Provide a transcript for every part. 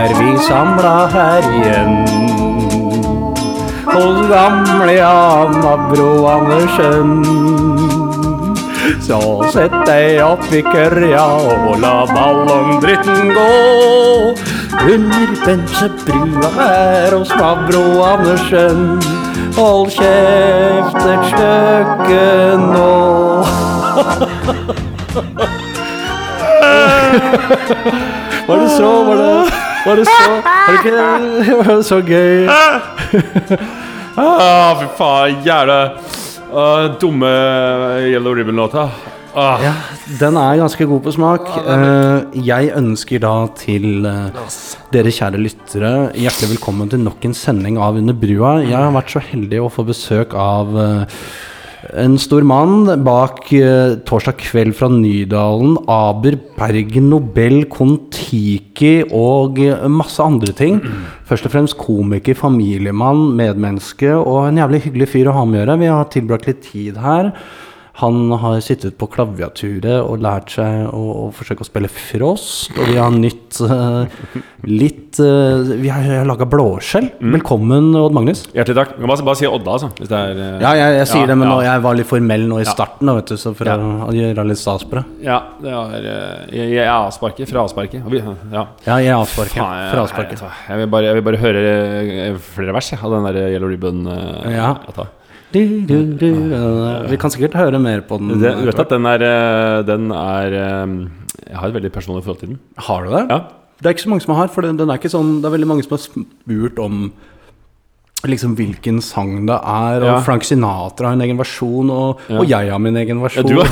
er vi samla her igjen. Hos gamle Jan Abro Andersen. Så sett deg opp i kørja og la ballongdritten gå. Under bensebrua her hos Mabro Andersen. Hold kjeft et stykke nå. Var det så Var det, var det så Var det ikke var det så gøy? Ah, fy faen, jævla ah, dumme Yellow Ribbon-låta. Ah. Ja, den er ganske god på smak. Eh, jeg ønsker da til eh, dere kjære lyttere hjertelig velkommen til nok en sending av Under brua. Jeg har vært så heldig å få besøk av eh, en stor mann bak eh, torsdag kveld fra Nydalen. Aber Bergen Nobel Kon-Tiki og eh, masse andre ting. Først og fremst komiker, familiemann, medmenneske og en jævlig hyggelig fyr å ha med å gjøre. Vi har tilbrakt litt tid her. Han har sittet på klaviaturet og lært seg å, å forsøke å spille frost. Og vi har nytt uh, litt uh, Vi har, har laga blåskjell. Velkommen, Odd Magnus. Hjertelig takk. Du kan bare, bare si Odda, altså. Hvis det er uh, Ja, jeg, jeg sier Ja, det, men ja. nå, jeg var litt formell nå i Ja. starten, da, vet du, så for Ja. å, å gjøre litt stas på det. Ja, det er Jeg jeg er avsparket. Fra avsparket. Ja. Ja, jeg. Faen, jeg- Fra avsparket. jeg, jeg, vil bare, jeg vil bare høre flere vers jeg, av den der Yellow Ribbon. Ja. Du, du, du, Vi kan sikkert høre mer på den. Det, du vet at den er, eh, den er eh, Jeg har et veldig personlig forhold til den. Har du det? Ja. Det er ikke så mange som har, for den, den er ikke sånn Det er veldig mange som har spurt om liksom hvilken sang det er, og Ja. Frank Sinatra har en egen versjon, og, Ja. og jeg har min egen Ja, versjon. du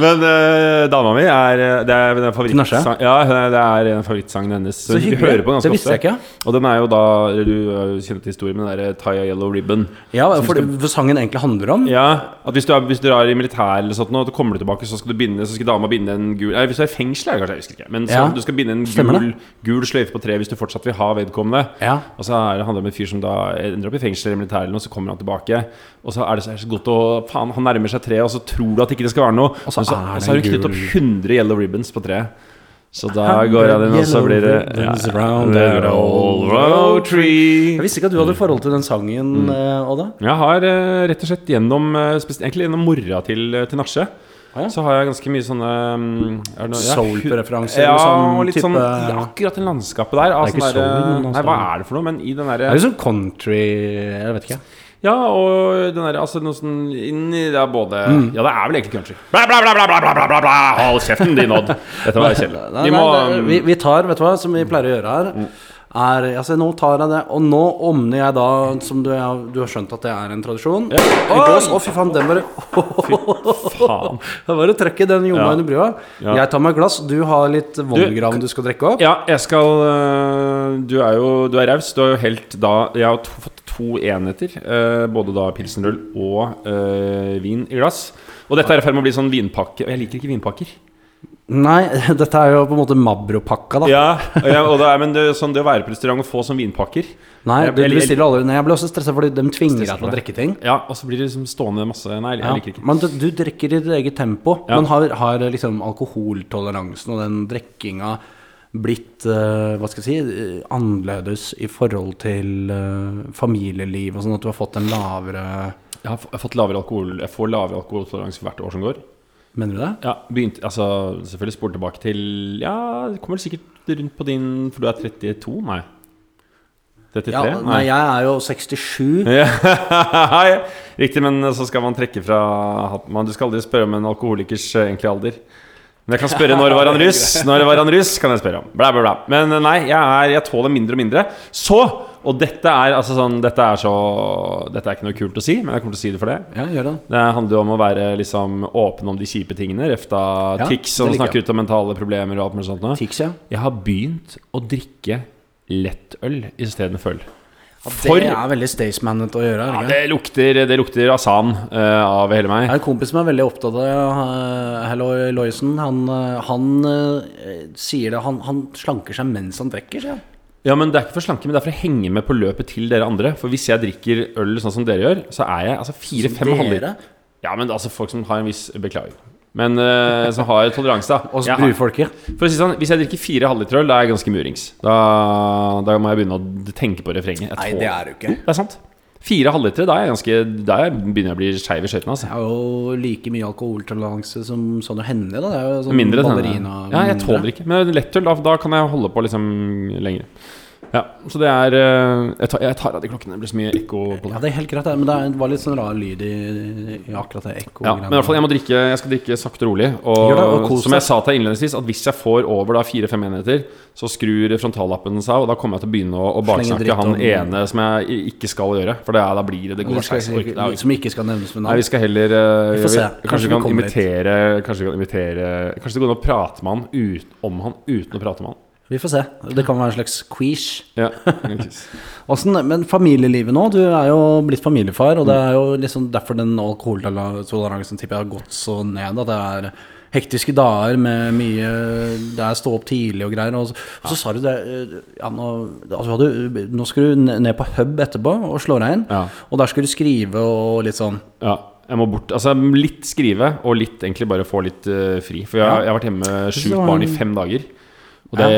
Men uh, dama mi er eh, Det er en favorittsang Ja, det er en favorittsangen hennes. Så så hyggelig. hører på ganske Det visste jeg ikke. Og den er jo da Du eh, kjenner til historien med den der Tie a Yellow Ribbon. Ja, for det skal, sangen egentlig handler om Ja, at hvis du er, hvis du er i militær eller sånt og kommer du tilbake, så skal du binde Så skal dama binde en gul Nei, hvis du er i fengsel, er det kanskje, jeg husker ikke. Men så, Ja. du skal binde en gul, gul sløyfe på treet hvis du fortsatt vil ha vedkommende. Ja. Og så er det handler det om en fyr som da ender opp i fengsel eller militær, eller noe, så kommer han tilbake. Og så er det så, er det så godt å Faen, han nærmer seg treet, og så tror du at ikke det skal være noe. Og så så, er det så har du knyttet opp 100 yellow ribbons på treet. Så da går han inn, og så blir det ja. that old road tree. Jeg visste ikke at du hadde forhold til den sangen, mm. Odda. Jeg har eh, rett og slett gjennom eh, Egentlig gjennom mora til, eh, til Nasje. Så har jeg ganske mye sånne mm, um, Soul-referanser? Ja, liksom, og litt sånn type, sånn ja, akkurat det landskapet der. det er sånn soul, nei, hva sånn- er det for noe? Men i den derre Det er jo sånn country Jeg vet ikke. Ja, og den derre Altså noe sånn inn i det er både mm. Ja, det er vel egentlig country. Bla, bla, bla, bla, bla, bla, bla, bla. Hold kjeften din, Odd. Dette var kjedelig. Vi, vi, tar, vet du hva, som vi pleier å gjøre her. Mm er, altså Nå tar jeg det, og nå omner jeg da, som du, har- du har skjønt at det er en tradisjon. En glass, fy faen, den bare faen. Det var å trekke den gjorde Ja. under brua. Ja. Jeg tar meg et glass, du har litt vanngram du skal drikke opp. Ja, jeg skal øh, Du er jo Du er raus. Du har jo helt da Jeg har to, fått to enheter. eh, både da pilsenrull og eh, vin i glass. Og dette er i ferd med å bli sånn vinpakke. Og jeg liker ikke vinpakker. Nei, dette er jo på en måte Mabro-pakka, da. Ja, ja og det er, Men det, sånn, det å være på restaurant og få sånn vinpakker Nei, Jeg- du bestiller aldri Nei, jeg blir også stressa fordi de tvinger deg til å drikke ting. Ja, og så blir det liksom stående masse Nei, jeg Ja, liker ikke. men du, du drikker i ditt eget tempo. Ja. Men har, har liksom alkoholtoleransen og den drikkinga blitt uh, hva skal jeg si, eh, annerledes i forhold til uh, familieliv og sånn at du har fått en lavere Jeg har, f- jeg har fått lavere alkohol Jeg får lavere alkoholtoleranse hvert år som går. Mener du det? Ja, begynt, altså Selvfølgelig spole tilbake til Ja, det kommer sikkert rundt på din For du er 32? Nei. 33? Ja, nei, jeg er jo 67. Ja, Riktig, men så skal man trekke fra. Man- Du skal aldri spørre om en alkoholikers eh, egentlige alder. Men jeg kan spørre når var han russ? Når var han russ, kan jeg spørre om. Bla, bla, bla. Men eh, nei, jeg, er, jeg tåler mindre og mindre. Så! Og dette er altså sånn Dette er så Dette er ikke noe kult å si, men jeg kommer til å si det for det. Ja, gjør det. Det handler jo om å være liksom åpen om de kjipe tingene. Refta Ja, Tix, som og snakke ut om mentale problemer og alt mulig sånt. Tix, ja. Jeg har begynt å drikke lettøl istedenfor øl. Det er veldig Staysmanet å gjøre. Ja, det lukter, det lukter asan eh, av hele meg. Jeg har en kompis som er veldig opptatt av uh, Hello Loysen. Han, uh, han sier det han, han slanker seg mens han drikker, sier. Ja, men Det er ikke for slanke, men det er for å henge med på løpet til dere andre. For hvis jeg drikker øl sånn som dere gjør, så er jeg altså fire-fem halvliter Ja, men altså folk som har en viss Beklager. Men uh, som har toleranse, da. Oss brufolket. For å si sånn, Hvis jeg drikker fire halvliter øl, da er jeg ganske murings. Da, da må jeg begynne å tenke på refrenget. Nei, det er du ikke. Det er sant. Fire halvlitere, da er jeg ganske Da er begynner jeg å bli skeiv i skøytene. Altså. Det er jo like mye alkoholtoleranse som Sonja Henie. Da. Det er jo sånn Mindre ballerina. Ja, jeg tåler ikke. Men lettøl, da, da kan jeg holde på liksom lenger. Ja, så det er eh, Jeg tar, jeg tar av de klokkene. Det blir så mye ekko på det. Ja, det er helt greit, men det var litt sånn rar lyd i, i akkurat det ekko Ja, men i hvert fall jeg må drikke Jeg skal drikke sakte og rolig. Og, det, og som jeg sa til deg innledningsvis, at hvis jeg får over fire-fem enheter, så skrur frontallappen seg og da kommer jeg til å begynne å, å baksnakke han ene som jeg ikke skal gjøre. For det da blir det det gode Som ikke skal nevnes med Nei, navn. vi skal heller eh, Vi får se. Kanskje Kanskje vi kan imitere Kanskje vi kan imitere Kanskje det går an å prate med han ut, om han uten å prate med han. Vi får se. Det kan være en slags quiche. Ja. Men familielivet nå? Du er jo blitt familiefar, og det er jo liksom derfor den alkoholtoleransen tipper jeg har gått så ned. At det er hektiske dager med mye Det er stå opp tidlig og greier. Og så, og så sa du det ja, nå, altså, du, nå skal du ned på hub etterpå og slå deg inn. Ja. Og der skal du skrive og litt sånn. ja. Jeg må bort Altså litt skrive, og litt egentlig bare få litt uh, fri. For jeg, jeg har vært hjemme med sjukt barn i fem dager. Og det,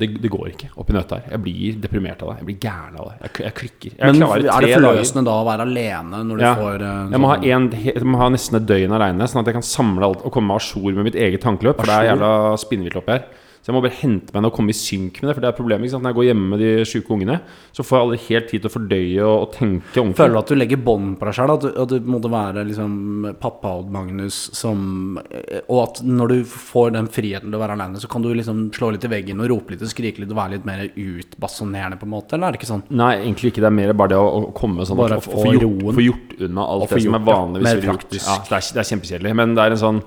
det, det går ikke oppi nøtta her. Jeg blir deprimert av det. Jeg blir gæren av det. Jeg, jeg klikker. Jeg Men er det forløsende da å være alene når du Ja. får uh, Jeg må, ha sånn- en, jeg må ha nesten et døgn aleine, sånn at jeg kan samle alt og komme à jour med mitt eget tankeløp. For det er jævla spinnvilt oppi her. Jeg må bare hente meg ned og komme i synk med det. For det er problemet? Når jeg går hjemme med de sjuke ungene, så får jeg aldri helt tid til å fordøye og, og tenke ordentlig. Føler du at du legger bånd på deg sjøl? At, du- at du måtte være liksom pappa og Magnus som Og at når du får den friheten til å være alene, så kan du liksom slå litt i veggen og rope litt og skrike litt og være litt mer utbasonerende, på en måte? Eller er det ikke sånn? Nei, egentlig ikke. Det er mer bare det å, å komme sånn Bare og, få gjort, gjort unna alt det som er vanligvis gjort. Ja, det, er, det er kjempekjedelig. Men det er en sånn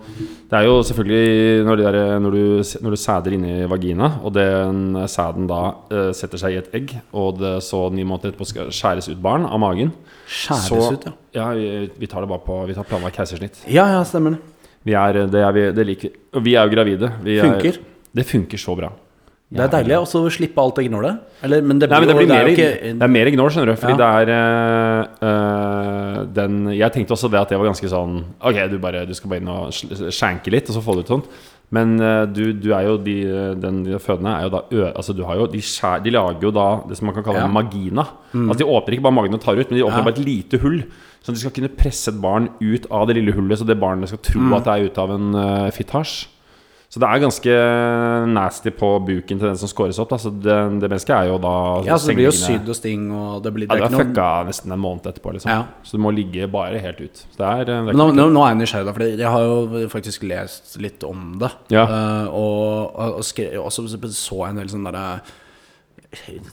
Det er jo selvfølgelig når, de der, når, du, når du sæder inni vagina, og den sæden da eh, setter seg i et egg, og det så ni måneder etterpå skal skjæres ut barn av magen Skjæres så, ut, ja. Ja, vi, vi tar det bare på Vi tar planlagt keisersnitt. Ja, ja, stemmer det. Vi er, det, er vi, det liker vi. Og vi er jo gravide. Vi er, Funker. Det funker så bra. Det er deilig også å slippe alt det gnålet. Eller, men det Nei, men det blir mer, jo det ikke er mer ignore, skjønner du. Fordi Ja. det er eh, den Jeg tenkte også det at det var ganske sånn Ok, du, bare, du skal bare inn og skjenke litt, og så få det ut sånn. Men eh, du, du er jo de, den, de fødende er jo da ø, Altså du har jo de, skjær, de lager jo da det som man kan kalle Ja. en magina. Altså De åpner ikke bare magen og tar ut, men de åpner Ja. bare et lite hull. At de skal kunne presse et barn ut av det lille hullet, så det barnet skal tro at det er ute av en uh, fittasj. Så det er ganske nasty på buken til den som scores opp. Da. Så det, det mennesket er jo da Ja, så det blir jo sydd og sting, og det blir ja, det du er fucka nesten en måned etterpå, liksom. Ja. Så du må ligge bare helt ut. Så det er, det er nå, nå, nå er jeg nysgjerrig, da, for jeg har jo faktisk lest litt om det. Ja. Uh, og, og, og skre, også så jeg en del sånn derre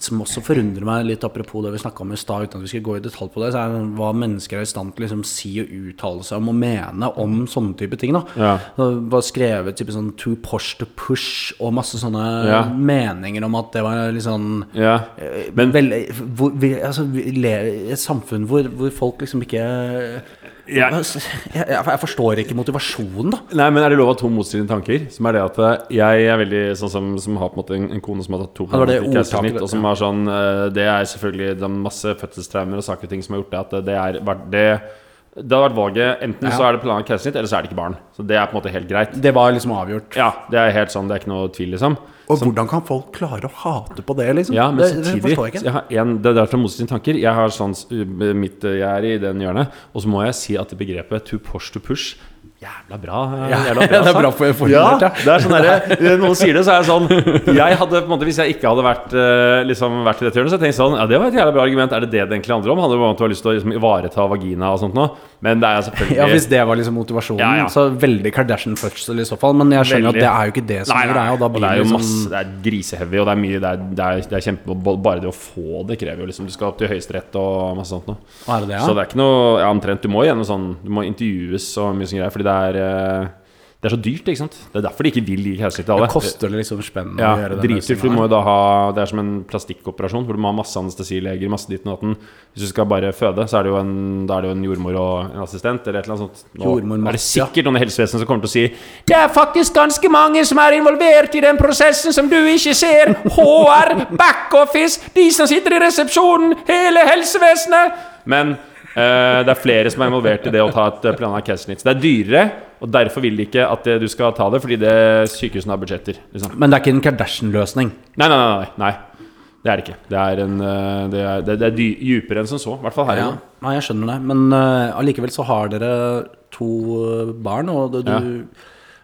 Som også forundrer meg litt, apropos det vi snakka om i stad, uten at vi skal gå i detalj på det, så er det hva mennesker er i stand til å liksom, si og uttale seg om og mene om sånne type ting. da Ja. Det var skrevet type sånn 'too posh to push' og masse sånne Ja. meninger om at det var litt sånn Ja. men vel, hvor, vi, altså, vi lever i et samfunn hvor, hvor folk liksom ikke. Jeg, jeg, forstår ikke motivasjonen, da. Nei, men er det lov å ha to motstridende tanker? Som er det at eh, jeg er veldig sånn som, som har på en måte en, en kone som har tatt to keisersnitt, og som har sånn eh, Det er selvfølgelig det er masse fødselstraumer og saker og ting som har gjort det at det er det det har vært valget Enten Ja. så er det planlagt keisersnitt, eller så er det ikke barn. Så det er på en måte helt greit. Det var liksom avgjort. Ja, det er helt sånn, det er ikke noe tvil, liksom. Og hvordan kan folk klare å hate på det, liksom? Ja, men det, det samtidig forstår jeg ikke. jeg har en, Det er derfor sine tanker. Jeg har sånn mitt, Jeg er i den hjørnet. Og så må jeg si at begrepet to push to push Jævla bra. Ja, jævla det er bra for- formulert, ja. det er sånn der, Noen sier det, så er jeg sånn Jeg hadde på en måte Hvis jeg ikke hadde vært, uh, liksom, vært i dette hjørnet, så hadde jeg tenkt sånn Ja, det var et jævla bra argument. Er det det det egentlig handler om? Handler det om at du har lyst til å liksom, ivareta vagina og sånt noe? Men det er selvfølgelig Ja, Hvis det var liksom motivasjonen, Ja, ja. så veldig Kardashian-fødsel i så fall. Men jeg skjønner Veldig. at det er jo ikke det som Nei, nei, greia. Og da og blir det er jo liksom masse Det er griseheavy, og det er mye Det er, det er, det er kjempe Bare det å få det krever jo liksom Du skal opp til Høyesterett og masse sånt noe. Er det det, ja? Så det er ikke noe ja, omtrent. Du må gjennom sånn Du må intervjues og mye sånn greier, fordi det er eh, Det er så dyrt, ikke sant. Det er derfor de ikke vil gi keisersnitt til alle. Det koster det liksom spenn å ja, gjøre driter dritdyrt, for du må jo da ha Det er som en plastikkoperasjon hvor du må ha masse anestesileger, masse ditt og datten. Hvis du skal bare føde, så er det jo en, da er det jo en jordmor og en assistent eller et eller annet sånt. Nå Jordmor er det sikkert noen i helsevesenet som kommer til å si Det er faktisk ganske mange som er involvert i den prosessen som du ikke ser. HR, backoffice, de som sitter i resepsjonen, hele helsevesenet. Men Eh, det er flere som er involvert i det å ta et eh, planlagt keisersnitt. Det er dyrere, og derfor vil de ikke at eh, du skal ta det, fordi det sykehusene har budsjetter. Liksom. Men det er ikke en Kardashian-løsning. Nei, nei, nei, nei. Det er det ikke. Det er, en, det er, det, er dypere enn som så. I hvert fall her. Ja. Nei, jeg skjønner det. Men allikevel uh, så har dere to barn, og det, Ja.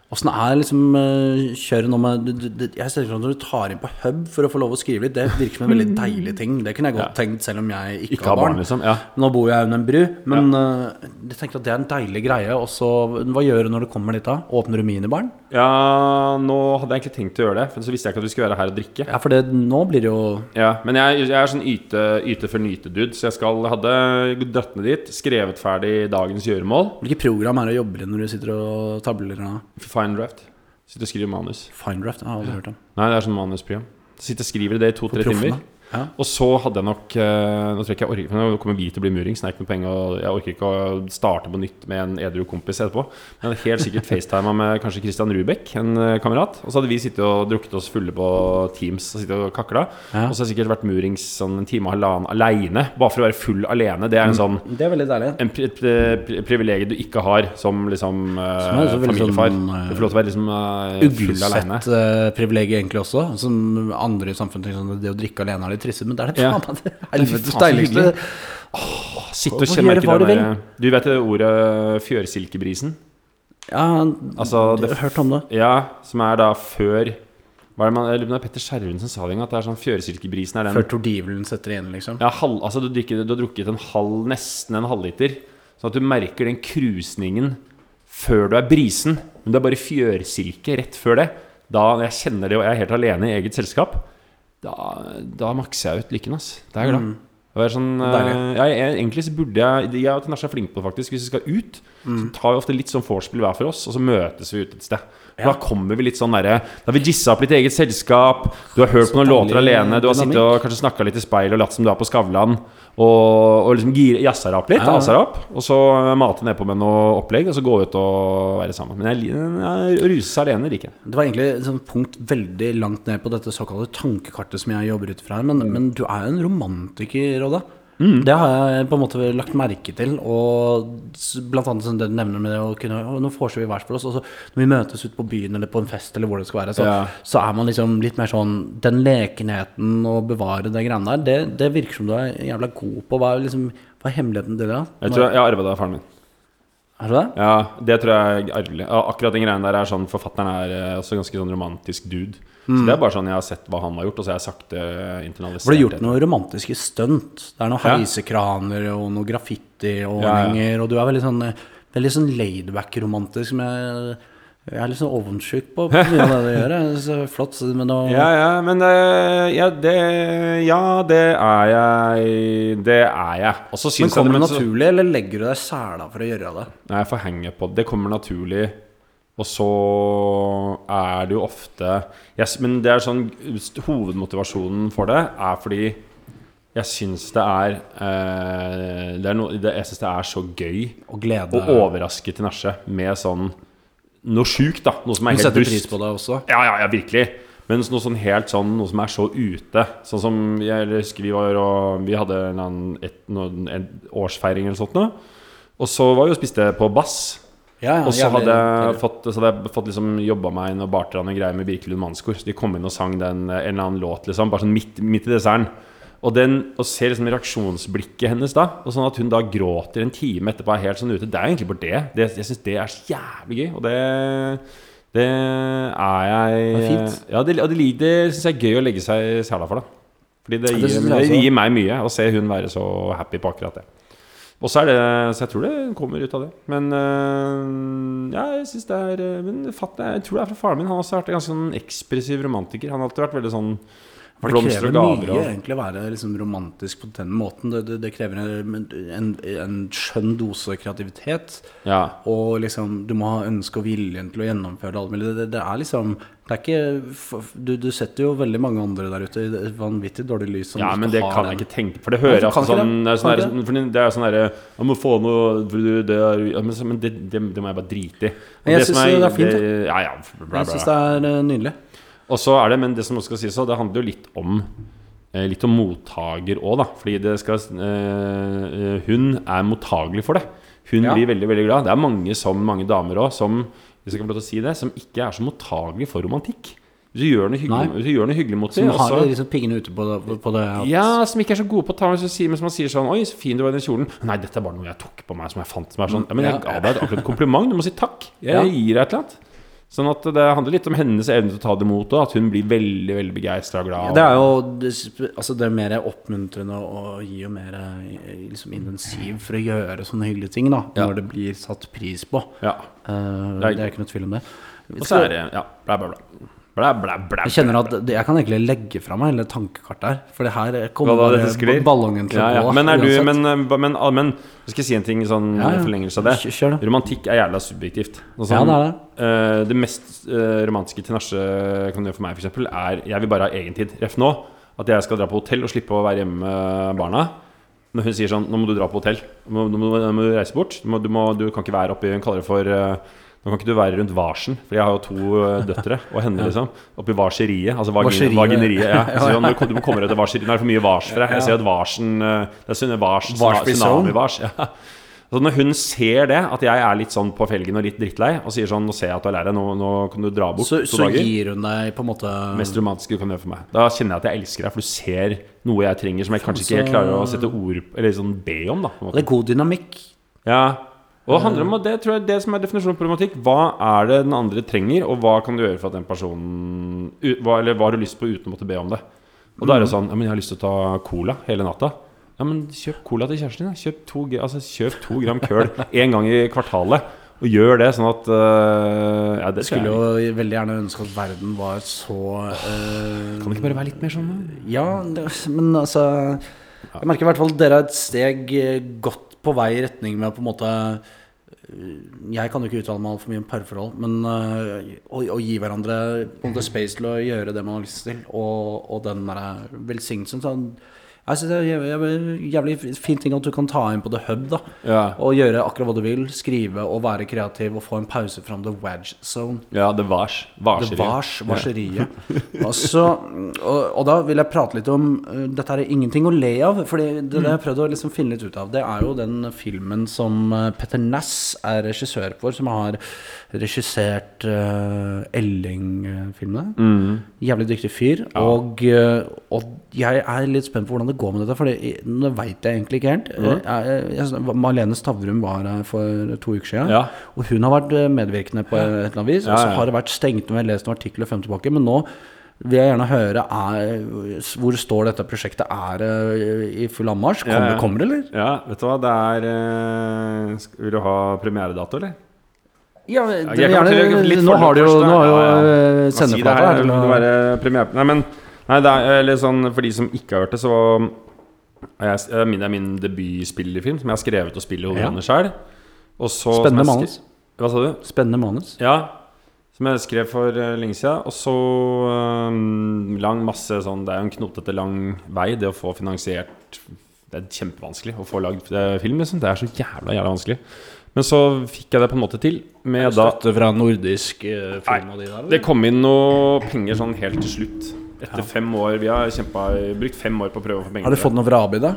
Du Åssen er liksom uh, kjøret nå med du, du, du, Jeg ser for meg at når du tar inn på hub for å få lov å skrive litt, det virker som en veldig deilig ting. Det kunne jeg godt Ja. tenkt selv om jeg ikke, Ikke har barn, liksom. Ja. Nå bor jeg under en bru, men eh, jeg tenker at det er en deilig greie. Og så, hva gjør du når du kommer dit da? Åpner du minibaren? ja, nå hadde jeg egentlig tenkt å gjøre det, for så visste jeg ikke at vi skulle være her og drikke. Ja, for det, nå blir det jo Ja, men jeg, jeg er sånn yte, yte for nyte-dude, så jeg skal, hadde dratt ned dit, skrevet ferdig dagens gjøremål. Hvilket program er det å jobbe i når du sitter og tabler? av? Fine draft. Sitter og skriver manus. Finedraft? Jeg har aldri hørt om. Nei, det er sånn manusprogram. Sitter og skriver det i to-tre timer. Ja. Og så hadde jeg nok eh, Nå tror jeg ikke jeg orker nå kommer vi til å bli murings. Det er ikke noe penger og Jeg orker ikke å starte på nytt med en edru kompis etterpå. Men jeg hadde helt sikkert facetima med kanskje Christian Rubek, en eh, kamerat. Og så hadde vi sittet og drukket oss fulle på Teams og sittet og kakla. Ja. Og så har jeg sikkert vært murings sånn en time og halvannen aleine. Bare for å være full alene. Det er en sånn Det er veldig deilig. en pri pri pri privilegium du ikke har som liksom eh, Som er familiefar. sånn, eh, du får lov til å være liksom uh, full aleine. Uglesett uh, privilegium egentlig også. Som andre i samfunnet tenker sånn Det å drikke alene er litt trist, men det er det faen meg det helvetes deiligste. hyggelig. Sitte og kjenne merke den du der Du vet det ordet fjørsilkebrisen? Ja, Altså, det- har hørt om det. Ja, som er da før Hva er det man, jeg det er Petter Skjerven som sa det en gang, at det er sånn fjørsilkebrisen er den Før tordivelen setter igjen, liksom. ja, halv, altså du, drikker, du har drukket en halv, nesten en halvliter, sånn at du merker den krusningen før du er brisen. Men det er bare fjørsilke rett før det. Da jeg kjenner det og jeg er helt alene i eget selskap, da, da makser jeg ut lykken. ass. Da er jeg glad. Er sånn, eh, jeg, jeg, egentlig så burde jeg Jeg er flinke på det, faktisk. Hvis vi skal ut, så tar vi ofte litt sånn vorspiel hver for oss, og så møtes vi ute et sted. Da kommer vi litt sånn derre Da har vi jizza opp litt eget selskap. Du har hørt på noen låter alene. Du har sittet og kanskje snakka litt i speil og latt som du er på Skavlan. Og, og liksom jazza deg opp litt. Ja, ja. Deg opp. Og så mate nedpå med noe opplegg, og så gå ut og være sammen. Men jeg, jeg, å ruse seg alene liker jeg. Det var egentlig et sånn punkt veldig langt ned på dette såkalte tankekartet som jeg jobber ut fra her. Men, men du er jo en romantiker, Rodda. Det har jeg på en måte lagt merke til. Og blant annet det du nevner med det å kunne å, Nå foreslår vi hver for oss. Og så når vi møtes ute på byen eller på en fest eller hvor det skal være, så, Ja. så er man liksom litt mer sånn Den lekenheten og bevare det greiene der, det, det virker som du er jævla god på. Hva er, liksom, hva er hemmeligheten til det? Jeg tror jeg, jeg arva det av faren min. Er du det? Ja, det tror jeg er arvelig. Akkurat den greien der er sånn Forfatteren er eh, også ganske sånn romantisk dude. Så det er bare sånn jeg har sett hva han har gjort, og så har jeg sakte internalisert det. har gjort noen romantiske stunt. Det er noen Ja. heisekraner og noen graffitiordninger, og du er veldig sånn, veldig sånn laidback-romantisk med... jeg er litt sånn avundsjuk på mye av det du gjør. Så flott. Men da, Ja, ja, men eh, ja, det Ja, det er jeg. Det er jeg. Men kommer det men naturlig, eller legger du deg sæla for å gjøre det? Nei, jeg får henge på det. Det kommer naturlig. Og så er det jo ofte yes, Men det er sånn Hovedmotivasjonen for det er fordi jeg syns det er eh, Det er noe det, Jeg syns det er så gøy Og glede å overraske til Tinashe med sånn noe sjukt, da. Noe som er Hun helt setter pris på det også. Ja, ja, ja, virkelig. Men noe sånn helt sånn Noe som er så ute. Sånn som jeg husker vi var og Vi hadde en, annen, et, en årsfeiring eller sånt noe. Og så var vi og spiste på Bass. Ja, ja, Og så hadde jeg fått, så hadde jeg fått liksom jobba meg inn og barterne greier med Birkelund Mannskor. Så de kom inn og sang den, en eller annen låt, liksom. Bare sånn midt, midt i desserten. Og den, og ser liksom reaksjonsblikket hennes da, og sånn at hun da gråter en time etterpå er helt sånn ute, det er egentlig bare det. det jeg syns det er så jævlig gøy, og det det er jeg Det er fint. Ja, det, og det, det syns jeg er gøy å legge seg i sela for, da. Fordi det Ja, det gir, synes det, gir meg mye å se hun være så happy på akkurat det. Og så er det Så jeg tror det kommer ut av det. Men øh, ja, jeg syns det er øh, Men fatt, jeg tror det er fra faren min. Han har også vært en ganske sånn ekspressiv romantiker. Han har alltid vært veldig sånn For det krever og mye egentlig å være liksom romantisk på den måten. Det, det, det krever en, en, en skjønn dose kreativitet. Ja. Og liksom, du må ha ønske og viljen til å gjennomføre alt mulig. Det, det er liksom Det er ikke du, du setter jo veldig mange andre der ute i vanvittig dårlig lys. som Ja, men det kan den- jeg ikke tenke For det hører jeg sånn det. Det er sånn der- det er sånn derre Jeg må få noe det, det er, men, det, det, det må jeg bare drite i. Jeg syns det er fint. Ja, ja, bla, bla, Jeg syns det er eh, nydelig. Og så er det, men det som også skal sies, så, det handler jo litt om eh, litt om mottaker òg, da. Fordi det skal eh, Hun er mottagelig for det. Hun Ja. blir veldig veldig glad. Det er mange som mange damer òg som hvis jeg kan få lov til å si det, som ikke er så mottagelig for romantikk. Hvis du gjør noe hyggelig, gjør noe hyggelig mot dem, Som har de liksom piggene ute på det, på det at, ja, som ikke er så gode på å ta med men som man sier sånn Oi, så fin du var i den kjolen. Nei, dette er bare noe jeg tok på meg, som jeg fant. Som er sånn, ja, men jeg ga deg akkurat et kompliment. Du må si takk. Jeg gir deg et eller annet. Sånn at det handler litt om hennes evne til å ta det imot, og at hun blir veldig veldig begeistra og glad. Det er jo det, altså det er mer oppmuntrende og gir jo mer eh, liksom intensiv for å gjøre sånne hyggelige ting, da. Ja. Når det blir satt pris på. Ja. Uh, Det det, er- er ikke noe tvil om det. Og så er det Ja, bla, bla, bla. Bla, bla, bla, Jeg kjenner at jeg kan egentlig legge fra meg hele tankekartet her. For det her kommer Hva sklir? ballongen til å ja. gå. Men er du. Men, eh, men, men, men skal jeg si en ting sånn Ja, i forlengelse av det? Kjør- det? Romantikk er jævla subjektivt. Sånn, Ja, det er det. Uh, det mest uh, romantiske Tinashe kan gjøre for meg, f.eks., er Jeg vil bare ha egen tid. Ref nå. At jeg skal dra på hotell og slippe å være hjemme med barna. Når hun sier sånn Nå må du dra på hotell. Nå må, nå må, nå må du reise bort. Du, må, du, du kan ikke være oppi Hun kaller det for eh, Nå kan ikke du være rundt varsen, for jeg har jo to eh, døtre. Og henne, liksom. Oppi varseriet. Altså vagin, vagineriet. Ja. Så sånn, du, må komme deg til varseriet. Nå er det for mye vars for deg. Jeg ser at varsen eh, Det er sånn vars, tsunami-vars. Ja. Så når hun ser det, at jeg er litt sånn på felgen og litt drittlei, og sier sånn 'Nå ser jeg at du er lei deg, nå, nå kan du dra bort Så, to så dager', gir hun deg på en måte mest romantiske du kan gjøre for meg. Da kjenner jeg at jeg elsker deg, for du ser noe jeg trenger som jeg kanskje ikke helt så- klarer å sette ord Eller sånn be om, da. Det er god dynamikk. Ja. Og det handler om at det tror jeg det som er definisjonen på problematikk. Hva er det den andre trenger, og hva kan du gjøre for at den personen hva, Eller hva har du lyst på uten å måtte be om det? Og da er det sånn Ja, men jeg har lyst til å ta cola hele natta. Ja, men kjøp cola til kjæresten din. da. Kjøp to, altså, kjøp to gram køl én gang i kvartalet. Og gjør det sånn at uh, Ja, det skulle jeg. jo veldig gjerne ønske at verden var så uh, Kan det ikke bare være litt mer sånn, da? Ja, det, men altså Jeg merker i hvert fall at dere er et steg eh, godt på vei i retning med på en måte eh, Jeg kan jo ikke uttale meg altfor mye om parforhold, men eh, å, å gi hverandre på en måte space til å gjøre det man har lyst til, og, og den der velsignelsen sånn, Jeg synes det er jævlig, jævlig- fin ting at du kan ta inn på The Hub, da. Ja. Og gjøre akkurat hva du vil. Skrive og være kreativ og få en pause fram the wedge zone. ja, The vars. Varseriet. The vars, varseriet. Altså, og, og da vil jeg prate litt om uh, Dette er ingenting å le av. Fordi det, det jeg har prøvd å liksom finne litt ut av, det er jo den filmen som uh, Petter Næss er regissør for, som har regissert uh, Elling-filmene. Mm. Jævlig dyktig fyr. Og, uh, og jeg er litt spent på hvordan det går med dette, for det- nå veit jeg egentlig ikke helt. Mm. Jeg, jeg, Malene Stavrum var her for to uker siden. Ja. Og hun har vært eh, medvirkende på et eller annet vis. Ja, Og så har det vært stengt når jeg har lest noen artikler frem tilbake. Men nå vil jeg gjerne høre er, hvor står dette prosjektet. Er det i full anmarsj? Kommer, Ja, ja. kommer det, eller? Ja, vet du hva, det er eh, Vil du ha premieredato, eller? Ja, det, gjerne, nå har du jo, nå har jo Ja, ja. det her? her. Det må være premiere Nei, men Nei, det er litt sånn For de som ikke har hørt det, så er jeg, er min, det er min debutspillerfilm som jeg har skrevet og spiller hovedrollene sjøl. Spennende manus. Hva sa du? Spennende manus. Ja. Som jeg skrev for eh, lenge siden. Og så um, lang masse sånn Det er jo en knotete lang vei, det å få finansiert Det er kjempevanskelig å få lagd eh, film, liksom. Det er så jævla, jævla vanskelig. Men så fikk jeg det på en måte til. Med da Støtte fra nordisk uh, film og de der? Det kom inn noe penger sånn helt til slutt. Etter fem år. Vi har kjempet, brukt fem år på å prøve å få penger. Har du fått noe fra Abid, da?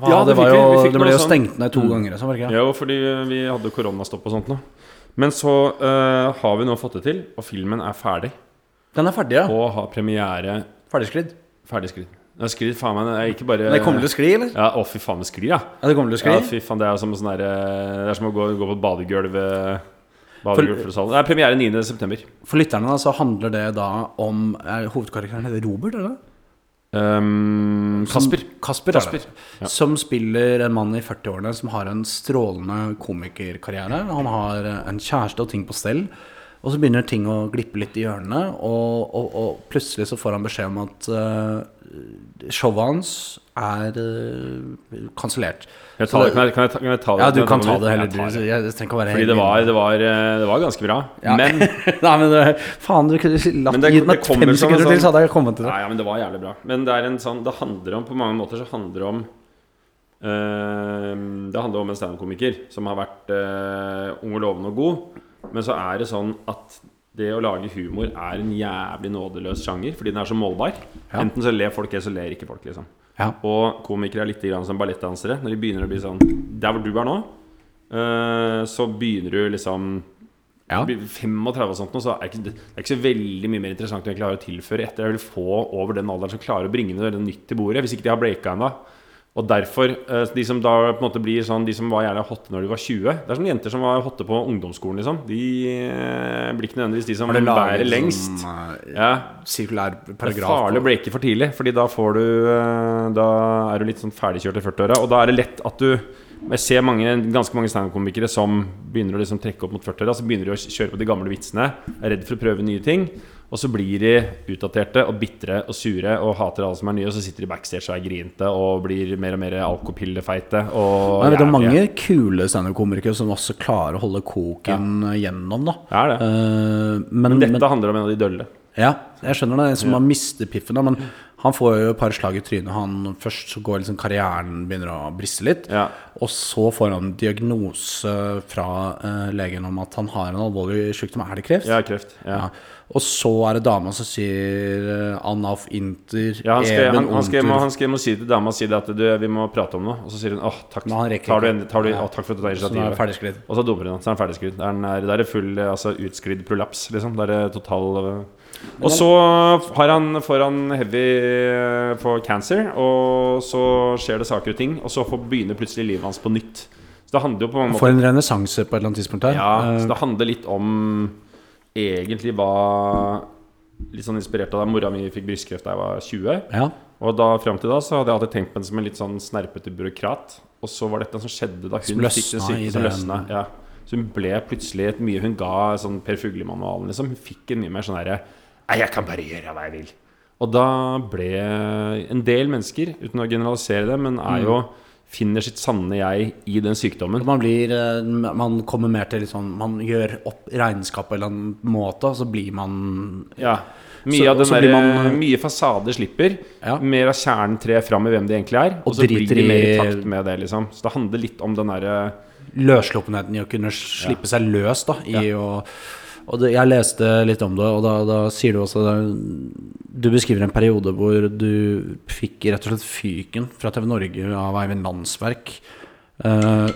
Ja, det fikk jo, det ble jo sånn- stengt ned to ganger. Sånn, var det ikke? Jo, fordi vi hadde koronastopp og sånt nå. Men så uh, har vi nå fått det til, og filmen er ferdig. Den er ferdig, ja. Og har premiere Ferdigsklidd. ferdigskridd. Det er sklidd, faen meg. Det er ikke bare det kommer til å skli, eller? Ja, å, fy faen, det sklir, ja. Ja, det kommer til å skli? Ja, fy faen, det er som, sånn der, eh, det er som å gå, gå på et badegulv eh. Det er premiere 9.9. For lytterne så handler det da om er Hovedkarakteren heter Robert, eller? Um, Kasper. Kasper, er Kasper, det. ja. Som spiller en mann i 40-årene som har en strålende komikerkarriere. Han har eh, en kjæreste og ting på stell. Og så begynner ting å glippe litt i hjørnene, og, og, og plutselig så får han beskjed om at uh, showet hans er uh, kansellert. Jeg ta det? Kan jeg, kan jeg, ta- kan jeg ta det? Ja, du kan ta det Jeg heller. tar Du, det. jeg å være Fordi det var, det, var, eh, det var ganske bra. Ja. Men Nei, men det, faen, du kunne latt, Men det- gitt meg fem sekunder sånn, til, så hadde jeg kommet til det. Nei, ja, men det var jævlig bra. Men det er en sånn Det handler om På mange måter så handler det om eh, Det handler om en standup-komiker som har vært eh, ung og lovende og god. Men så er det sånn at det å lage humor er en jævlig nådeløs sjanger fordi den er så målbar. Ja. Enten så ler folk, eller så ler ikke folk, liksom. Ja. Og komikere er litt som ballettdansere. Når de begynner å bli sånn Der hvor du er nå, eh, så begynner du liksom Ja. 35 og sånt nå, så er det, ikke, det er ikke så veldig mye mer interessant enn jeg klarer å tilføre etter. Jeg vil få over den alderen som klarer å bringe noe nytt til bordet, hvis ikke de har breaka ennå. Og derfor, eh, de som da på en måte blir sånn De som var gjerne hotte når de var 20 Det er sånne jenter som var hotte på ungdomsskolen, liksom. De eh, blir ikke nødvendigvis de som bærer lengst. eh, Ja, sirkulær det er farlig å breake for tidlig, Fordi da får du Da er du litt sånn ferdigkjørt i 40-åra. Og da er det lett at du Jeg ser mange, ganske mange standup-komikere som begynner å liksom trekke opp mot 40-åra. Så begynner de å kjøre på de gamle vitsene, er redd for å prøve nye ting. Og så blir de utdaterte og bitre og sure og hater alle som er nye. Og så sitter de backstage og er grinte og blir mer og mer alkopillefeite. Og Jeg vet er mange kule standup-komikere som også klarer å holde koken gjennom, da. Det er det. Uh, men, Men men, dette handler om en av de dølle. ja, jeg skjønner det. En som har mistet piffen. Da, men han får jo et par slag i trynet. Han Først så går liksom karrieren begynner å briste litt. Ja. Og så får han diagnose fra uh, legen om at han har en alvorlig sykdom. Er det kreft? Ja, kreft. Ja. Ja. Og så er det dama som sier Anaf Anna of Inter Ja, han, skal, Eben han, han, skal, Unter. han skal, må si til dama si at du, vi må prate om noe. Og så sier hun åh, takk, han tar du, en, tar du, å, takk for at du tar initiativet. Og så dummer hun. Så er han ferdigskrudd. Der er, der er full eh, altså, utsklidd prolaps, liksom. Der er total eh. Og så har han, får han heavy eh, på cancer, og så skjer det saker og ting. Og så begynner plutselig livet hans på nytt. Så det handler jo på mange måter Får en renessanse på et eller annet tidspunkt her. Ja, Eh, så det handler litt om egentlig var Litt sånn inspirert av da mora mi fikk brystkreft da jeg var 20. ja. Og da frem til da så hadde jeg alltid tenkt på henne som en litt sånn snerpete byråkrat. Og så var dette som skjedde da hun fikk den sykdommen som løsna. Ja. Så hun ble plutselig et mye Hun ga sånn Per Fugle-manualen, liksom. Hun fikk en mye mer sånn herre Nei, jeg kan bare gjøre hva jeg vil. Og da ble en del mennesker, uten å generalisere det, men er jo Finner sitt sanne jeg i den sykdommen. Man blir eh, Man kommer mer til sånn Man gjør opp regnskap på en eller annen måte, og så blir man Ja. Mye Så- av den der, man- Mye fasade slipper. Ja. Mer av kjernen trer fram i hvem de egentlig er. Og, Og så blir de mer i takt med det, liksom. Så det handler litt om den derre løssluppenheten i å kunne slippe seg løs da i å og det, Jeg leste litt om det, og da, da sier du også det, Du beskriver en periode hvor du fikk rett og slett fyken fra TV Norge av Eivind Landsverk. Uh,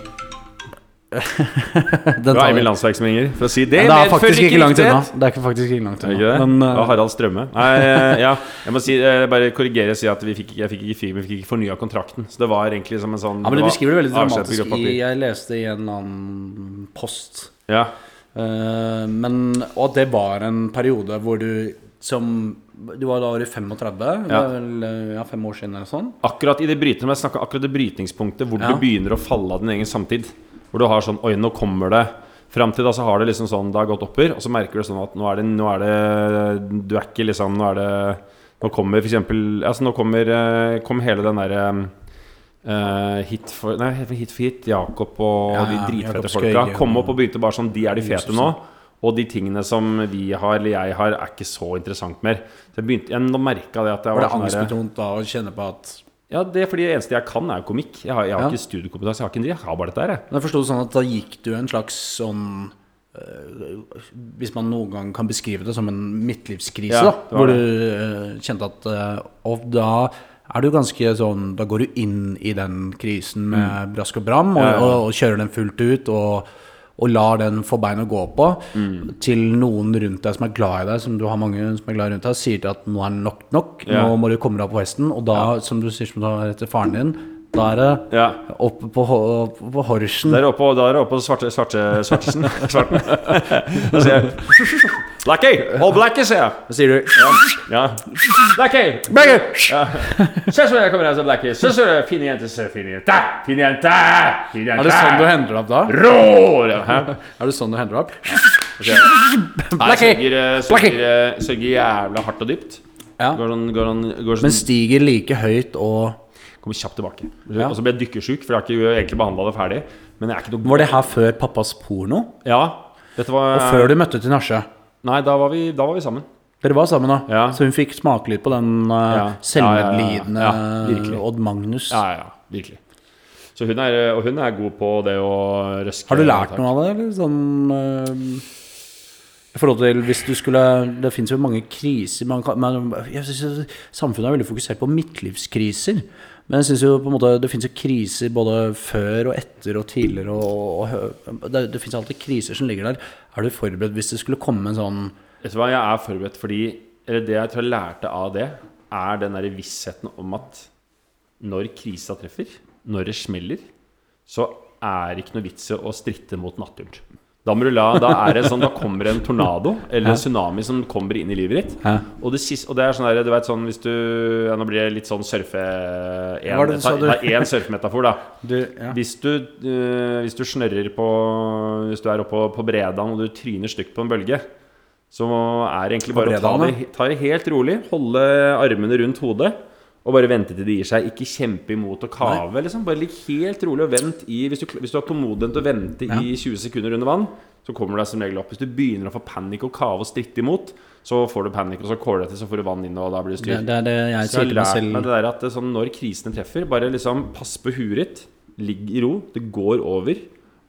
det vi. Eivind Landsverk som ringer for å si det. Men det er faktisk ikke langt unna. Det er faktisk ikke langt unna. Men, uh, og Harald Strømme. Nei, eh, ja. Jeg må si, jeg bare korrigere og si at vi fikk, jeg fikk ikke fyken, vi fikk ikke fornya kontrakten. Så det var egentlig som en sånn ja, men du beskriver det veldig dramatisk. I, jeg leste i en annen post Ja. Eh, men, og det var en periode hvor du som Du var da var 35? Ja. vel eh, ja, fem år siden eller sånn? Akkurat i det brytende, jeg akkurat det brytningspunktet hvor Ja. du begynner å falle av din egen samtid. Hvor du har sånn Oi, nå kommer det Fram til da så har det liksom sånn Det har gått opper, og så merker du sånn at nå er det, nå er det Du er ikke liksom Nå er det Nå kommer for eksempel Altså nå kommer eh, Kom hele den derre eh, hit for Nei, hit for hit. Jakob og Ja, de dritfete folka kom opp og begynte bare sånn De er de fete nå. Og de tingene som vi har, eller jeg har, er ikke så interessant mer. Så jeg begynte, jeg merka det at jeg Var det sånn derre- angstbetont da å kjenne på at ja, det er fordi det eneste jeg kan, er komikk. Jeg har, jeg har Ja. ikke studiekompetanse. Jeg har ikke en dritt. Jeg har bare dette her, jeg. Men jeg forsto det sånn at da gikk du en slags sånn øh, Hvis man noen gang kan beskrive det som en midtlivskrise, Ja, da. Hvor det. du øh, kjente at øh, Og da er du ganske sånn Da går du inn i den krisen med brask og bram, og, Mm. Ja, ja. og, og kjører den fullt ut. og og lar den få bein å gå på Mm. til noen rundt deg som er glad i deg, som du har mange som er glad rundt deg, sier til at nå er nok nok, Ja. nå må du komme deg opp på hesten. Og da, som du sier som du har etter faren din, da er det Ja. oppe på, på, på horsen. Der oppe, det oppe på svarte, svarte, svartesen. Svarten. Da sier jeg Blackie! All blackie, sier jeg. Da sier du Ja. Blackie! Begge! Ja. Se så jeg kommer her som Blackie. Se så fine jenter, se fine jenter. Fine jenter! Fine jenter. Er det sånn du hender opp da? Rå! Ja, Hæ? Er det sånn du hender opp? Blackie! sørger, eh, sørger, eh, sørger jævla hardt og dypt. Ja. Går sånn, går sånn, går Men sånn stiger like høyt og Kommer kjapt tilbake. Ja. Og så ble jeg dykkersjuk, for jeg har ikke egentlig behandla det ferdig. Men jeg er ikke noe Var det her før pappas porno? Ja. Var Og før du møtte til Nasje? Nei, da var vi, da var vi sammen. Dere var sammen da? Ja. Så hun fikk smake litt på den uh, Ja. selvmedlidende. Odd Magnus. Ja, ja, virkelig. Så hun er, og hun er god på det å røske Har du lært noe av det, eller sånn uh, til hvis du skulle Det fins jo mange kriser man kan, man, synes Samfunnet er veldig fokusert på midtlivskriser. Men jeg synes jo på en måte det fins kriser både før og etter og tidligere. Og, og det, det fins alltid kriser som ligger der. Er du forberedt hvis det skulle komme en sånn Vet du hva, jeg er forberedt fordi det jeg tror jeg lærte av det, er den der vissheten om at når krisa treffer, når det smeller, så er det ikke noe vits i å stritte mot naturen. Da, la, da det sånn, da kommer en tornado eller en tsunami som kommer inn i livet ditt. Ja. Og det, siste, og det er sånn der, du vet sånn hvis du ja, Nå blir det litt sånn surfe... En surfemetafor, da. du, ja. Hvis du, uh, hvis du snørrer på Hvis du er oppe på, Bredan og du tryner stygt på en bølge, så er det egentlig bare å ta det, ta det helt rolig. Holde armene rundt hodet. Og bare vente til det gir seg. Ikke kjempe imot og kave. Liksom. Bare ligg helt rolig og vent i Hvis du, hvis du er tålmodig til å vente Ja. i 20 sekunder under vann, så kommer du deg som regel opp. Hvis du begynner å få panikk og kave og stritte imot, så får du panikk, og så kåler det til, så får du vann inn, og da blir det Det, styr. det er det jeg Så jeg har lært meg det der at det, er sånn, når krisene treffer, bare liksom pass på huet ditt. Ligg i ro. Det går over.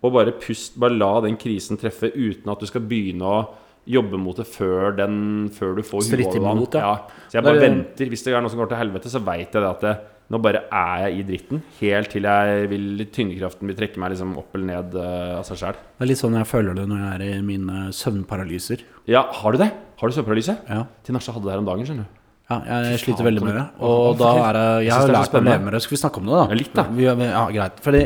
Og bare pust. Bare la den krisen treffe uten at du skal begynne å jobbe mot det før, den, før du får huet over vann. Ja. ja. Så jeg bare er- venter. Hvis det er noe som går til helvete, så veit jeg det at det, nå bare er jeg i dritten. Helt til jeg vil tyngdekraften vil trekke meg liksom opp eller ned uh, av seg sjæl. Det er litt sånn jeg føler det når jeg er i mine søvnparalyser. Ja, har du det? Har du søvnparalyse? Ja. Tinashe hadde det her om dagen, skjønner du. Ja, jeg sliter faen, veldig med det. Og, Og da er Jeg Jeg har lært å leve med det. Skal vi snakke om det, da? Ja, litt, da. Vi, ja, greit. Fordi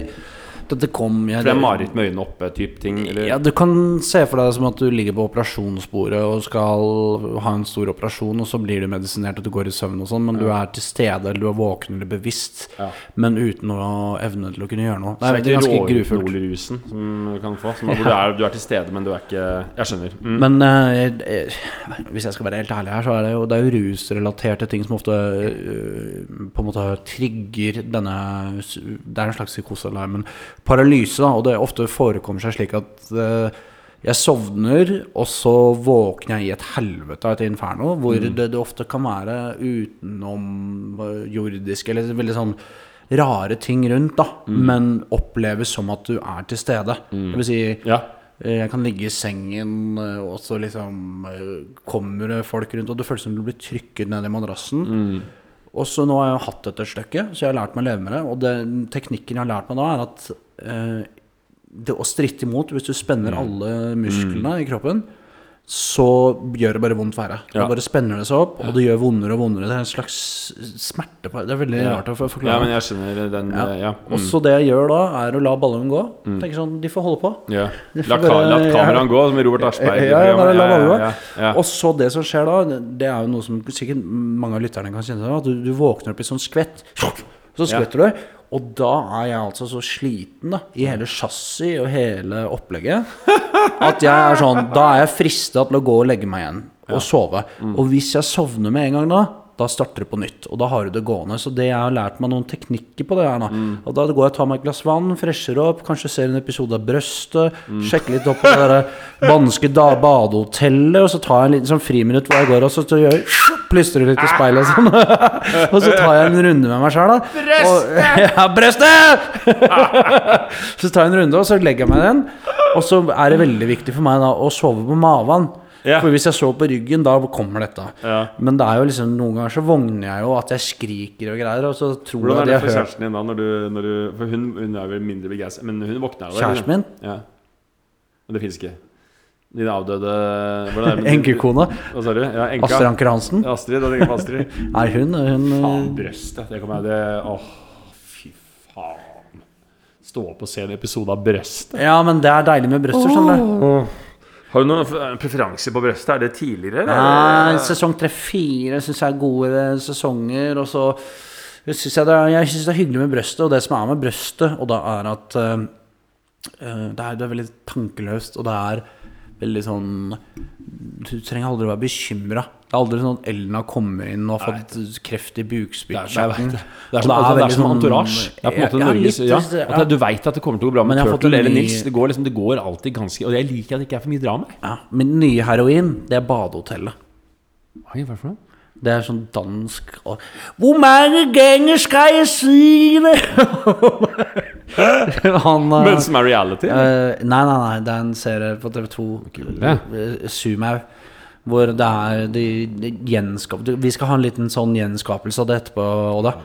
dette kom jeg, For det er mareritt med øynene oppe type ting? Eller? Ja, Du kan se for deg det som at du ligger på operasjonsbordet og skal ha en stor operasjon, og så blir du medisinert og du går i søvn og sånn, men du er til stede, eller du er våken eller bevisst, Ja. men uten å evne til å kunne gjøre noe. Det er egentlig ganske grufullt. Som du kan få. Som, hvor du er, du er til stede, men du er ikke Jeg skjønner. Mm. Men eh, hvis jeg skal være helt ærlig her, så er det jo, det er jo rusrelaterte ting som ofte uh, på en måte trigger denne Det er en slags psykosealarm, men paralyse, da. Og det ofte forekommer seg slik at eh, jeg sovner, og så våkner jeg i et helvete av et inferno, hvor det, det ofte kan være utenomjordisk, eller veldig sånn rare ting rundt, da, men oppleves som at du er til stede. Det vil si Ja. Eh, Jeg kan ligge i sengen, eh, og så liksom eh, kommer det folk rundt, og det føles som du blir trykket ned i madrassen. Og så nå har jeg hatt dette et stykke, så jeg har lært meg å leve med det. Og den teknikken jeg har lært meg da, er at eh, det å stritte imot, hvis du spenner alle musklene i kroppen, så gjør det bare vondt verre. Ja. bare spenner det seg opp, og det gjør vondere og vondere. Det er en slags smerte på det. er veldig Ja. rart å forklare. ja, men jeg skjønner den Ja. Ja. Mm. Og Mm. så det jeg gjør da, er å la ballongen gå. Tenker sånn, De får holde på. ja. La, bare- la ja. gå, som Robert Aschberg. Ja, ja, bare la programmet. gå. Og så det som skjer da, det er jo noe som sikkert mange av lytterne kan kjenne til, At du, du våkner opp i sånn skvett, så skvetter du. Og da er jeg altså så sliten da i hele chassis og hele opplegget at jeg er sånn Da er jeg frista til å gå og legge meg igjen og sove. Mm. Og hvis jeg sovner med en gang da, da starter det på nytt. Og da har du det gående. Så det jeg har lært meg noen teknikker på det her nå. Mm. Og da går jeg og tar meg et glass vann, fresher opp, kanskje ser en episode av Brøstet, Mm. sjekker litt opp på det der banske da, badehotellet, og så tar jeg en liten sånn friminutt hvor jeg går og så så gjør jeg plystrer litt i speilet og sånn. og så tar jeg en runde med meg sjøl, da. Brøstet! Ja, brøstet! så tar jeg en runde, og så legger jeg meg den. Og så er det veldig viktig for meg da å sove på maven. Ja. For hvis jeg sover på ryggen, da kommer dette. Ja. Men det er jo liksom noen ganger så vogner jeg jo at jeg skriker og greier, og så tror Hvordan jeg er de det for kjæresten din da? Når du, når du, for hun, hun er vel mindre begeistra, men hun våkner jo. Kjæresten min? Ja. Men det fins ikke? Din avdøde Enkekona. Hva sa du? Ja, enka. Astrid Anker Hansen. Astrid, da tenker jeg på Astrid. Nei, hun, hun Faen, brøstet. Det kommer jeg det Åh, fy faen. Stå opp og se en episode av Brøstet. Ja, men det er deilig med brøster, skjønner du. Har du noen f- preferanse på brøstet? Er det tidligere? Nei, sesong tre-fire syns jeg er gode sesonger, og så syns jeg det er, jeg synes det er hyggelig med brøstet, og det som er med brøstet, og da er at eh, eh, det, er, det er veldig tankeløst, og det er veldig sånn Du trenger aldri å være bekymra. Det er aldri sånn at Ellen har kommet inn og fått kreft i bukspyttkjertelen. Det er som, altså, det som entourage. Det er på en måte Ja, Norges ja, ja. at Du veit at det kommer til å gå bra Men med Turtle eller ny- Nils. Det går, liksom, det går alltid ganske Og jeg liker at det ikke er for mye drama. Ja, Min nye heroin, det er badehotellet. Hva er det for noe? Det er sånn dansk og Hvor mange ganger skal jeg si det? Han uh, Men som er reality? eh, Nei, nei, nei. Det er en serie på TV2. det. eh, Hvor det er de, de gjenskap... Vi skal ha en liten sånn gjenskapelse av det etterpå, Oda.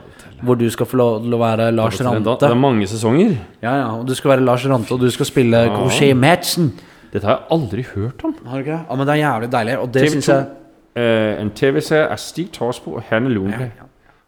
Hvor du skal få lov til å være Lars Rante. Det er mange sesonger. Ja, ja, og Du skal være Lars Rante, og du skal spille Crochet Madsen. Dette har jeg aldri hørt om. Har du ikke? Ja, men det er jævlig deilig, og det TV2. syns jeg Eh, en TV-serie av Stig Torsbo og Hanne Lundberg.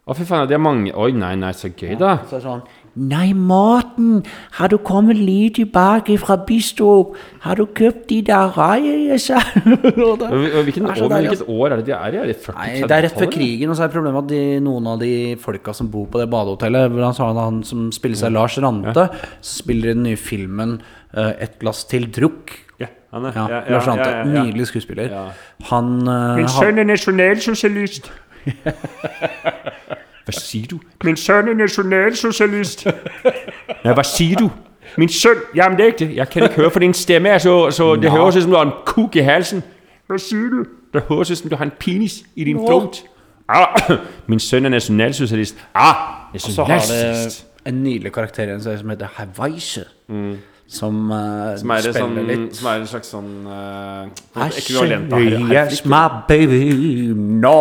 Å, fy faen, det er mange Oi, nei, nei, så gøy, da. Så er sånn Nei, Morten, har du kommet lige tilbake fra Bistrup? Har du kjøpt de der raiene Hvilken er år, deilig, hvilket år er det de er i? Er det 40 Nei, det er rett før krigen, og så er problemet at de, noen av de folka som bor på det badehotellet Blant annet han han som spiller seg Lars Rante, ja. spiller i den nye filmen uh, 'Et glass til drukk'. Ja, han er, Ja, ja, ja, Lars Ante. ja, ja, ja. Nydelig skuespiller. Ja. Han uh, Min sønn er nasjonalsosialist. Hva sier du? Min sønn er nasjonalsosialist. ja, hva sier du? Min sønn Jamen, det er ikke det. Jeg kan ikke høre, for din stemme er så, så Det høres ut som du har en kuk i halsen. Hva sier du? Det høres ut som du har en penis i din throat. Ah, min sønn er nasjonalsosialist. Ah, så har det en nydelig karakter igjen som heter Hawaise. Som, uh, Som er, spiller sånn, litt som er en slags sånn uh, Ekvivalent av yes, my baby, no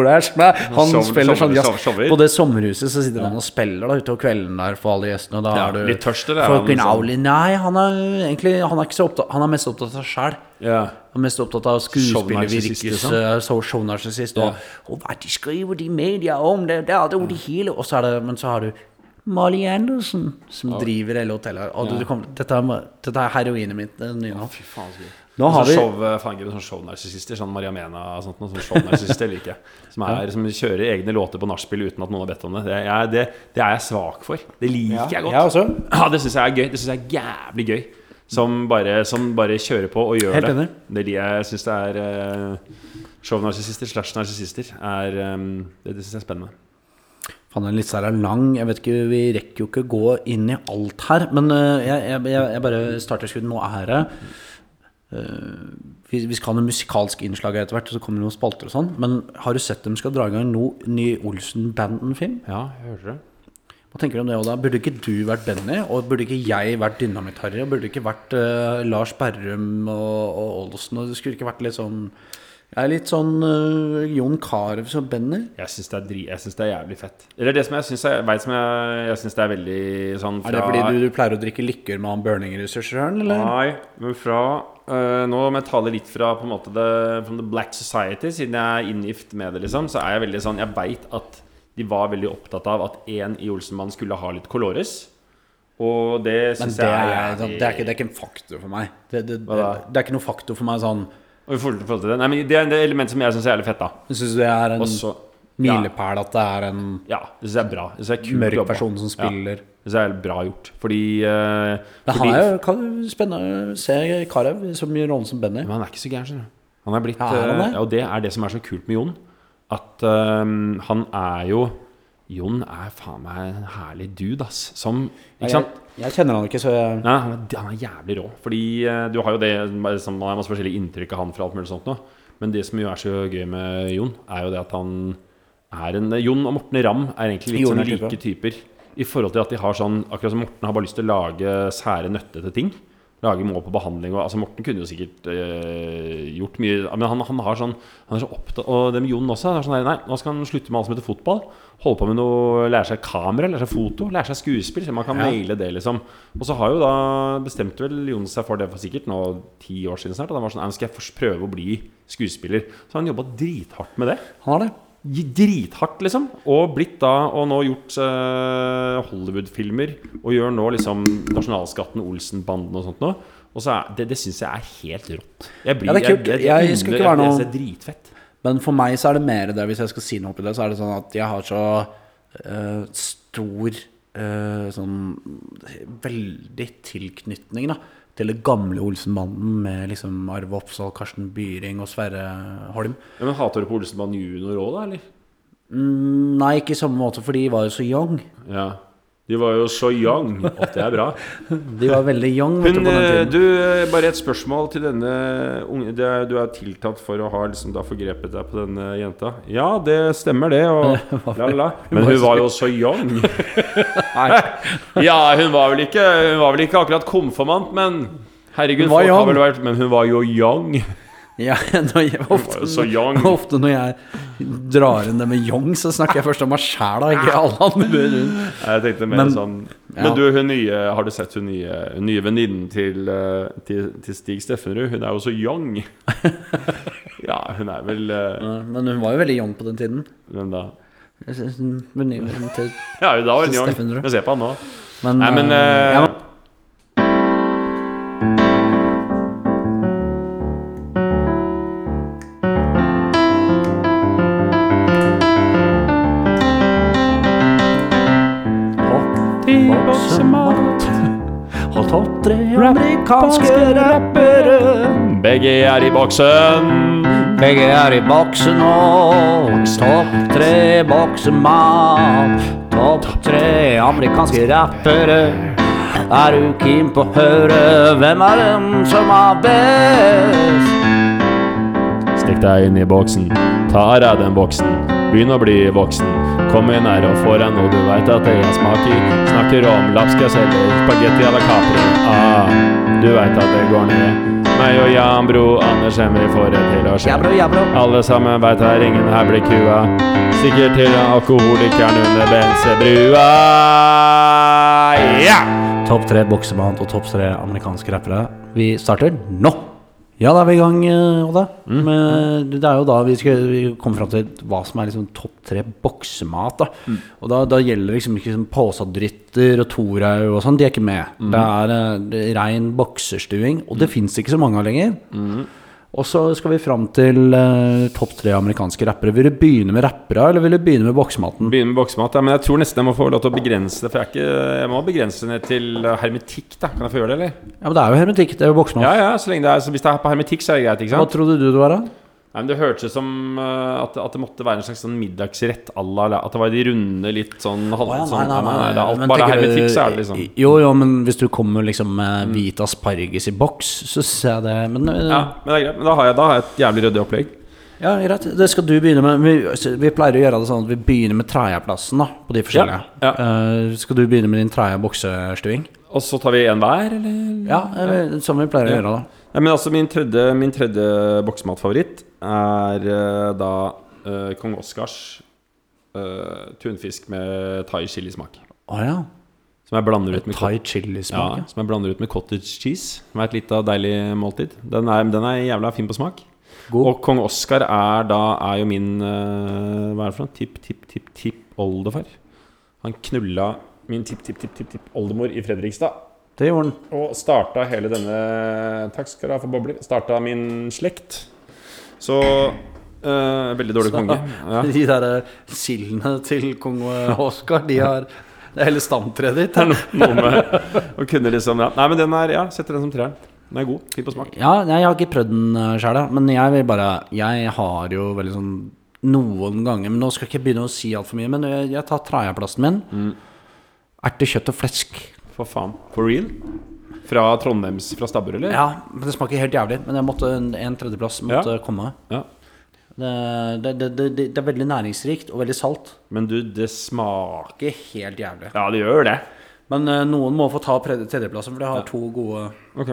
that's my Han Show- spiller sånn jazz. shower. På det sommerhuset så sitter han og spiller da utover kvelden der for alle gjestene. Da Ja, er du litt tørst, eller er han sånn- Nei, han er egentlig Han er ikke så opptatt Han er mest opptatt av seg sjæl. Ja. Han er mest opptatt av skuespillervirkes liksom. uh, så. Og, hva de skriver de media om det, det er det jo det hele Og så er det Men så har du Molly Anderson, som driver hele hotellet. Og du, du kommer, dette, er, dette er heroinet mitt. Det nye nå. Fy faen, så gøy. Nå har sånn vi show, eh, faen, sånn shownarsissister, sånn Maria Mena og sånt. Noe, sånn shownarsissister liker jeg. Som, er, som kjører egne låter på nachspiel uten at noen har bedt om det. Det, er- det, det er jeg svak for. Det liker jeg godt. Jeg også. Ja, det syns jeg er gøy. Det syns jeg er jævlig gøy. Som bare, som bare kjører på og gjør Helt det. Det er de jeg syns det er uh, Shownarsissister slash narsissister er um, Det, det syns jeg er spennende. Faen, er lista særlig er lang. Jeg vet ikke, Vi rekker jo ikke gå inn i alt her. Men øh, jeg, jeg, jeg, bare starter skuddet Nå er det øh, vi, vi skal ha noe musikalsk innslag etter hvert, så kommer det noen spalter og sånn. Men har du sett dem skal dra i gang no, ny Olsen-banden-film? Ja, jeg hørte det. Hva tenker du om det, Oda? Burde ikke du vært Benny? Og burde ikke jeg vært Dynamitt-Harry? Og burde ikke vært uh, Lars Berrum og, og Olsen? Og det skulle ikke vært litt sånn Jeg er litt sånn uh, Jon Carew som Benny. Jeg syns det, det er jævlig fett. Eller det som jeg syns jeg, som jeg, jeg synes det er veldig sånn Er det fordi du, du pleier å drikke lykker med han burning-ressursøren, eller? Nei, men fra uh, Nå må jeg tale litt fra på en måte the, from the Black Society, siden jeg er inngift med det, liksom. Så er jeg veldig sånn Jeg veit at de var veldig opptatt av at én i Olsenmannen skulle ha litt colores. Og det syns jeg er, det, er ikke, det er ikke en faktor for meg. Det, det, det, det er ikke noe faktor for meg sånn Og i forhold til- det Nei, men det er et element som jeg syns er jævlig fett, da. Syns du det er en Også, milepæl at det er en ja, det syns jeg er bra. Det er kult mørk person som spiller. Ja, det synes jeg er bra gjort. Fordi, uh, Men fordi han er kan, spennende å se i så mye rollen som Benny. Men han er ikke så gæren. Han er blitt Ja, er han det? eh, Og det er det som er så kult med Jon. At uh, han er jo Jon er faen meg en herlig dude, ass. Som Ikke Jeg, sant? jeg kjenner han ikke, så jeg Nei, han er, han er jævlig rå. Fordi eh, du har jo det liksom, Man har masse forskjellige inntrykk av han fra alt mulig sånt noe. Men det som jo er så gøy med Jon, er jo det at han er en Jon og Morten Ramm er egentlig litt sånn like typer. I forhold til at de har sånn Akkurat som Morten har bare lyst til å lage sære, nøttete ting. Lage mål på behandling og Altså Morten kunne jo sikkert øh, gjort mye Men han, han har sånn Han er så opptatt Og det med Jon også. Han er sånn Nei, nå skal han slutte med alt som heter fotball. Holde på med noe Lære seg kamera, lære seg foto, lære seg skuespill. Så man kan Ja. naile det, liksom. Og så har jo da bestemte vel Jon seg for det for sikkert nå ti år siden snart. Og han var sånn Nei, nå skal jeg først prøve å bli skuespiller. Så har han jobba drithardt med det. Han har det. Drithardt, liksom. Og blitt da Og nå gjort uh, Hollywood-filmer. Og gjør nå liksom Nasjonalskatten, Olsen-banden og sånt noe. Og så er, det, det syns jeg er helt rått. Jeg blir, Ja, det er kult. Jeg ikke være jeg, noe- jeg, jeg, er dritfett. Men for meg så er det mer det, hvis jeg skal si noe oppi det, så er det sånn at jeg har så uh, stor uh, sånn veldig tilknytning da til det gamle Olsenbanden med liksom Arve Oppsal, Karsten Byring og Sverre Holm. Ja, men Hater du på Olsenbanden junior òg, da, eller? Mm, nei, ikke i samme måte, for de var jo så young. Ja. De var jo så young. at det er bra. De var veldig young Hun, du, på den eh, tiden. du, eh, bare et spørsmål til denne unge det er, Du er tiltatt for å ha liksom da forgrepet deg på denne jenta. Ja, det stemmer, det. Og la, la, la. Men hun var jo så young. ja, hun var vel ikke Hun var vel ikke akkurat konfirmant, men Herregud, Hun var folk har vel vært Men hun var jo young. Ja, jeg, ofte, ofte når jeg drar inn det med young, så snakker jeg først om meg sjæl, ikke alle andre rundt. Jeg tenkte mer Men- sånn ja. Du, hun nye Har du sett hun nye, hun nye venninnen til, eh, til, til Stig Steffenrud? Hun er jo så young. ja, hun er vel eh, Ja, Men hun var jo veldig young på den tiden. Hvem da? Venninnen til- Ja, da var hun young. Men se på han nå. Men, Nei, men uh, ja, amerikanske rappere. Begge er i boksen. Begge er i boksen og topp tre boksemat. Topp tre amerikanske rappere. Er du keen på å høre hvem er dem som er best? Stikk deg inn i boksen. Ta av deg den boksen. Begynn å bli voksen. Kom inn her og få deg noe du veit at det er smak. Snakker om lapskaus eller spagetti à la Capri. Ah, du veit at det går ned. Meg og Jan Bro, Anders Henry får det til å skje. Ja, bro, ja, bro. Alle sammen veit her ingen her blir kua. Sikkert til alkoholikeren under bensebrua. Ja! Topp tre boksemann og topp tre amerikanske rappere. Vi starter nå. Ja, da er vi i gang, Odda. Mm. Men det er jo da vi skal komme fram til hva som er liksom topp tre boksemat. da Mm. Og da, da gjelder liksom ikke liksom påsadrytter og Torhaug og sånn. De er ikke med. Mm. Det er eh, er rein bokserstuing, og det fins ikke så mange av lenger. Og så skal vi fram til eh, topp tre amerikanske rappere. Vil du begynne med rappere, eller vil du begynne med boksematen? Begynne med boksemat, ja, men jeg tror nesten jeg må få lov til å begrense det. For jeg, ikke, jeg må begrense det ned til eh, hermetikk, da. Kan jeg få gjøre det, eller? Ja, men det er jo hermetikk. Det er jo boksemat. Ja, ja, så lenge det er, så hvis det er på hermetikk, så er det greit, ikke sant? Hva trodde du det var, da? Nei, men Det hørtes ut som uh, at, at det måtte være en slags sånn middagsrett à la At det var de runde, litt sånn halv... Oh, ja, sånn, nei, nei, nei, det er alt bare hermetikk, så er det liksom Jo, jo, men hvis du kommer liksom med hvit asparges i boks, så ser jeg det Men uh, Ja, men det er greit. Men da har jeg, da har jeg et jævlig ryddig opplegg. ja, greit. Det skal du begynne med. Vi, vi pleier å gjøre det sånn at vi begynner med tredjeplassen da, på de forskjellige. Ja, Eh, skal du begynne med din tredje boksestuing? Og så tar vi en hver, eller? Ja, som vi pleier å Ja. gjøre, da. Ja, men altså Min tredje, min tredje boksematfavoritt er eh, da uh, Kong Oscars uh, tunfisk med thai chilismak. Oh, ja. Som jeg blander ut med Thai ja, chili-smak. som jeg blander ut med cottage cheese. Som er et lite deilig måltid. Den er, den er jævla fin på smak. God. Og kong Oscar er da er jo min uh, Hva er det for noe? Tipp, tipp, tipp, tipp oldefar. Han knulla min tipp, tipp, tipp, tipp, tipp oldemor i Fredrikstad. Det gjorde han. Og starta hele denne Takk skal du ha for bobler. Starta min slekt. Så eh, Veldig dårlig Så- konge. Ja. De der eh, sildene til kong Oskar, de har Det er hele stamtreet ditt. Noe med å kunne liksom ja. Nei, men den er Ja, setter den som treeren. Den er god. Fin på smak. Ja, jeg har ikke prøvd den sjæl, men jeg vil bare Jeg har jo veldig sånn noen ganger Men nå skal jeg ikke begynne å si altfor mye, men jeg, jeg tar tredjeplassen min. Mm. Erte, kjøtt og flesk. For faen. For real? Fra Trondheims Fra Stabber, eller? Ja, men det smaker helt jævlig. Men jeg måtte en, tredjeplass måtte komme. Ja. Det, det, det, det, er veldig næringsrikt og veldig salt. Men du, det smaker helt jævlig. Ja, det gjør det. Men uh, noen må få ta tredjeplassen, for det har to gode Ok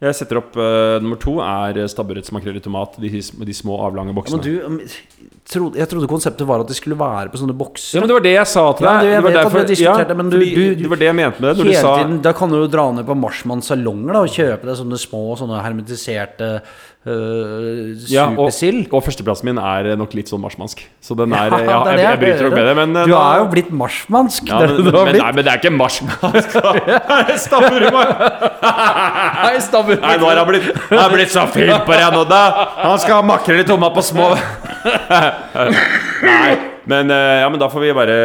Jeg setter opp uh, nummer to er stabburets makrell i tomat. De, de små, avlange boksene. Ja. Men du, trodde, jeg trodde konseptet var at de skulle være på sånne bokser. Ja, men Det var det jeg sa til Ja, deg. det- jeg var derfor- diskuterte, men du- du, du- det var det jeg mente med det. Du sa tiden, Da kan du jo dra ned på Marsmanns salonger og kjøpe deg sånne små sånne hermetiserte uh, ja, og, og førsteplassen min er nok litt sånn marsmansk. Så den er Ja, ja, jeg, jeg, bryter nok med det, men eh, Du da- er jo blitt marsmansk. ja, men, men, nei, men det er ikke marsmansk. Stabburhumor! Nei, stabber. Nei, nå har han blitt, han blitt så fin på det nå, da! Han skal ha makrell i tomat på små Nei, Men, eh, ja, men da får vi bare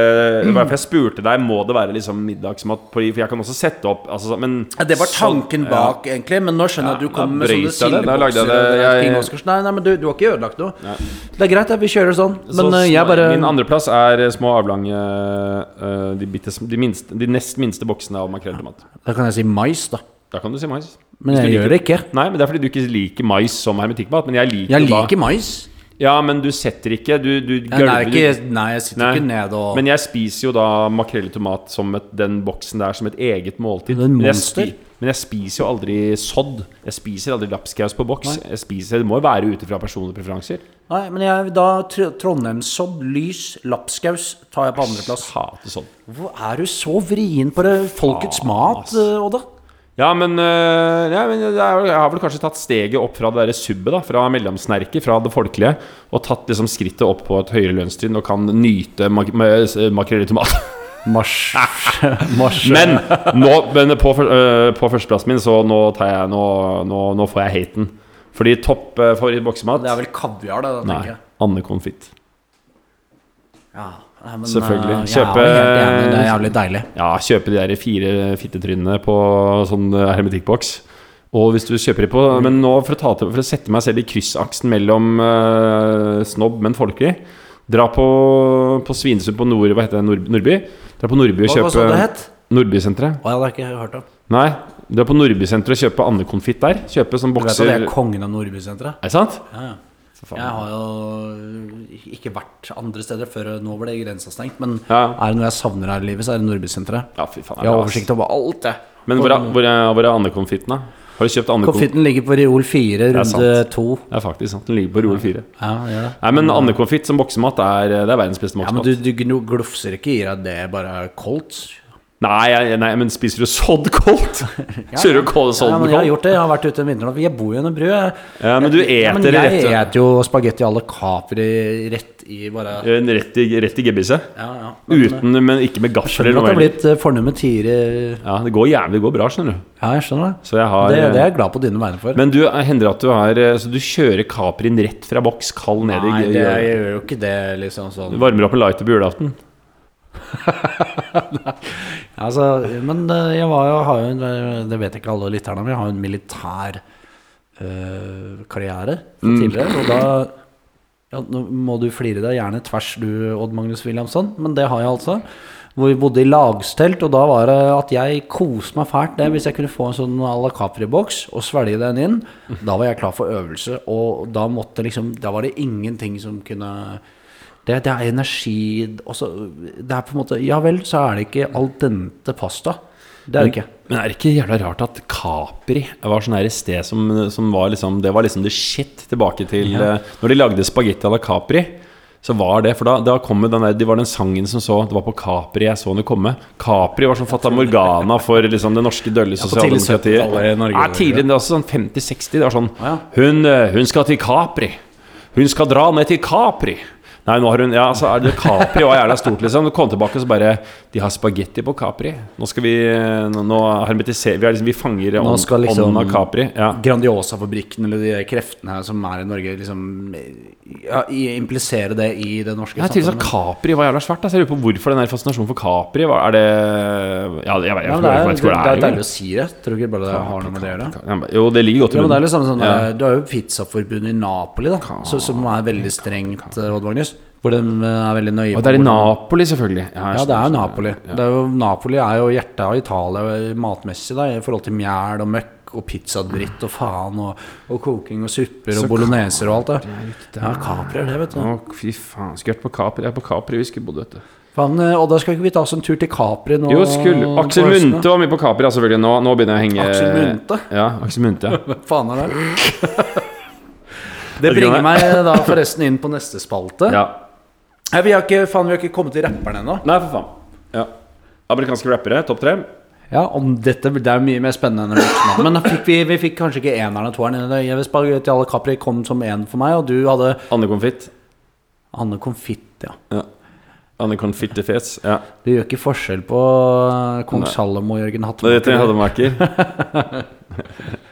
Bare for jeg spurte deg, må det være liksom middagsmat på For jeg kan også sette opp altså, men, Ja, det var tanken bak, bak, egentlig. Men nå skjønner jeg at du kom kommer med sånne sildebokser. Jeg- Nei, nei, men du, du har ikke ødelagt noe. Det er greit, ja, vi kjører sånn. Men Så eh, jeg bare Min andreplass er eh, små avlange de, bittes, de, minste, de nest minste boksene av makrell i. Da kan jeg si mais, da. Da kan du si mais. Men jeg liker- gjør det ikke. Nei, men det er fordi du ikke liker mais som hermetikkmat. Men jeg liker Jeg liker mais. Ja, men du setter ikke Du, du Nei, gølver litt. nei, jeg sitter Nei. ikke ned og Men jeg spiser jo da makrell i tomat som et, den boksen der som et eget måltid. Er Men jeg, spi, men jeg spiser jo aldri sodd. Jeg spiser aldri lapskaus på boks. Jeg spiser, Det må jo være ut ifra personlige preferanser. Nei, men jeg, da tr- Trondheimssodd, lys, lapskaus tar jeg på andreplass. Hater sodd. Hvor er du så vrien på det folkets mat, Odda? Ja, men, øh, ja, men jeg har vel kanskje tatt steget opp fra det der subbet, da, fra mellomsnerket, fra det folkelige, og tatt liksom skrittet opp på et høyere lønnstrinn og kan nyte mak med- makrell i tomat. Mars. Mars. Men, nå, men på, øh, på førsteplassen min, så nå, tar jeg, nå, nå, nå får jeg haten. Fordi topp favoritt favorittboksemat Det er vel kaviar, det, da, Nei, tenker jeg. andekonfitt. Ja, nei, men, Selvfølgelig. eh, Kjøpe- enig, det er jævlig deilig. Ja, kjøpe de der fire fittetrynene på sånn øh, hermetikkboks. Og hvis du kjøper de på Men nå, for å, ta til, for å sette meg selv i kryssaksen mellom uh, snobb, men folkelig Dra på, på Svinesund på Nord... Hva heter det? Nord, Nordby? Dra på Nordby og kjøpe hva sa det het? Nordbysenteret. Å, ja, det har jeg ikke hørt om. Nei, dra på Nordbysenteret og kjøpe andekonfitt der. Kjøpe sånn bokser Du vet at det er kongen av Nordbysenteret? Er det sant? Ja, ja. Jeg har jo ikke vært andre steder før nå ble grensa stengt. Men Ja. er det noe jeg savner her i livet, så er det Nordbysenteret. Ja, fy faen. Jeg har oversikt over alt, jeg. Men hvor er, hvor er, hvor er andekonfitten, da? Har du kjøpt? Konfitten ligger på Reol 4, er runde 2. Det er faktisk sant. Den ligger på Reol 4. Ja, ja. Nei, men andekonfitt som boksemat er, det er verdens beste Ja, men du, du glufser ikke i deg det bare koldt? Nei, jeg, nei, men spiser du sodd koldt? Kjører du kål Ja, koldt? jeg har gjort det. Jeg har vært ute en vinter Jeg bor jo under brød. jeg. Ja, men du Ja, men eter jeg rett, eter jo spagetti alle capri rett i bare rett i, rett i gebisset. Ja, ja. Men, Uten, men ikke med gaffel Skjønner eller at det har blitt fornummer fornummet tiere Ja, det går jævlig det går bra, skjønner du. Ja, jeg skjønner det. Så jeg har Det, det er jeg glad på dine vegne for. Men du, hender at du har eh, Så du kjører Caprien rett fra boks, kald ned Nei, i det, jeg gjør jo ikke det, liksom Du sånn. varmer opp en lighter på julaften? Altså, men eh, jeg var jo, har jo en, eh, Det vet ikke alle lytterne, men jeg har jo en militær øh, karriere fra tidligere. Og da ja, Nå må du flire deg gjerne tvers, du, Odd Magnus Williamson, men det har jeg altså. Hvor vi bodde i lagstelt, og da var det at jeg koste meg fælt det hvis jeg kunne få en sånn à la Capri-boks og svelge den inn. Da var jeg klar for øvelse, og da måtte liksom Da var det ingenting som kunne det, det er energi også, Det er på en måte Ja vel, så er det ikke al dente pasta. Det er det ikke. Men er det ikke jævla rart at Capri var sånn her et sted som, som var liksom Det var liksom the shit tilbake til eh, Når de lagde spagetti à la Capri, så var det For da, da kom den der Det var den sangen som så Det var på Capri jeg så den komme. Capri var sånn Fata Morgana for liksom det norske dølle sosialdemokratiet. i Ja, var det var sånn 50-60. Det var sånn Ja. hun, eh, hun skal til Capri. Hun skal dra ned til Capri. Nei, nå har hun Ja, altså, er det Capri var jævla stort, liksom. Du kom tilbake og så bare De har spagetti på Capri. Nå skal vi Nå, nå hermetiserer vi, er liksom, vi fanger ånden liksom- av Capri. Ja. Grandiosa-fabrikken eller de kreftene her som er i Norge, liksom ja, implisere det i det norske ja, samfunnet. Capri var jævla svært. Altså. Jeg lurer på hvorfor den fascinasjonen for Capri var, Er det Ja, jeg, jeg, jeg, Ja, det, jeg vet ikke det, er det er. deilig å si det. Tror ikke bare det har noe med det å gjøre? Jo, det ligger godt i Ja, er munnen. litt sånn, sånn Ja. eh, Du har jo pizzaforbundet i Napoli, da, så, som er veldig strengt, eh, Odd Magnus. Hvor de eh, er veldig nøye Og det er i Napoli, selvfølgelig. Ja, Ja, det er jo Napoli. Det er jo, Napoli er jo hjertet av Italia matmessig, da, i forhold til mjæl og møkk og pizzadritt og faen og, og koking og supper og bologneser og alt det. Ja, Capri er det, vet du. Å, fy faen. Skulle vært på Capri. Jeg er på Capri vi skulle bodd, vet du. Fan, og da skal ikke vi ta oss en tur til Capri nå? Jo, skulle Aksel Munthe var med på Capri, selvfølgelig. Nå, nå begynner jeg å henge Aksel Munthe? Ja, Aksel Munthe. Hva faen er det? Det bringer meg da forresten inn på neste spalte. ja. Nei, vi har ikke, faen, vi har ikke kommet til rapperne ennå. Nei, for faen. Ja. Amerikanske rappere, topp tre. Ja, om dette det er mye mer spennende enn Voksenmann. Men fikk vi, vi fikk kanskje ikke eneren og toeren. Jeg vil Spagetti alle Capri kom som én for meg, og du hadde Anne Konfitt. Anne Konfitt, ja. Ja. Anne Konfittefes. Ja. Du gjør ikke forskjell på eh, kong Nei. Salomo og Jørgen Det heter Hattemaker.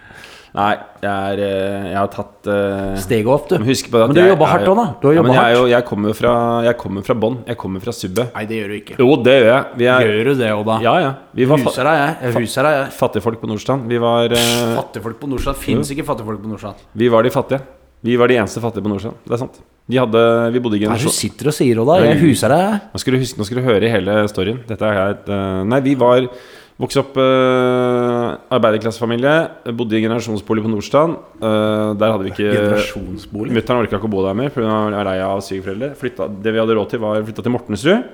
Nei, jeg, er, eh, jeg har tatt uh, Steget opp, du. men Husk på at Men du jobba hardt òg, da. Du har ja, men jeg, er jo, hardt. jeg kommer fra, jeg kommer fra bånn. Jeg kommer fra subbet. Nei, det gjør du ikke. Jo, det gjør jeg. Vi er, Gjør du det òg, da? ja, ja. Vi var Huser deg, jeg. Jeg huser deg, jeg. fattigfolk på Nordstrand. Vi var, uh, Fattigfolk på Nordstrand fins ikke fattigfolk på Nordstrand. vi var de fattige. Vi var de eneste fattige på Nordstrand. Det er sant. De hadde, vi bodde i Hva er det du sitter og sier, Oda? Jeg huser deg. Nå skal du huske, nå skal du høre hele storyen. Dette er et uh, Nei, vi var Vokste opp uh, arbeiderklassefamilie. Bodde i generasjonsbolig på Nordstrand. Eh, der hadde vi ikke Generasjonsbolig. Mutter'n orka ikke å bo der mer, for hun var lei av svigerforeldre. Flytta- Det vi hadde råd til, var flytta til Mortensrud.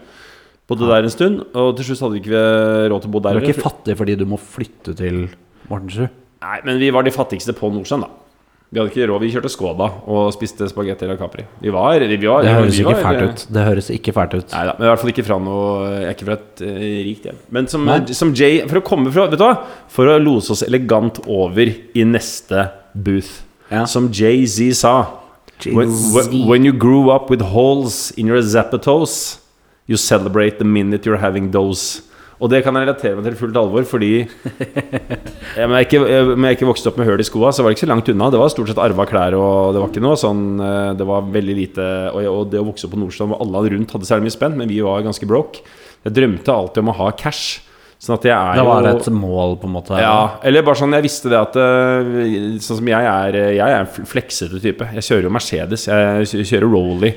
Bodde der en stund, og til slutt hadde vi ikke råd til å bo Du der. er ikke fattig fordi du må flytte til Mortensrud? Nei, men vi var de fattigste på Nordstrand, da. Vi hadde ikke råd. Vi kjørte Skoda og spiste spagetti eller Capri. Vi var, vi var Det høres vi ikke fælt ut. Det høres ikke fælt ut. Nei da, men i hvert fall ikke fra noe Jeg er ikke fra et uh, rikt hjem. Men som, som Jay For å komme fra Vet du hva? For å lose oss elegant over i neste booth. Ja. Som Jay-Z sa when, when- when you grew up with holes in your zapatos, you celebrate the minute you're having those. Og det kan jeg relatere meg til fullt alvor, fordi jeg, men jeg ikke, jeg, men jeg ikke vokste opp med høl i skoa, så var det ikke så langt unna. Det var stort sett arva klær, og det var ikke noe sånn eh, Det var veldig lite Og, og det å vokse opp på Nordstrand hvor alle rundt hadde særlig mye spent, men vi var ganske broke. Jeg drømte alltid om å ha cash. Sånn at jeg er Det var jo et mål, på en måte? ja, eller bare sånn Jeg visste det at øh, Sånn som jeg er Jeg er en fl- fleksete type. Jeg kjører jo Mercedes. Jeg kjører Rolly.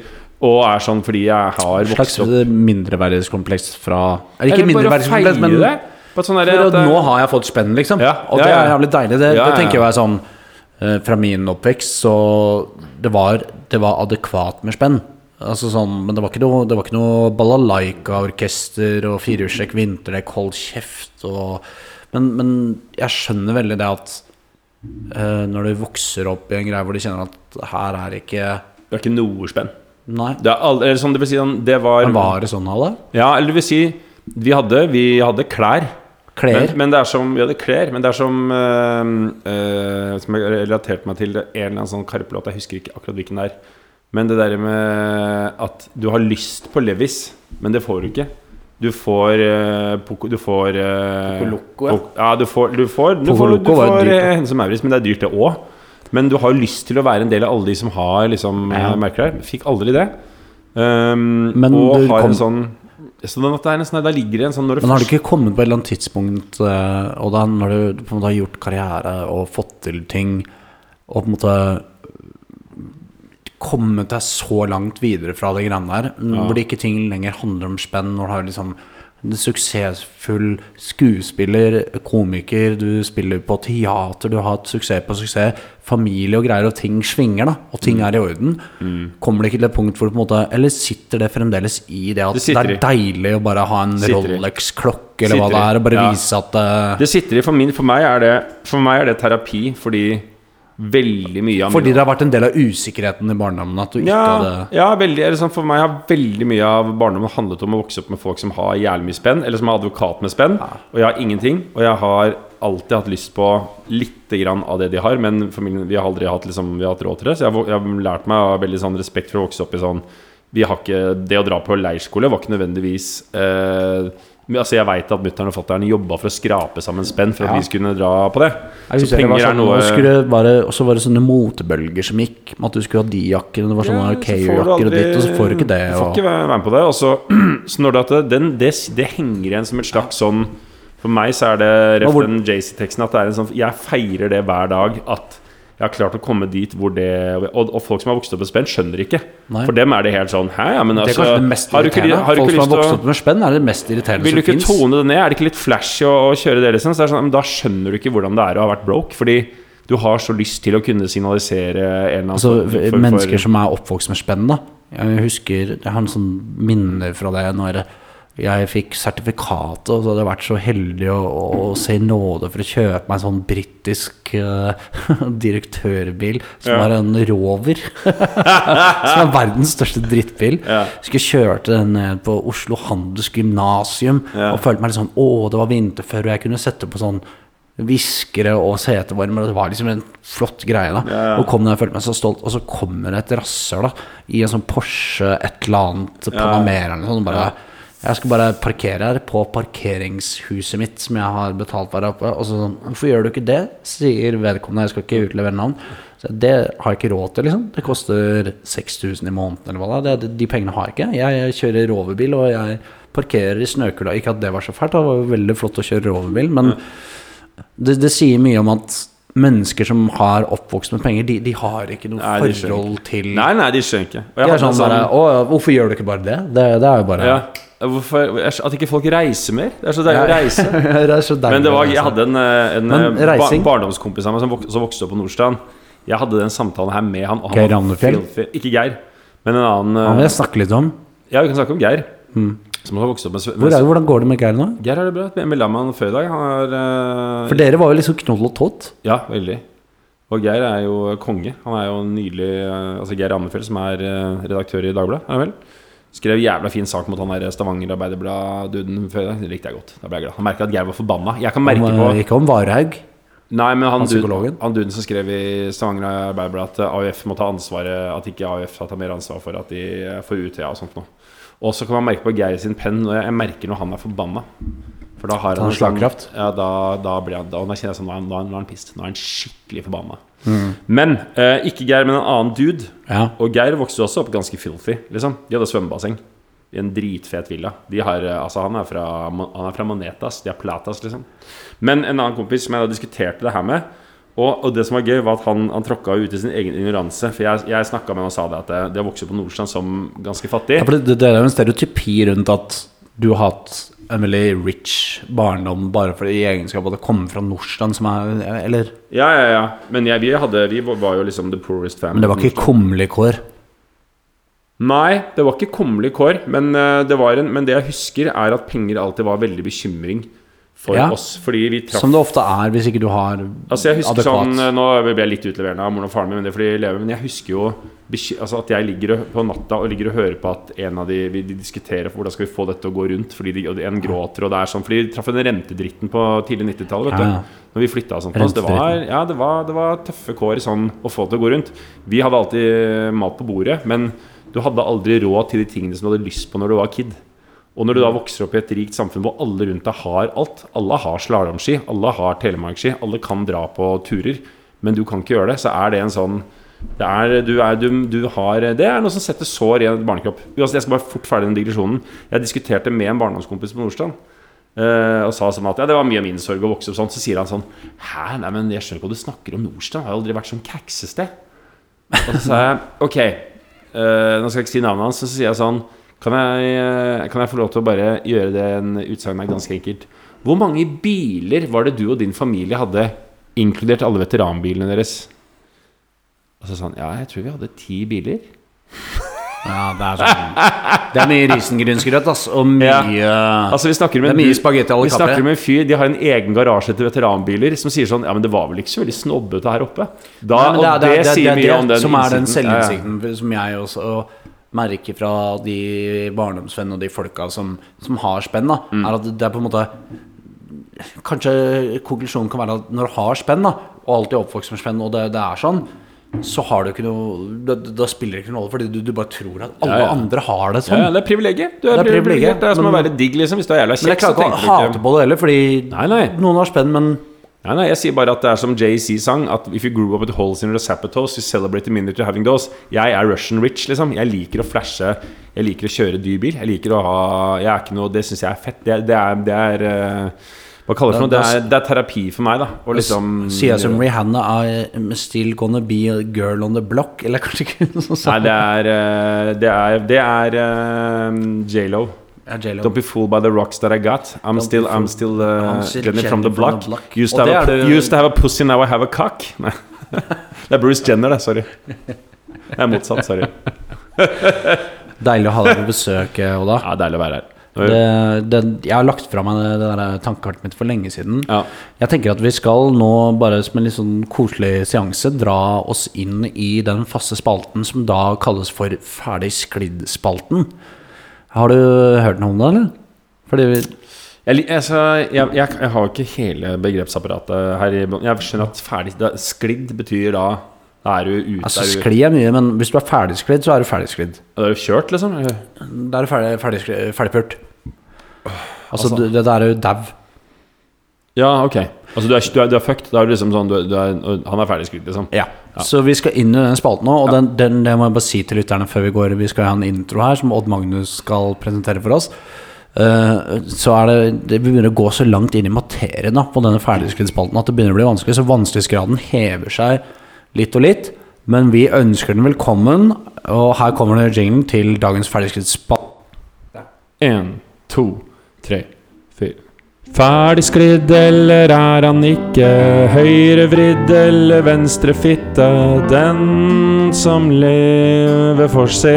Og er sånn fordi jeg har vokst opp mindreverdighetskompleks fra Eller ikke mindreverdighetskompleks, men det. På sånn at, at nå har jeg fått spenn, liksom. Ja, Og det er jævlig deilig. Det, det tenker jeg jeg sånn eh, Fra min oppvekst så det var, det var adekvat med spenn. Altså sånn, men det var ikke noe, det var ikke noe balalaika-orkester og firehjulstrekk vinterdekk, hold kjeft og men, men jeg skjønner veldig det at uh, når du vokser opp i en greie hvor du kjenner at her er ikke det er ikke noe spenn. Nei. Det, er aldri, eller sånn, det vil si sånn, det var Men var det sånn, alle? Ja, eller det vil si Vi hadde, vi hadde klær. Klær? Men, men det er som Vi hadde klær, men det er som øh, øh, Som jeg relaterte meg til en eller annen sånn Karpe-låt. Jeg husker ikke akkurat hvilken det er. Men det der med at du har lyst på Levis, men det får du ikke. Du får øh, Poco Du får Poco Loco, ja. Ja. Du får Du får, du Poco får, du Loco var får Maurits, men det er dyrt, det òg. Men du har jo lyst til å være en del av alle de som har liksom, Ja. ja. merker der. Fikk aldri det. Um, Men og du har kom- en sånn Sånn at det er nesten, der ligger en sånn Men har du ikke kommet på et eller annet tidspunkt eh, Og da når du på en måte har gjort karriere og fått til ting Og på en måte kommet deg så langt videre fra de greiene der Hvor det ikke ting lenger handler om spenn Når du har liksom en suksessfull skuespiller, komiker Du spiller på teater, du har hatt suksess på suksess. Familie og greier, og ting svinger da Og Mm. ting er i orden. Kommer det ikke til et punkt hvor du på en måte Eller sitter det fremdeles i det at Det det, er deilig å bare ha en Rolex-klokke eller hva det er, og bare Ja. vise at uh... Det sitter i. For, min, for, meg det, for meg er det terapi fordi veldig mye av Fordi det har vært en del av usikkerheten i barndommen at du ikke ja, hadde ja, veldig, eller sånn, for meg har veldig mye av barndommen handlet om å vokse opp med folk som har jævlig mye spenn, eller som er advokat med spenn, og jeg har ingenting. Og jeg har alltid hatt lyst på lite grann av det de har, men familien, vi har aldri hatt, liksom, vi har hatt råd til det. Så jeg, har jeg har lært meg veldig sånn respekt for å vokse opp i sånn vi har ikke, Det å dra på leirskole var ikke nødvendigvis eh, altså Jeg veit at mutter'n og fatter'n jobba for å skrape sammen spenn for at Ja. vi skulle dra på det. Jeg Så penger det sånn, er sånn, noe Og så var det sånne motebølger som gikk, med at du skulle ha de jakkene. Det var sånne Ja, så du KU-jakker og ditt, og så får du ikke det. Du får ikke være med på det. Og så, så når det, at den, det, det henger igjen som et slags sånn For meg så er det Og ref den JC-teksten at det er en sånn Jeg feirer det hver dag at jeg har klart å komme dit hvor det Og, og folk som har vokst opp med spenn, skjønner ikke. Nei. For dem er det helt sånn Hæ, ja, men det er altså kanskje det mest har du ikke, irriterende. har du Folk som har vokst opp med spenn, er det mest irriterende vil du ikke finnes? tone det ned? Er det ikke litt flashy å, å kjøre det? Liksom? Så det er sånn, men da skjønner du ikke hvordan det er å ha vært broke. Fordi du har så lyst til å kunne signalisere en Altså, for- mennesker som er oppvokst med spenn, da. Jeg husker Jeg har en sånn minner fra det når jeg fikk sertifikatet, og så hadde jeg vært så heldig å, å se i nåde for å kjøpe meg en sånn britisk uh, direktørbil som Ja. var en Rover. som er verdens største drittbil. Ja. Skulle kjørte den ned på Oslo Handelsgymnasium Ja. og følte meg litt sånn Å, det var vinterføre, og jeg kunne sette på sånn Viskere og setevarmer, og det var liksom en flott greie. da Ja. Og kom der, jeg følte meg så stolt, og så kommer det et rasshøl i en sånn Porsche et eller annet Panamera eller noe sånt. Bare Jeg skal bare parkere her på parkeringshuset mitt som jeg har betalt for. Og så sånn Hvorfor gjør du ikke det? sier vedkommende. Jeg skal ikke utlevere navn. Så det har jeg ikke råd til, liksom. Det koster 6000 i måneden eller hva det er. De pengene har jeg ikke. Jeg kjører roverbil, og jeg parkerer i snøkula. Ikke at det var så fælt, det var veldig flott å kjøre roverbil, men det, det sier mye om at mennesker som har oppvokst med penger, de, de har ikke noe Nei, forhold til Nei, nei, de skjønner ikke. Og De er sånn, sånn bare Å, hvorfor gjør du ikke bare det? Det, det er jo bare ja, hvorfor, At ikke folk reiser mer? Det er så deilig å reise. det så deilig. Men det var, jeg hadde en, eh, en eh, ba barndomskompis av meg som, vok som vokste opp på Nordstrand. Jeg hadde den samtalen her med han. Geir Andefjell? Ikke Geir, men en annen Han vil eh, jeg snakke litt om. Ja, vi kan snakke om Geir. Som har vokst opp med, Hvor er, hvordan går det med Geir nå? Geir har det bra. Jeg melda med han før i dag. Han er uh, For dere var jo liksom knoll og tott. Ja, veldig. Og Geir er jo konge. Han er jo nydelig eh, Altså Geir Andefjell, som er eh, redaktør i Dagbladet, er det vel? Skrev jævla fin sak mot han der Stavanger Arbeiderblad-duden før i dag. Det likte jeg godt. Da ble jeg glad. Han merka at Geir var forbanna. Jeg kan merke på eh, Ikke om Varhaug. Nei, men han, Han han duden som skrev i Stavanger Arbeiderblad at AUF må ta ansvaret At ikke AUF tar mer ansvar for at de eh, får Utøya og sånt noe. Og så kan man merke på Geir sin penn, og jeg, merker når han er forbanna. For da har Han han slagkraft? sånn-? Ja, da, da blir han Da, da kjenner jeg sånn Nå er han- nå er han pissed. Nå er han skikkelig forbanna. Mm. Men eh, ikke Geir, men en annen dude. Ja. Og Geir vokste også opp ganske filthy, liksom. De hadde svømmebasseng. I en dritfet villa. De har, eh, altså han, er fra, han er fra Monetas. De er Platas, liksom. Men en annen kompis som jeg da diskuterte det her med og, og det som var gøy, var at han, han tråkka ut i sin egen ignoranse. For jeg, jeg snakka med ham og sa det at de har vokst opp på Nordstrand som ganske fattig Ja, for det, det er jo en stereotypi rundt at du har hatt en veldig rich barndom bare fordi i egenskap av å komme fra Norsland, som er Eller Ja, ja, ja. Men jeg, vi, hadde, vi var jo liksom the poorest family. Men det var ikke kummerlige kår. Nei, det var ikke kummerlige kår. Men, eh, det var en, men det jeg husker, er at penger alltid var veldig bekymring for Ja. oss. Fordi vi traff Som det ofte er hvis ikke du har Altså jeg husker adekvat sånn Nå ble jeg litt utleverende av moren og faren min, men det er fordi de lever, men jeg husker jo altså at jeg ligger på natta og ligger og hører på at en av de vi diskuterer hvordan skal vi få dette til å gå rundt. Fordi de, en gråter, og det er sånn Fordi de traff den rentedritten på tidlig 90-tallet, vet. Ja. Når vi flytta og sånt. Altså, det, var, ja, det, var, det var tøffe kår sånn å få det til å gå rundt. Vi hadde alltid mat på bordet, men du hadde aldri råd til de tingene som du hadde lyst på når du var kid. Og når du da vokser opp i et rikt samfunn hvor alle rundt deg har alt Alle har slalåmski, alle har telemarkski, alle kan dra på turer, men du kan ikke gjøre det, så er det en sånn det er, du er, du, du har, det er noe som setter sår i en barnekropp. Jeg skal bare fort ferdig den digresjonen. Jeg diskuterte med en barndomskompis på Nordstrand. eh, og sa sånn at ja, det var mye av min sorg å vokse opp sånn. Så sier han sånn Hæ, nei, men jeg skjønner ikke hva du snakker om. Nordstrand har jo aldri vært sånn kæksested. Og så sa jeg ok, uh, nå skal jeg ikke si navnet hans, så sier jeg sånn kan jeg, eh, kan jeg få lov til å bare gjøre det en utsagn her ganske enkelt? Hvor mange biler var det du og din familie hadde, inkludert alle veteranbilene deres? Og så sa han ja, jeg tror vi hadde ti biler. Ja, det er sånn Det er mye risengrynsgrøt, ass. Og mye Altså Vi snakker med Det er en mye spagetti alle Vi snakker med en fyr De har en egen garasje til veteranbiler som sier sånn Ja, men det var vel ikke så veldig snobbete her oppe? Da, Nei, det, og det, sier mye om den som er den selvinnsikten Ja, ja. som jeg også merker fra de barndomsvennene og de folka som, som har spenn, da, Mm. er at det er på en måte Kanskje konklusjonen kan være at når du har spenn, da, og alltid er oppvokst med spenn, og det, det er sånn, så har du ikke noe Da, da spiller det ikke noen rolle, fordi du, du bare tror at alle Ja, ja. andre har det sånn. ja, det er privilegiet. Du er, Det er privilegiet. Det er som å være digg, liksom. Hvis du er jævla Men jeg kjekk, klarer ikke å hate på det heller, fordi Nei, nei. noen har spenn, men Nei, nei, jeg sier bare at det er som Jay-Z sang At if you grew up with holes in your zapatos You celebrate the minute having those Jeg er Russian rich, liksom Jeg liker å flashe Jeg liker å kjøre dyr bil Jeg liker å ha Jeg er ikke noe Det synes jeg er fett Det, det er, det er uh, Hva kaller det for noe? Det er, det er terapi for meg da Og liksom sier jeg som Rihanna I'm still gonna be a girl on the block, eller kanskje ikke noe sånt. Nei, det er eh, Det er, det er eh, J-Lo J-Lo. Don't be fooled by the rocks that I got I'm still, I'm still uh, I'm still getting from the block. from block, the block. Used to, have a, er used to have a pussy, now I have a cock Det er Bruce Jenner det, sorry Det er motsatt, sorry Deilig å ha deg på besøk, Oda. Ja, deilig å være her Det, det, jeg har lagt fra meg det, det der tankekartet mitt for lenge siden. Ja. Jeg tenker at vi skal nå, bare som en litt sånn koselig seanse, dra oss inn i den faste spalten som da kalles for Ferdig sklidd-spalten. Har du hørt noe om det, eller? Fordi vi, Jeg, altså, jeg, jeg, jeg har jo ikke hele begrepsapparatet her i bånn. Jeg skjønner at ferdig da, Sklidd betyr da Da er du ute altså, skli er mye, men hvis du er ferdigsklidd, så er du ferdigsklidd. Da er du kjørt, liksom? Da er du ferdig, ferdig, ferdigpult. Altså, Altså- du- det der er jo dau. Ja, ok. Altså, du er, du er, du er fucked. Er liksom sånn du, er- du Han er ferdig skutt, liksom. Ja. Så vi skal inn i den spalten nå, og den, den, det må jeg bare si til lytterne før vi går. Vi skal ha en intro her som Odd Magnus skal presentere for oss. Uh, så er det Det begynner å gå så langt inn i materien da, på denne ferdigskridd spalten at det begynner å bli vanskelig. Så vanskelighetsgraden hever seg litt og litt. Men vi ønsker den velkommen, og her kommer det jinglen til dagens ferdigskridd spalte. Én, to, tre. Ferdigsklidd eller er han ikke? Høyrevridd eller venstre fitte? Den som lever, får se.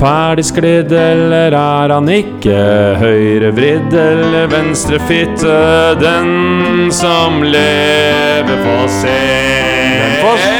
Ferdigsklidd eller er han ikke? Høyrevridd eller venstre fitte? Den som lever, får se. Den får se.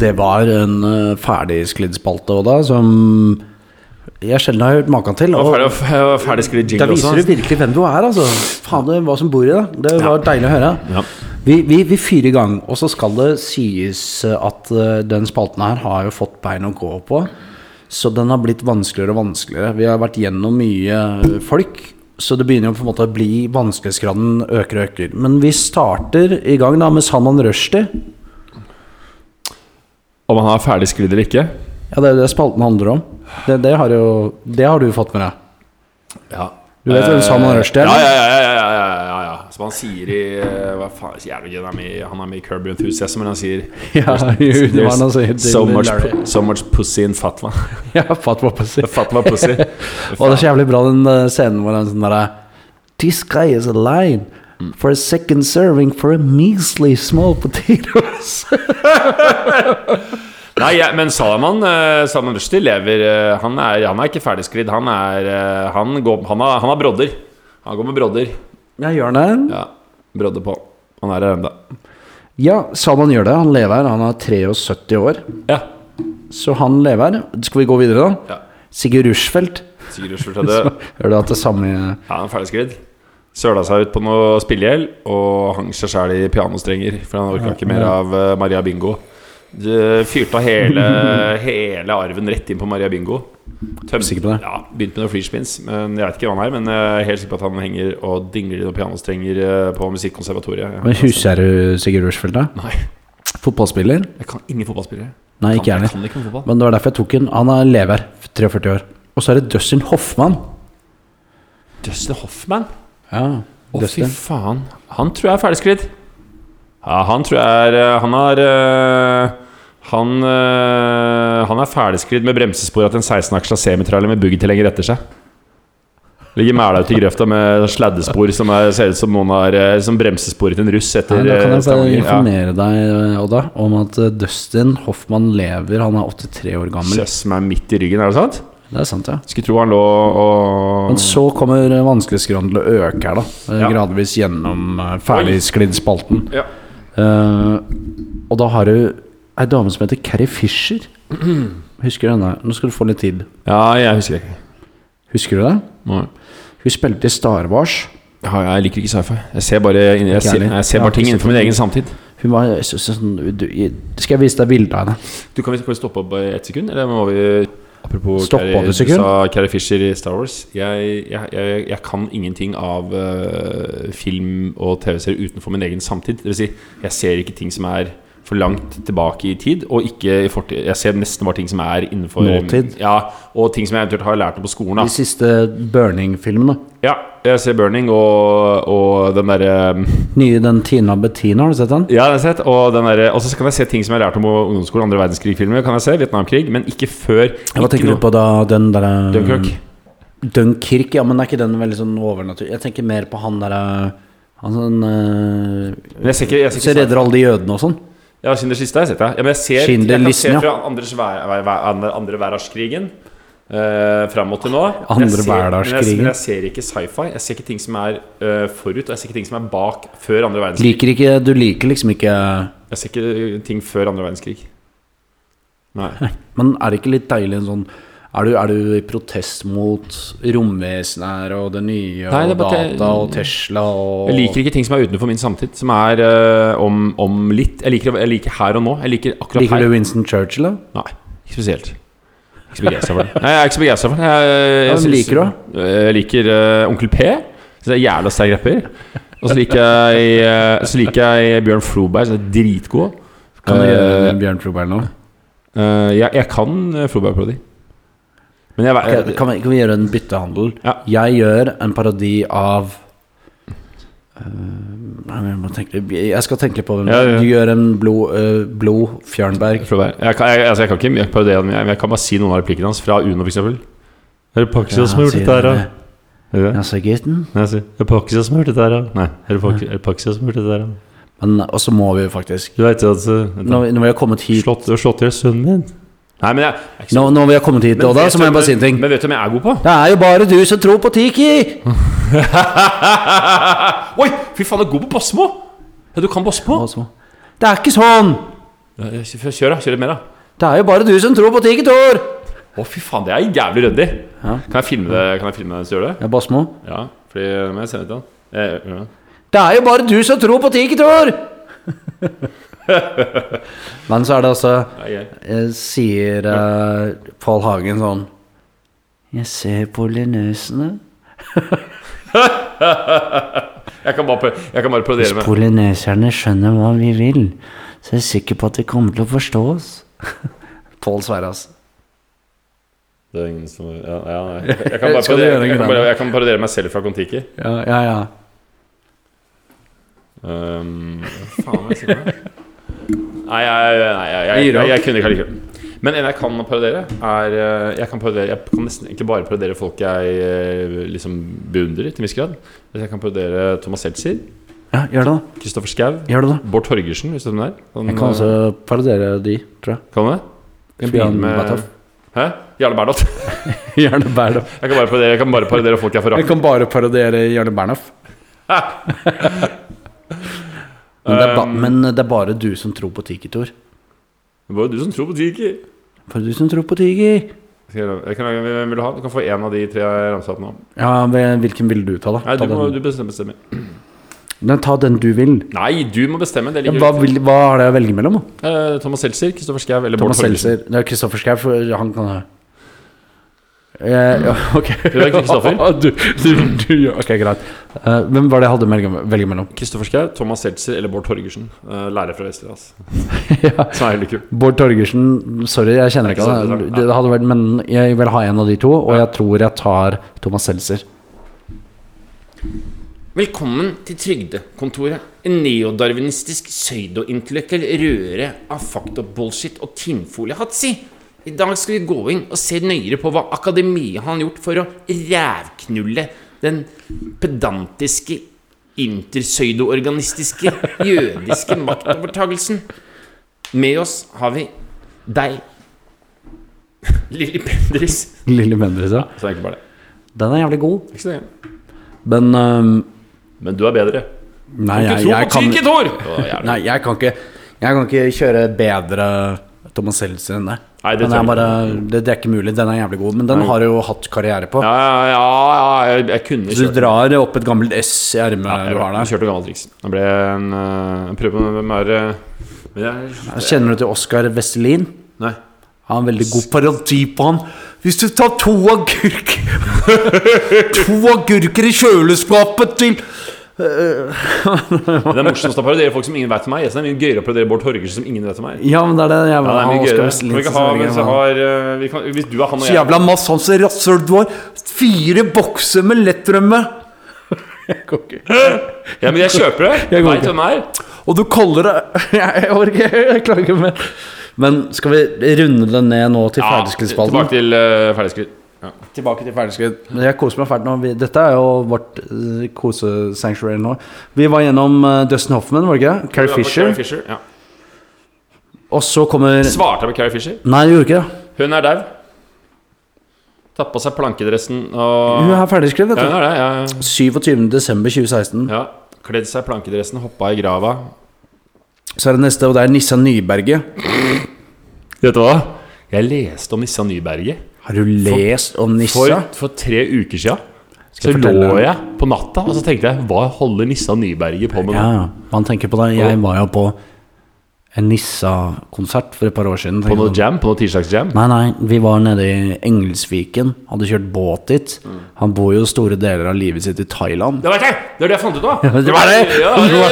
Det var en uh, ferdigsklidd spalte, Oda, som jeg sjelden har hørt maken til. Og Og ferdig, ferdig da viser du virkelig hvem du er, altså. Fader, hva som bor i deg. Det var deilig å høre. Ja. Vi, vi, vi fyrer i gang, og så skal det sies at uh, den spalten her har jo fått bein å gå på. Så den har blitt vanskeligere og vanskeligere. Vi har vært gjennom mye folk, så det begynner jo på en måte å bli vanskelighetsgraden øker og øker. Men vi starter i gang da med Salman Rushdie. Om han er ferdig sklidd eller ikke? Ja, det er det spalten handler om. Det, det, har, jo, det har du fått med deg. Ja. Du vet hvem Salman Rushdie er? Ja, ja, ja, ja, ja, ja, ja, ja. Som han sier i eh, Hva faen jævlig han er med Han er med i Kirby Enthusiasm, men han sier Ja, jo, det var noe som so, much, so much pussy in fatwa. Ja, Fatwa Pussy. fatwa pussy. Og det er så jævlig bra den eh, scenen hvor han sånn derre This guy is a line for a second serving for a measly small potatoes. Nei, ja, men Salaman uh, Salaman Rushdie lever uh, han, er, han er ikke ferdigskridd. Han er uh, han, går, han, har, han har brodder. Han går med brodder. ja, gjør han det? Ja, brodder på. Han er her ennå. Ja, Salaman gjør det. Han lever. Han er 73 år. Ja. Så han lever. Skal vi gå videre, da? ja. Sigurd Rushfeldt. Sigurd Rushfeldt er død. Gjør du at det samme Ja, han er ferdigskridd. Søla seg ut på noe spillegjeld og hang seg sjæl i pianostrenger. For han orka ikke mer av eh, Maria Bingo. De Fyrte av hele, hele arven rett inn på Maria Bingo. Tøm, Sikker på det? Ja, Begynte med noe fleashpins. Men jeg vet ikke hva han er. Men jeg er helt sikker på at han henger og dingler i noen pianostrenger eh, på Musikkonservatoriet. Men Husker du Sigurd Rushfeldt? da? Nei, Fotballspiller? jeg kan ingen fotballspillere. Nei, ikke jeg heller. kan ikke fotball. Men det var derfor jeg tok den. Han er lever. 43 år. Og så er det Dustin Hoffmann. Dustin Hoffman? Ja, Å, fy faen. Han tror jeg er ferdigskridd. Ja, han tror jeg er eh, Han har eh, han, eh, han er ferdigskridd med bremsespor til en 16-aksla semitrailer med buggytilhenger etter seg. Ligger mæla ute i grøfta med sladdespor som er, ser ut som noen har eh, Som bremsesporet til en russ etter Nei, da kan eh, jeg bare Ja. informere deg, Odda, om at eh, Dustin Hoffmann lever. Han er 83 år gammel. Kjøss meg midt i ryggen, er det sant? Det er sant, ja. Skulle tro han lå og Men så kommer eh, vanskelighetsgraden til å øke her, da. eh, Ja. Gradvis gjennom uh, ferdigsklidd-spalten. Ja. Uh, og da har du ei dame som heter Carrie Fisher. Husker du henne? Nå skal du få litt tid. Ja, jeg husker ikke. Husker du det? Nei. Hun spilte i Star Wars. Ja, jeg liker ikke sci-fi. Jeg ser bare, jeg ser, jeg ser bare ting innenfor min egen samtid. Hun var så, så, sånn du, Skal jeg vise deg bilde av henne? Du Kan vi bare stoppe opp i ett sekund? Eller må vi Apropos sekund? Du sa Carrie Fisher i Star Wars. Jeg, jeg, jeg, jeg kan ingenting av uh, film og TV-serier utenfor min egen samtid. Det vil si, jeg ser ikke ting som er for langt tilbake i tid, og ikke i fortid. Jeg ser nesten bare ting som er innenfor Nåtid. Ja, og ting som jeg eventuelt har lært på skolen. De siste Burning-filmene. Ja, jeg ser Burning og, og den derre Nye den Tina Bettina, har du sett den? Ja, det har jeg sett. Og den der, og så kan jeg se ting som jeg har lært om på ungdomsskolen. Andre verdenskrig-filmer kan jeg se. Vietnamkrig. Men ikke før. Hva tenker du på da? Den derre Dunkirk. Dunkirk, ja, men er ikke den veldig sånn overnaturlig? Jeg tenker mer på han derre Han sånn Men jeg ser ikke, jeg ser ikke redder alle de jødene og sånn? Ja, Schindlers liste har jeg sett, ja. ja men jeg ser, jeg kan se fra andres, andre, verdenskrigen Uh, fram mot til nå. Andre verdenskrigen. Men jeg ser ikke sci-fi. Jeg ser ikke ting som er uh, forut, og jeg ser ikke ting som er bak før andre verdenskrig. Liker ikke Du liker liksom ikke Jeg ser ikke ting før andre verdenskrig. Nei. Men er det ikke litt deilig en sånn er du, er du i protest mot romvesener og det nye Nei, det og data og Tesla og Jeg liker ikke ting som er utenfor min samtid, som er uh, om, om litt. Jeg liker, jeg liker her og nå. Jeg liker akkurat Liker her. du Winston Churchill, da? Nei, ikke spesielt. Ikke så begeistra for det. Nei, jeg er ikke så begeistra for det. Jeg, jeg, Hvem synes- liker du? Jeg liker uh, Onkel P. Syns det er jævla sterk rapper. Og så liker jeg, uh, så liker jeg Bjørn Floberg, som er dritgod. Kan du Eh, gjøre Bjørn Floberg nå? eh, jeg, jeg kan eh, Floberg-parodi. Men jeg, okay, kan, vi, kan vi gjøre en byttehandel? Ja. Jeg gjør en parodi av uh, jeg, må tenke, jeg skal tenke litt på hvem Ja, ja. Du gjør en blod, uh, blod Fjørnberg. Kan, jeg, altså, jeg kan ikke ham, men jeg kan bare si noen av replikkene hans fra Uno, f.eks. Er det Pakistan som har gjort dette her, da? Altså, gutten. Er det Pakistan som har gjort dette her, da? Nei. Er det, Pak Pakistan som har gjort dette her, da? Men også må vi jo faktisk Du vet jo at uh, Når, vi- har kommet hit slått, Du har slått i hjel sønnen min. Nei, men jeg, jeg så- nå, når vi har kommet hit, Odda, så må jeg bare si en ting. Men vet du hvem jeg er god på? Det er jo bare du som tror på Tiki! Oi, fy faen, du er god på Bosmo! Ja, du kan Bosmo? Altså, Det er ikke sånn! Kjør, da. Kjør litt mer, da. Det er jo bare du som tror på Tiki, Tor! Å, fy faen, det er jævlig ryddig. Ja. Kan jeg filme det Kan jeg filme det du gjør det? Ja, Basmo. Ja, fordi må jeg sende det til han. Eh, ja. Det er jo bare du som tror på Tiki, Tor! Men så er det gøy. eh, Sier uh, Pål Hagen sånn Jeg ser polynøsene. Jeg kan bare, jeg kan bare med Hvis Polynøserne skjønner hva vi vil, så er jeg er sikker på at de kommer til å forstå oss. Pål Sverre, altså. Det er ingen som Ja, ja. Jeg, jeg, kan bare parodiere, jeg, kan bare, jeg kan parodiere meg selv fra Kon-Tiki. Ja, ja, ja. Um, faen jeg sier? Nei, jeg, nei, jeg, jeg, jeg, jeg, kunne ikke allikevel. Men en jeg kan parodiere, er eh, Jeg kan, parodere, jeg kan nesten egentlig bare parodiere folk jeg eh, liksom beundrer til en viss grad. Hvis jeg kan parodiere Thomas Seltzer, ja gjør det, da. Kristoffer da. Bård Torgersen, hvis du er der. er. Han, Jeg kan også parodiere de, tror jeg. eh, Kan du det? Bjørn Hæ? Jarle Bernhoft. Gjerne Bernhoff. Jeg kan bare parodiere, jeg kan bare parodiere folk jeg Jeg kan bare parodiere Jarle Bernhoff. men, det ba Um, men det er bare du som tror på Tiki, Tor. Det er bare du som tror på Tiki. Bare du som tror på Tiki. Jeg- kan, jeg vil ha? Du kan få en av de tre jeg ramsa opp nå. Ja, Hvilken vil du ta, da? Nei, Ta du må den. du bestemmer. Nei, ta den du vil. Nei, du må bestemme. Det hva, vil, hva er det å velge mellom? da? Eh, Thomas Seltzer, Kristoffer Schou eller Thomas Bård Torgersen. Er Kristoffer Schau, han kan Eh, ok. Du er Kristoffer? du, du, du, ok, greit. Uh, hvem var det jeg hadde å velge, mellom? Kristoffer Schau, Thomas Seltzer eller Bård Torgersen. Uh, lærer fra Vesterålen. ja. Bård Torgersen, sorry, jeg kjenner ikke han. sant, Det hadde vært, men jeg vil ha en av de to, og jeg tror jeg tar Thomas Seltzer. Velkommen til Trygdekontoret. En neodarwinistisk pseudointellektuell røre av fakta-bullshit og tinnfoliehatsi. I dag skal vi gå inn og se nøyere på hva akademiet har gjort for å rævknulle den pedantiske, intersøydoorganistiske, jødiske maktovertagelsen. Med oss har vi deg, Lilly Bendriss. Lilly Bendriss, ja. Så er ikke bare det. Den er jævlig god. Ikke så. Men um, Men du er bedre. Nei, jeg, jeg, jeg kan. Nei, jeg kan ikke Jeg kan ikke kjøre bedre Thomas Seltzer enn det. Nei, det er bare, det, det er ikke mulig. Den er jævlig god, men den Nei. har du jo hatt karriere på. Ja, ja, ja, jeg, jeg kunne Så du drar opp et gammelt S i ermet Ja, jeg, du har jeg der. kjørte gammelt triks. Det ble en uh, en prøve med men jeg, Kjenner du til Oskar Vesselin? Nei. Han har en veldig god parodi på han. Hvis du tar to agurker To agurker i kjøleskapet til det er morsomst å parodiere folk som ingen vet om meg. Det er mye gøyere å parodiere Bård Torgersen som ingen vet om meg. Ja, men det er det jeg Ja, det er mye ha, hvis, jeg har, kan, hvis du er han og jeg Så jævla masse hans rasshøl du har. Fire bokser med lettrømme. Jeg går ikke. Ja, men jeg kjøper det. Jeg går Veit hvem det er. Og du kaller det Jeg, orker jeg klarer ikke mer. Men skal vi runde det ned nå til Ja, ferdigskrittspalten? tilbake til uh, ferdigskritt. Ja. Tilbake til ferdigskritt. Men Jeg koser meg fælt nå. Vi, dette er jo vårt uh, kosesanctuary nå. Vi var gjennom uh, Dustin Hoffman, var det ikke? Carrie Fisher. Carrie Fisher ja. Og så kommer Svarte jeg på Carrie Fisher? Nei, du gjorde ikke det. Hun er dau. Tatt på seg plankedressen og Hun er ferdigskrevet, Ja, vet du. Ja, ja. 27. desember 2016. ja. Kledd seg i plankedressen, hoppa i grava. Så er det neste, og det er Nissa Nyberget. Vet du hva? Jeg leste om Nissa Nyberget. Har du lest om Nissa? for tre uker sia så lå jeg på natta og så tenkte jeg Hva holder Nissa Nyberget på med nå? Ja, man tenker på det. Jeg var jo på en Nissa-konsert for et par år siden. På noe sånn, jam? På noe tirsdagsjam? Nei, nei, vi var nede i Engelsviken. Hadde kjørt båt dit. Han bor jo store deler av livet sitt i Thailand. Det vet jeg! Det er det jeg fant ut av. Det var det! Ja, Det var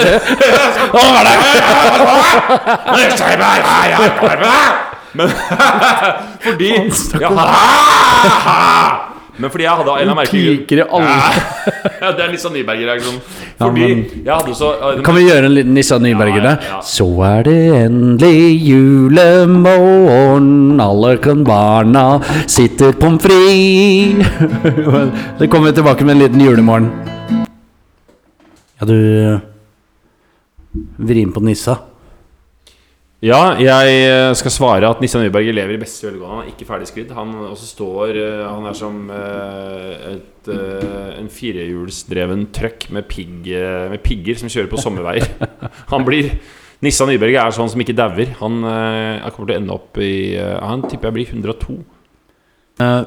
det! Men fordi ja, Men fordi jeg hadde en merkelig ja, Det er sånn Nyberger-reaksjon. Ja, men- jeg hadde så Kan vi gjøre en liten Nissa Nyberger der? ja. Så er det endelig julemorgen, alle kan barna sitter pommes frites Det kommer vi tilbake med en liten julemorgen. Ja, du Vri inn på Nissa. Ja, jeg skal svare at Nissa Nyberg lever i beste velgående. Han er ikke ferdigskridd. Han også står eh, Han er som eh, et, eh, en firehjulsdreven trøkk med, pigg, eh, med pigger som kjører på sommerveier. Han blir Nissa Nyberg er sånn som ikke dauer. Han eh, han kommer til å ende opp i eh, Han tipper jeg blir 102. Uh,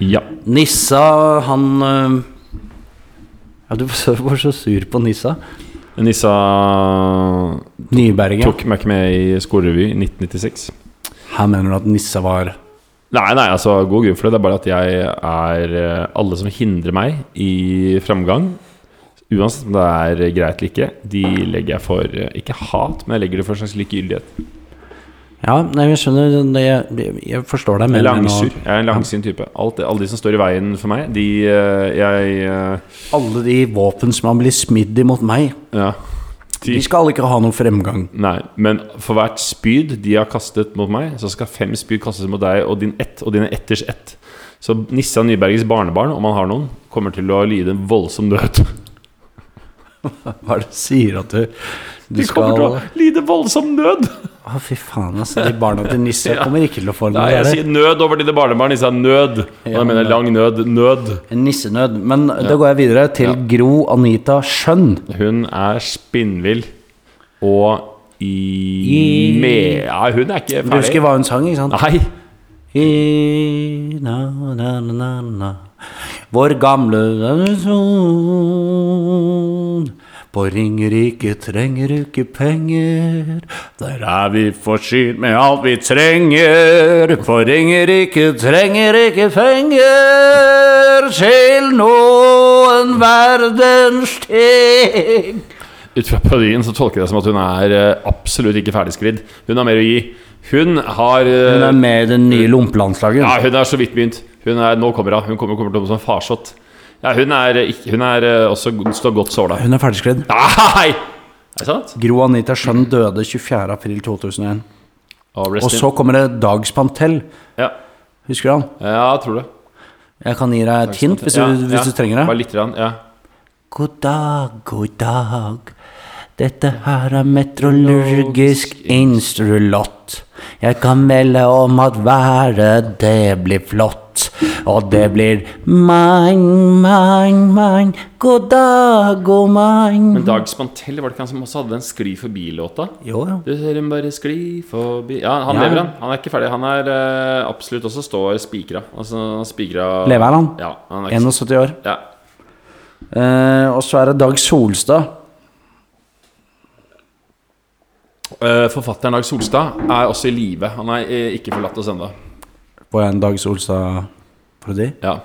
Ja. Nissa, han eh, Ja, du var så sur på Nissa. Nissa Nyberget. tok meg ikke med i skolerevy i 1996. Her mener du at Nissa var Nei, nei, altså god grunn for det. Det er bare at jeg er eh, Alle som hindrer meg i framgang, uansett om det er greit eller ikke, de legger jeg for eh, Ikke hat, men jeg legger det for en slags likegyldighet. Ja, nei, jeg skjønner det, jeg, jeg forstår deg. men-. Jeg er en langsynt type. Alt, alle de som står i veien for meg, de eh, Jeg eh, Alle de våpen som har blitt smidd imot meg, Ja. de De, skal ikke ha noen fremgang. nei, men for hvert spyd de har kastet mot meg, så skal fem spyd kastes mot deg og din ett og dine etters ett. Så Nissa Nybergs barnebarn, om han har noen, kommer til å lide en voldsom død. Hva er det du sier at du, du De kommer til å lide voldsom nød! Å, fy faen, altså. De barna til Nisse Ja. kommer ikke til å få Nei, jeg er sier nød over dine barnebarn. Nisse er nød. Og Ja, da mener jeg lang nød. Nød. En nissenød. Men da går jeg videre til Gro Anita Skjønn. Hun er spinnvill og i, I- med Ja, hun er ikke ferdig. Du husker hva hun sang, ikke sant? Nei. I, na, na, na, na, na. Vår gamle tradisjon På Ringerike trenger du ikke penger. Der er vi forsynt med alt vi trenger. På Ringerike trenger ikke penger til noen verdens ting. Ut fra parodien så tolker jeg det som at hun er eh, absolutt ikke ferdigskridd. Hun har mer å gi. Hun har eh, Hun er med i det nye lompelandslaget. Ja, hun er så vidt begynt. Hun er, nå kommer hun. Hun kommer, kommer til å bli som farsott. Ja, hun er, hun er eh, også står godt såla. Hun er ferdigskredd. Nei! Er det sant? Gro Anita Schjønn døde 24. april 2001. Og Og så kommer det Dag Spantell. Ja, Husker du han? ja jeg tror det. Jeg kan gi deg et hint hvis, du, hvis du trenger Bare det. litt. Grann, ja. God dag, god dag. Dette her er meteorologisk instrulott. Jeg kan melde om at været det blir flott. Og det blir mein, mein, mein. God dag, god mein. Men Dag Spantell, var det ikke han som også hadde den Skli forbi-låta? Jo, ja. Du ser hun bare skli forbi Ja, han Ja. lever, han. Han er ikke ferdig. Han er uh, absolutt også står spikra. Altså, spikra Lever han? Ja, han er 71 år. ja. Uh, og så er det Dag Solstad. Eh, Forfatteren Dag Solstad er også i live. Han er eh, ikke forlatt oss ennå. På en Dag Solstad-parodi? Ja.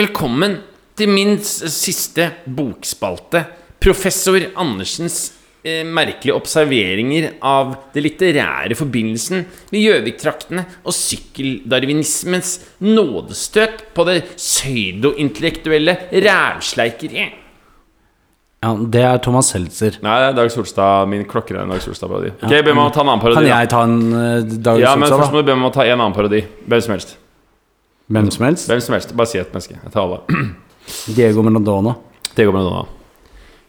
Velkommen til min siste bokspalte. Professor Andersens eh, merkelige observeringer av det litterære forbindelsen med Gjøvik-traktene og sykkeldarwinismens nådestøt på det pseudointellektuelle rævsleikeriet. Ja, det er Thomas Seltzer. Nei, det er Dag Solstad. Min klokker er en Dag Solstad-parodi. Ok, ber meg om å ta en annen parodi. Kan jeg ta en uh, Dag Ja, men først må du be meg om å ta en annen parodi. Hvem som helst. Hvem som helst? Hvem som helst. Bare si et menneske. Jeg tar alle. Diego Maradona. Med Madonna.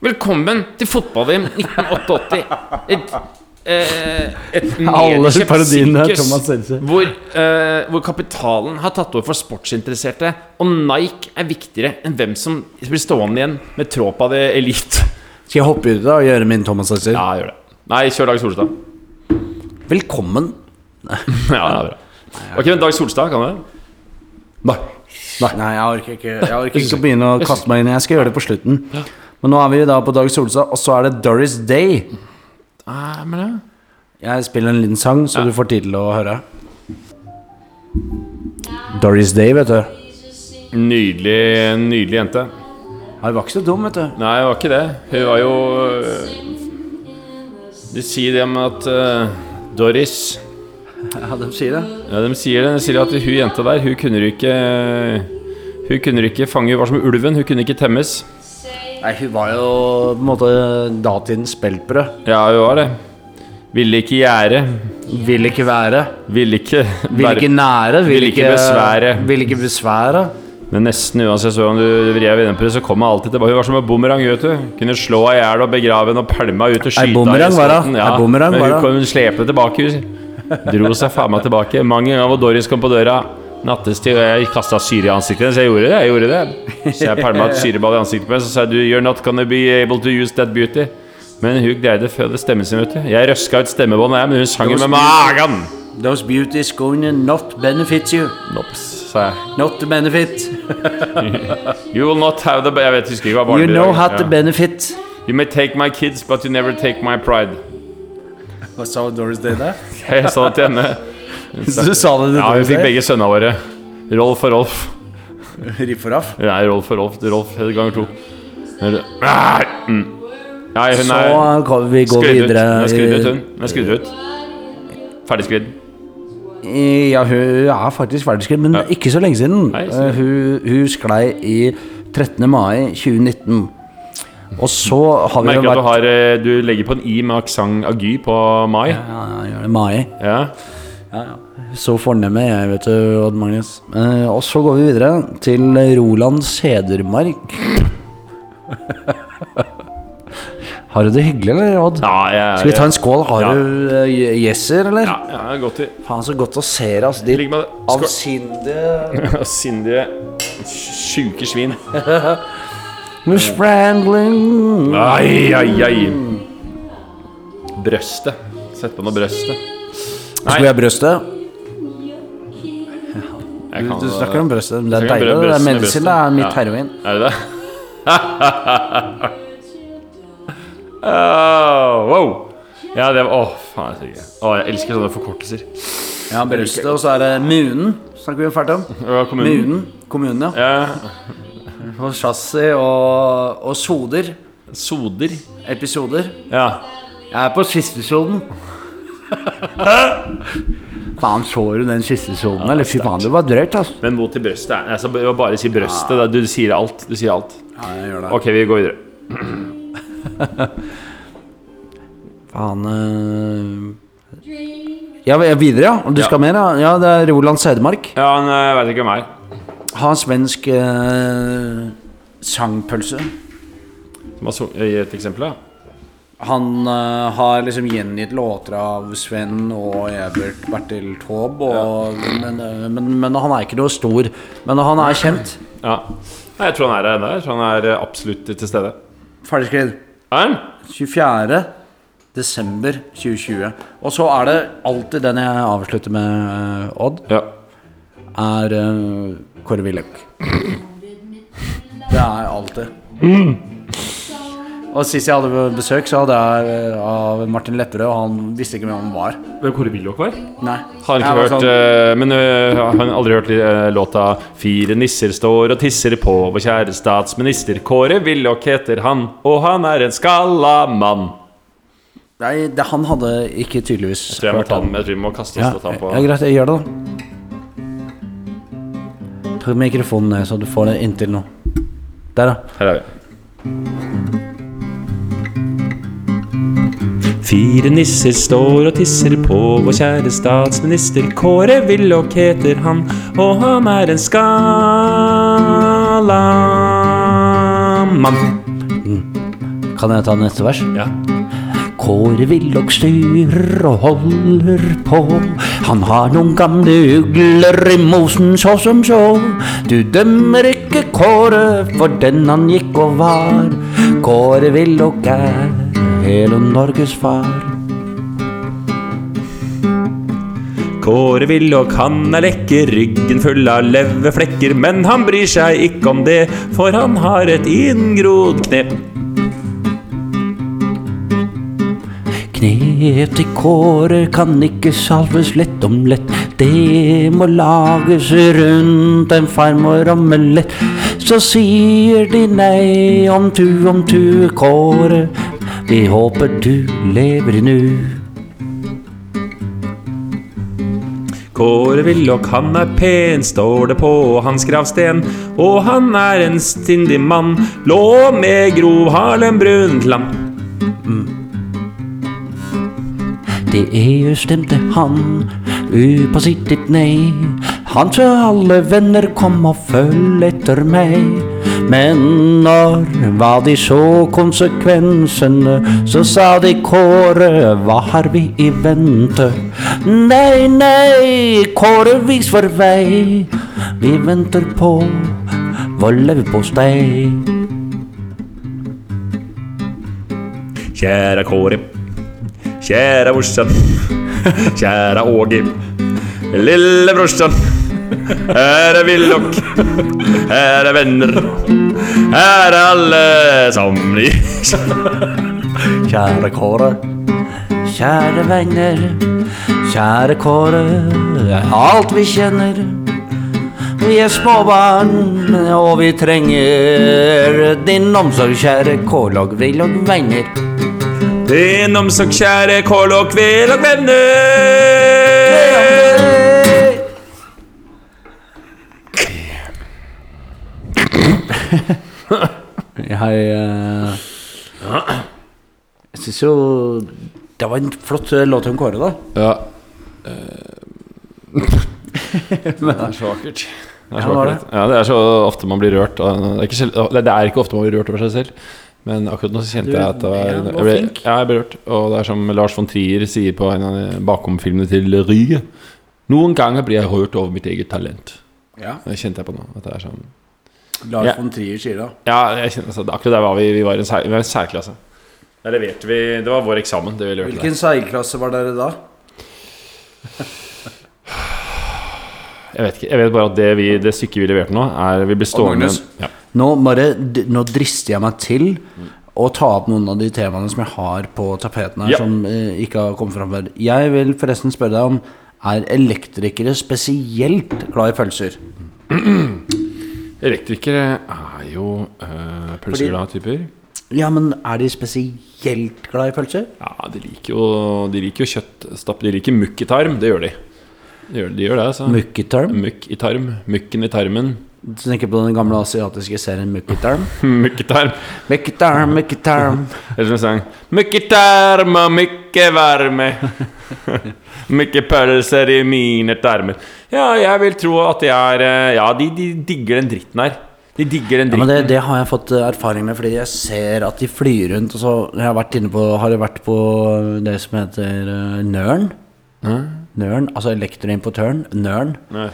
Velkommen til fotball-VM 1988. Et eh, Alle parodiene er sirkus Thomas Seltzer. hvor, eh, hvor kapitalen har tatt over for sportsinteresserte, og Nike er viktigere enn hvem som blir stående igjen med tråd av det elite. Skal jeg hoppe ut da og gjøre min Thomas Seltzer? Ja, gjør det. Nei, kjør Dag Solstad. Velkommen. Ja, det er bra. Ok, men Dag Solstad, kan du det? Nei. Nei, jeg orker ikke Jeg orker ikke å begynne å kaste meg inn. Jeg skal gjøre det på slutten. Men nå er vi da på Dag Solstad, og så er det Doris Day. Nei, men det Jeg spiller en liten sang, så du får tid til å høre. Doris Day, vet du. Nydelig, nydelig jente. Hun var ikke så dum, vet du. Nei, det var ikke det. Hun var jo øh, De sier det med at uh, Doris Ja, de sier det. Ja, de sier det. De sier at hun jenta der, hun kunne du ikke Hun kunne du ikke fange. Hun var som ulven. Hun kunne ikke temmes. Nei, hun var jo på en måte datidens speltbrød. Ja, hun var det. Ville ikke gjære. Ville ikke være. Ville ikke Ville ikke nære. Vil ikke besvære. Vil ikke besvære. Men nesten uansett om du vrir inne på det, så kom hun alltid tilbake. Hun var som en bumerang, vet du. Kunne slå av hjel og begrave henne og pælme henne ut og skyte henne var skotten. Ei bumerang var hun slepe det tilbake. Hun dro seg faen meg tilbake. Mange ganger hvor Doris kom på døra nattestid, og jeg kasta syre i ansiktet hennes. Jeg gjorde det. jeg gjorde det Så jeg pælma et syreball i ansiktet på henne, så sa du, you're not gonna be able to use that beauty. Men hun greide å føde stemmen sin, vet du. Jeg røska ut stemmebåndet, men hun sang med magen. Those beauties going to not benefit you. Nops, sa jeg. Not to benefit. You will not have the Jeg vet, husker ikke hva You barnebidrag know how to benefit. You may take my kids, but you never take my pride. Hva sa Doris Day der? Jeg sa det til henne. Du sa det til Ja, vi fikk begge sønnene våre. Rolf og Rolf. Riff og raff. Nei, Rolf og Rolf. Rolf ganger to. Nei, mm. Nei, hun Så er kan vi gå skrudd ut. videre. Hun er skrudd ut, hun. Hun er skrudd ut. Ferdig skrudd. Ja, hun er faktisk ferdigskrevet, men Ja. ikke så lenge siden. Nei, så- Eh, hun, hun sklei i 13. mai 2019. Og så har vi jo vært Merker at du, har, eh, du legger på en i med aksent agy på mai. Ja, ja, gjør det. Mai. Ja. Så fornemme er jeg, vet du, Odd Magnus. Eh, og så går vi videre til Roland Sedermark. Har du det hyggelig, eller, Odd? Ja, jeg, Skal vi ta en skål? Har Ja. du uh, Jesser, eller? Ja, ja, godt i. Faen, så godt å se deg, altså. Ditt. Avsindige Sindige sjuke svin. Sprangling Ai, ai, ai. Brøstet. Sett på noe brøstet. Skal vi ha brøstet? Jeg kan- du snakker om brøstet. Det er deilig. Det er med medisin. Det er mitt Ja. heroin. Er det det? oh, wow. Ja, det var Åh, faen. Jeg. Åh, jeg elsker sånne forkortelser. Ja, brøstet, og så er det Munen. Snakker vi fælt om? Ja, kommunen. Munen. Kommunen, ja. Ja. Og chassis og, og soder. Soder. Episoder. Ja. Jeg er på siste soden. Faen, så du den siste sonen? Eller fy faen, det var drøyt, altså. Men mot til brøstet altså, bare si brøstet. da. Du sier alt. Du sier alt. Ja, jeg gjør det. Ok, vi går videre. Faen øh... Ja, er videre, ja. Du Ja. skal mer, ja? Ja, det er Roland Sedemark. Ja, han jeg vet ikke hvem er. Ha svensk øh, sangpølse. Som har sung- Gi et eksempel, da. Han uh, har liksom gjengitt låter av Sven og Evert Bertil Taube, Ja. men, øh, men, men han er ikke noe stor. Men han er kjent. Ja. Nei, Jeg tror han er her ennå. Han er eh, absolutt til stede. Ferdigskrevet. Er han? 24. desember 2020. Og så er det alltid den jeg avslutter med, Odd, Ja. er uh, Kåre Willoch. Det er alltid. Og sist jeg hadde besøk, så hadde jeg øh, av Martin Lepperød, og han visste ikke hvem han var. Hvem Kåre Willoch var? Nei. Har han ikke hørt sånn- uh, Men han har aldri hørt uh, låta 'Fire nisser står og tisser på vår kjære statsminister'? Kåre Willoch heter han, og han er en skalla mann. Nei, det, han hadde ikke tydeligvis Jeg tror jeg må hørt ta han. den Jeg tror vi må kaste Ja, oss ja, ta på ja, greit, jeg gjør det, da. Ta mikrofonen ned, så du får det inntil nå. Der, da. Her er vi. Fire nisser står og tisser på vår kjære statsminister. Kåre Willoch heter han, og han er en skala mann. Kan jeg ta neste vers? Ja. Kåre Willoch styrer og holder på. Han har noen gamle ugler i mosen så som så. Du dømmer ikke Kåre for den han gikk og var. Kåre Willoch er hele Norges far. Kåre vil og kan er lekker, ryggen full av leverflekker. Men han bryr seg ikke om det, for han har et inngrodd kne. Kneet til Kåre kan ikke salves lett om lett. Det må lages rundt en farmor-omelett. Så sier de nei om tu, om tu, Kåre. Vi håper du lever nu. Kåre Willoch, han er pen, står det på hans gravsten. Og han er en stindig mann, lå med Gro Harlem Brundtland. Det EU stemte han upassittigt nei. Han sa alle venner kom og følg etter meg. Men når hva de så konsekvensene, så sa de Kåre, hva har vi i vente? Nei, nei, Kåre, vis vår vei. Vi venter på vår leverpostei. Kjære Kåre, kjære morsan, kjære Åge, lillebrorsan. Her er Willoch, her er venner, her er alle sammen i Kjære Kåre, kjære venner, kjære Kåre, alt vi kjenner. Vi er småbarn, og vi trenger din omsorg, kjære Kålog, Willoch, venner. Din omsorg, kjære Kålog, Willoch, venner. Jeg eh, Jeg syns jo det var en flott eh, låt om Kåre, da. Ja. det er så vakkert. Det er Ja, så var vakkert. Ja, det er så ofte man blir rørt. av- Det er, ikke, sjel- det er ikke ofte man blir rørt over seg selv. Men akkurat nå så kjente Du- jeg at det var, ja, du var jeg ble, flink. ja, jeg ble rørt. Og det er som Lars von Trier sier på en av de bakomfilmene til Ryge. Noen ganger blir jeg rørt over mitt eget talent. Ja. Det kjente jeg på nå. At det er sånn Lars Ja. von Trier sier det. Ja, jeg kjenner, altså, akkurat der var vi. Vi var i en, sær, vi var en særklasse. Der leverte vi Det var vår eksamen. Det vi leverte der. Hvilken seilklasse var dere da? Jeg vet ikke. Jeg vet bare at det, vi, det stykket vi leverte nå, er Vi blir stående ja. Nå, bare, nå drister jeg meg til å ta opp noen av de temaene som jeg har på tapeten her, Ja. som eh, ikke har kommet fram før. Jeg vil forresten spørre deg om er elektrikere spesielt glad i pølser? Elektrikere er jo øh, pølseglade typer. Ja, men er de spesielt glad i pølser? Ja, de liker jo, de liker jo kjøttstapp. De liker mukk i tarm. Det gjør de. De gjør, de gjør det, altså. Mukkitarm? Mukk i tarm. Mukken i tarmen. Du tenker på den gamle asiatiske serien Mukkitarm? Mukkitarm. i tarm. Mukkitarm, Det er som en sang Mukkitarm og mykke varme. mykke pølser i mine tarmer. Ja, jeg vil tro at de er øh, Ja, de, de digger den dritten her. De digger den Ja, men dritten. det, det har jeg fått eh, erfaring med, fordi jeg ser at de flyr rundt. Og så jeg har vært inne på Har jeg vært på det som heter uh, Mm. Nøren, altså elektroimportøren. Nøren. Nei.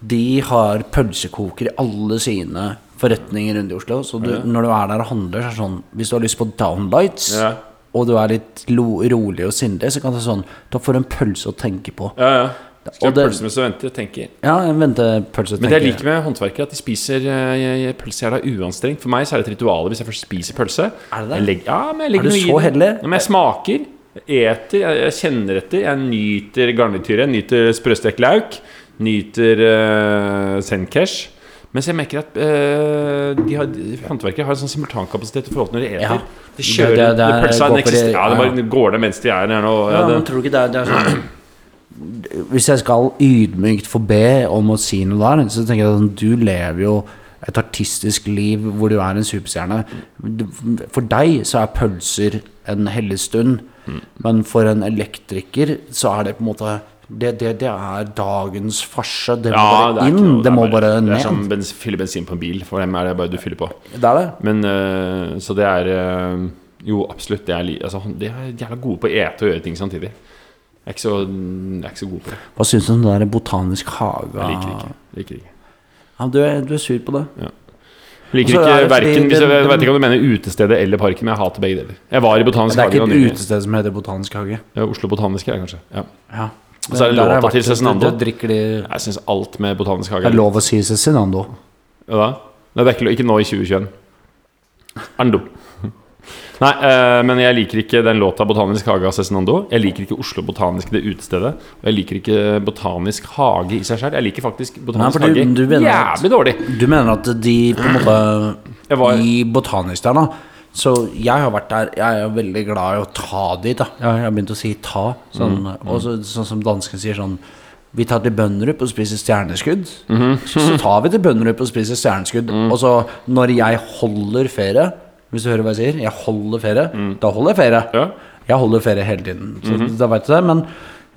De har pølsekoker i alle sine forretninger rundt i Oslo. Så du, når du er der og handler, så er det sånn Hvis du har lyst på downlights, Ja. og du er litt rolig og sindig, så kan det være sånn Da får du en pølse å tenke på. Ja, ja. Skal det- pølse mens du venter, tenker Ja, en ventepølse Men det jeg liker med håndverkere, at de spiser eh, pølse jævla uanstrengt. For meg så er det et ritual hvis jeg først spiser pølse. Er det det? Legger, ja, men jeg legger Er du så heldig? Ja, men jeg smaker, jeg eter, jeg, jeg kjenner etter. Jeg nyter garnityret, jeg nyter sprøstekt lauk, nyter uh, Zencash. Mens jeg merker at uh, de har, håndverkere har en sånn simultankapasitet i forhold til når de eter. Ja. De kjører Det- det- det det, går det- ja, det bare går det mens de er her nå. Ja, Ja, tror ikke det det er sånn Hvis jeg skal ydmykt få be om å si noe der, så tenker jeg at Du lever jo et artistisk liv hvor du er en superstjerne. For deg så er pølser en hellig stund, men for en elektriker så er det på en måte det, det, det er dagens farse. Det må ja, bare inn. noe- det, må bare ned. Det er som bens, fylle bensin på en bil. For dem er det bare du fyller på. Det er det. Men uh, Så det er uh, Jo, absolutt. Det er, altså, de er jævla gode på å ete og gjøre ting samtidig. Jeg er ikke så, er ikke så god på det. Hva syns du om det der botanisk hage? Jeg liker det ikke. Liker ikke. Ja, du, er, du er sur på det? Jeg liker ikke er verken hvis jeg, jeg vet ikke om du mener utestedet eller parken, men jeg hater begge deler. Jeg var i Botanisk hage. Det er ikke et utested som heter Botanisk hage. Ja, Oslo Botaniske, kanskje. Ja. Ja. Og så er det låta til Cezinando. Jeg syns alt med Botanisk hage Det er lov å si Cezinando. Ja. Nei, det er ikke, ikke nå i 2021. Ando. Nei, uh, men jeg liker ikke den låta 'Botanisk hage' av Cezinando. Jeg liker ikke Oslo Botanisk, det utestedet. Og jeg liker ikke Botanisk hage i seg selv. Jeg liker faktisk Botanisk Nei, du- hage du mener at- jævlig dårlig. Du mener at de på en måte var- I botanisk der, da. Så jeg har vært der. Jeg er veldig glad i å ta dit. da Jeg har begynt å si 'ta'. Sånn, Mm, Og så, sånn som dansken sier sånn Vi tar til Bønderup og spiser stjerneskudd. Mm så, så tar vi til Bønderup og spiser stjerneskudd. Mm. Og så når jeg holder ferie Hvis du hører hva jeg sier? Jeg holder ferie. Mm. Da holder jeg ferie. Ja. Jeg holder ferie hele tiden. Så -hmm. da vet du det. Men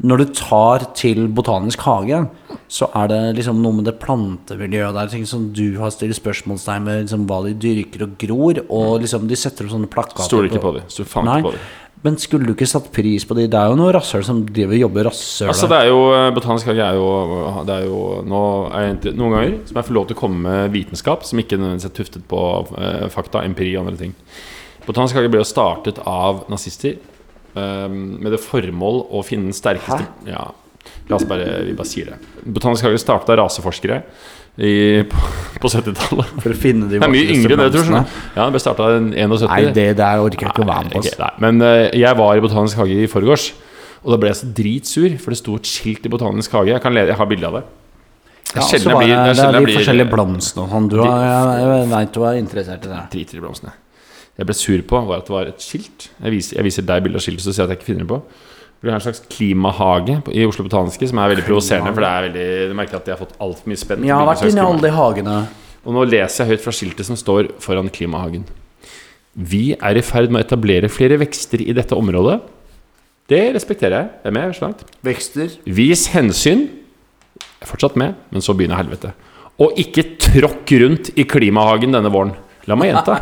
når du tar til Botanisk hage, så er det liksom noe med det plantemiljøet der. Ting som du har stilt spørsmålstegn med liksom, hva de dyrker og gror. Og liksom de setter opp sånne plakater. Stoler ikke på dem Stoler faen Nei. ikke på dem. Men skulle du ikke satt pris på de? Det er jo noe rasshøl som driver jobber rasshøl Altså, det er jo eh, Botanisk hage er jo, det er jo nå er Noen ganger som jeg får lov til å komme med vitenskap som ikke nødvendigvis er tuftet på eh, fakta, empiri og andre ting. Botanisk hage ble jo startet av nazister med det formål å finne den sterkeste Ja, la oss bare, vi bare sier det. Botanisk hage startet av raseforskere i, på, på 70-tallet. For å finne de Det er mye yngre enn det, tror jeg. Ja, det ble starta i 71. Nei, det der orker jeg ikke å være med på. Okay, Men uh, jeg var i Botanisk hage i forgårs, og da ble jeg så dritsur, for det sto et skilt i Botanisk hage. Jeg kan lede, jeg har bilde av det. Ja, jeg blir, det, det er jeg de blir forskjellige blomstene og sånn. Du har, jeg, jeg veit du er interessert i det. driter i blomstene. Jeg ble sur på var at det var et skilt. Jeg viser, jeg viser deg bilde av skiltet, så sier jeg at jeg ikke finner det på. Det er en slags klimahage i Oslo Botaniske som er veldig provoserende. For det er veldig, du merker at de har fått altfor mye spenn. Jeg har vært inni alle de hagene. Og nå leser jeg høyt fra skiltet som står foran klimahagen. Vi er i ferd med å etablere flere vekster i dette området. Det respekterer jeg. Jeg er med så langt. Vekster. Vis hensyn. Jeg er fortsatt med, men så begynner helvete. Og ikke tråkk rundt i klimahagen denne våren. La meg gjenta.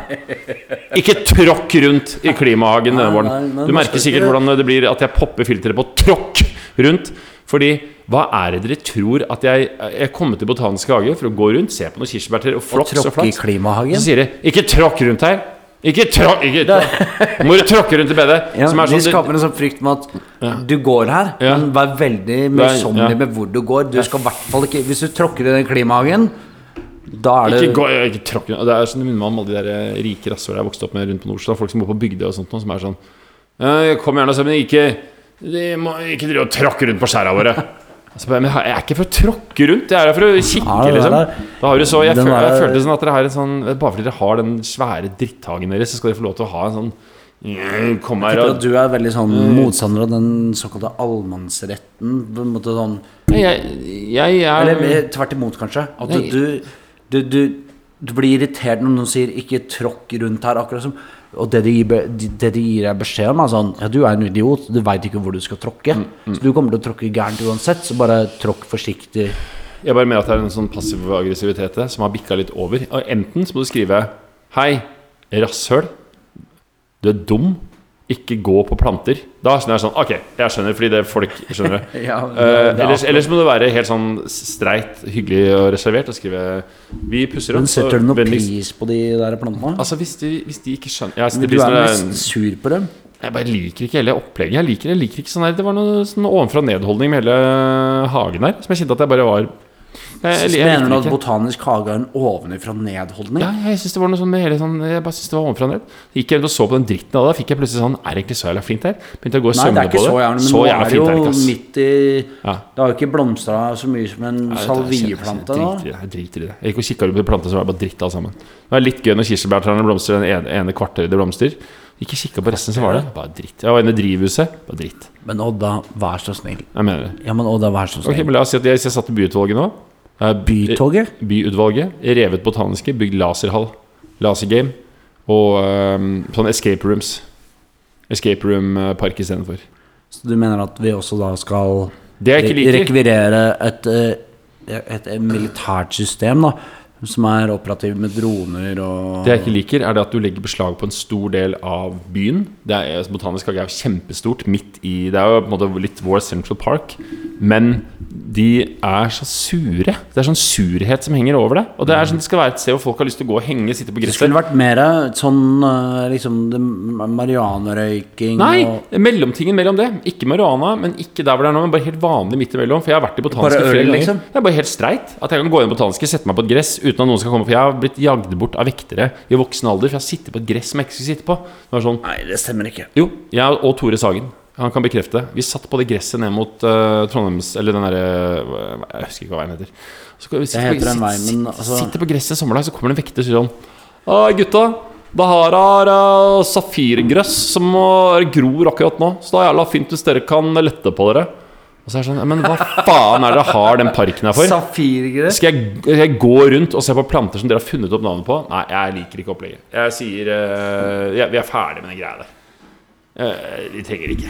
Ikke tråkk rundt i klimahagen denne våren. Du merker sikkert hvordan det blir at jeg popper filteret på 'tråkk rundt'. Fordi hva er det dere tror at jeg Jeg kommer til Botanisk hage for å gå rundt, se på noen kirsebærtrær og Og og flaks. Så sier de 'ikke tråkk rundt her'. Ikke tråkk. Må du tråkke rundt i bedet? Ja, Som er de sånn skaper en sånn frykt med at du går her, Ja. men vær veldig møysommelig ja. med hvor du går. Du skal i hvert fall ikke Hvis du tråkker i den klimahagen, da er det Ikke, gå, ikke tråkk Det er sånn det minner meg om alle de der eh, rike rasshøla jeg vokste opp med rundt på Nordstrand. Folk som bor på Bygdøy og sånt som er sånn «Ja, Kom gjerne og se, men ikke må ikke drive og tråkke rundt på skjæra våre. Altså, jeg er ikke for å tråkke rundt, jeg er her for å kikke, Ja, liksom. Da har du så, jeg, føl, jeg følte sånn at dere har en sånn Bare fordi dere har den svære dritthagen deres, så skal dere få lov til å ha en sånn «Mm, Kom her og du er veldig sånn motstander av den såkalte allmannsretten. På en måte sånn Jeg, jeg er Eller tvert imot, kanskje. At du, du, du, du, du blir irritert når noen sier 'ikke tråkk rundt her'. Akkurat som Og det de, gir det de gir deg beskjed om, er sånn Ja, du er en idiot. Du veit ikke hvor du skal tråkke. Mm, Så du kommer til å tråkke gærent uansett. Så bare tråkk forsiktig. Jeg bare mener at det er en sånn passiv aggressivitet som har bikka litt over. Og enten så må du skrive Hei, rasshøl. Du er dum. Ikke gå på planter. Da skjønner jeg sånn Ok, jeg skjønner, fordi det er folk skjønner det. Ja, det, det uh, ellers, ellers må du være helt sånn streit, hyggelig og reservert og skrive Vi pusser opp. Men setter du noe vennligst- pris på de der plantene? Altså, hvis de, hvis de ikke skjønner ja, Men du er nesten sur på dem. jeg bare liker ikke hele opplegget. Jeg liker, jeg liker ikke sånn her Det var noe sånn ovenfra nedholdning med hele hagen her, som jeg kjente at jeg bare var jeg, jeg, Mener du at botanisk hage er en ovenfra-ned-holdning? Ja, jeg synes det var noe sånn hele sånn Jeg bare synes det var ovenfra og ned. Gikk jeg og så på den dritten av det, fikk jeg plutselig sånn Er det ikke så jævla flint her? Begynte å gå og ikke på det. så jævlig, men så nå er det jo her, midt i Ja. Det har jo ikke blomstra så mye som en ja, salvieplante. Det. Jeg driter i det. Jeg gikk og kikka på planter som var bare dritt alle sammen. Det er litt gøy når kirsebærtrærne blomstrer, den ene, ene kvarteret det blomster. Ikke kikka på resten, så var det bare dritt. Jeg var inne i drivhuset, bare dritt. Men Odda, vær så snill. Jeg mener det. Ja, men Odda, vær så snill. Ok, men La oss si at jeg, jeg satt i byutvalget nå. Eh, Bytoget? Byutvalget. Revet botaniske, bygd laserhall. Lasergame. Og um, sånn escape rooms. Escape room-park istedenfor. Så du mener at vi også da skal rekvirere et, eh, et, et militært system, da? Som er operativ med droner og Det jeg ikke liker, er det at du legger beslag på en stor del av byen. Det er, Botanisk hage er jo kjempestort midt i Det er jo på en måte litt vår Central Park. Men de er så sure. Det er sånn surhet som henger over det. Og det er sånn det skal være et sted hvor folk har lyst til å gå og henge, sitte på Det gresset. skulle vært mer sånn eh, liksom det- marihuanarøyking Nei, og mellomtingen mellom det. Ikke marihuana, men ikke der hvor det er nå, men bare helt vanlig midt imellom. For jeg har vært i botaniske flere ganger. liksom? Det er bare helt streit. At jeg kan gå inn i botaniske, sette meg på et gress uten at noen skal komme. For jeg har blitt jagd bort av vektere i voksen alder, for jeg har sittet på et gress som jeg ikke skulle sitte på. Det sånn Nei, det stemmer ikke. Jo, jeg og Tore Sagen. Han kan bekrefte. Vi satt på det gresset ned mot uh, Trondheims Eller den derre Jeg husker ikke hva veien heter. Så vi sitter, på, vei, men altså- sitter, på gresset en sommerdag, så kommer det en vekter og sier sånn Å, gutta. Det her er uh, safirgress som uh, gror akkurat nå. Så det er jævla fint hvis dere kan lette på dere. Og så er det sånn Men hva faen er det dere har den parken her for? Safirgress? Skal jeg, skal jeg gå rundt og se på planter som dere har funnet opp navnet på? Nei, jeg liker ikke opplegget. Jeg sier uh, jeg, Vi er ferdig med den greia der. Eh, vi trenger ikke.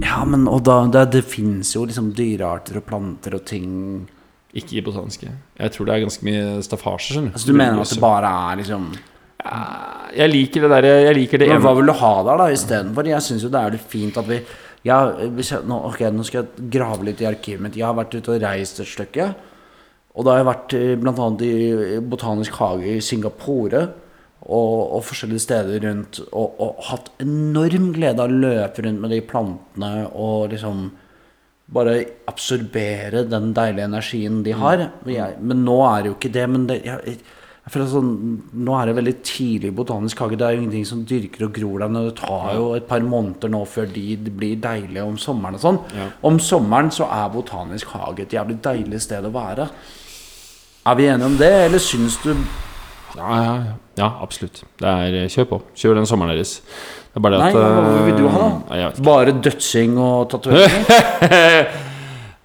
Ja, men og da Det, det fins jo liksom dyrearter og planter og ting Ikke i botaniske. Jeg tror det er ganske mye staffasje. skjønner Altså Du mener at det bare er liksom Jeg liker det der Jeg liker det Men hva vil du ha der, da, istedenfor? Jeg syns jo det er litt fint at vi ja, hvis jeg, nå, ok, nå skal jeg grave litt i arkivet mitt. Jeg har vært ute og reist et stykke. Og da har jeg vært bl.a. blant annet i Botanisk hage i Singapore. Og, og forskjellige steder rundt. Og, og hatt enorm glede av å løpe rundt med de plantene og liksom bare absorbere den deilige energien de har. Jeg, men nå er det jo ikke det. Men det, jeg, jeg føler sånn, Nå er det veldig tidlig botanisk hage. Det er jo ingenting som dyrker og gror der. Det tar jo et par måneder nå før de blir deilige om sommeren og sånn. Om sommeren så er botanisk hage et jævlig deilig sted å være. Er vi enige om det, eller syns du Ja, ja, ja. absolutt. Det er, eh, kjør på. Kjør den sommeren deres. Det er bare det Nei, at hva vil du ha, da? eh, nei, Bare dødsing og tatoveringer?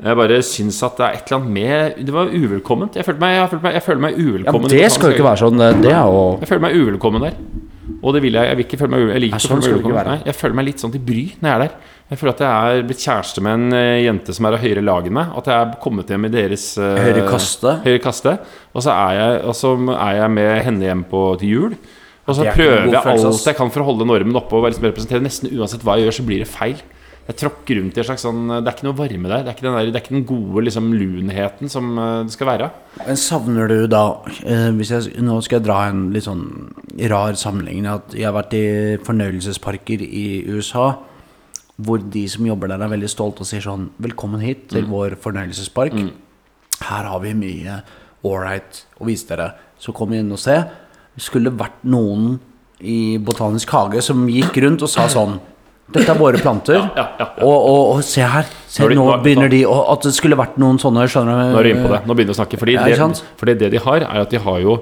Jeg bare syns at det er et eller annet med Det var uvelkomment. Jeg føler meg, jeg føler meg, jeg føler meg uvelkommen. Ja, det skal jo ikke være sånn. Det, det er jo Jeg føler meg uvelkommen der. Og det vil jeg. Jeg vil ikke føle meg. Jeg liker sånn føle meg. Nei, jeg føler meg litt sånn til bry når jeg er der. Jeg føler at jeg er blitt kjæreste med en eh, jente som er av høyere lag enn meg. At jeg er kommet hjem i deres uh, Høyere kaste? høyre kaste. Og så er jeg, og så er jeg med henne hjem på, til jul. Og så er prøver jeg alt jeg kan for å holde normen oppe og liksom representere nesten uansett hva jeg gjør, så blir det feil. Jeg tråkker rundt i en slags sånn Det er ikke noe varme der. Det er ikke den, der, det er ikke den gode liksom, lunheten som eh, det skal være. Men savner du da eh, hvis jeg, Nå skal jeg dra en litt sånn rar sammenligning. At jeg har vært i fornøyelsesparker i USA. Hvor de som jobber der, er veldig stolte og sier sånn Velkommen hit til vår fornøyelsespark. Her har vi mye ålreit å vise dere. Så kom inn og se. Det skulle vært noen i Botanisk hage som gikk rundt og sa sånn Dette er våre planter. ja, ja. Og, og, og se her. Se, Nå er begynner de og At det skulle vært noen sånne skjønner du, Nå er du inne på det. Nå begynner du å snakke. Fordi, Ja, det, fordi det de har, er at de har jo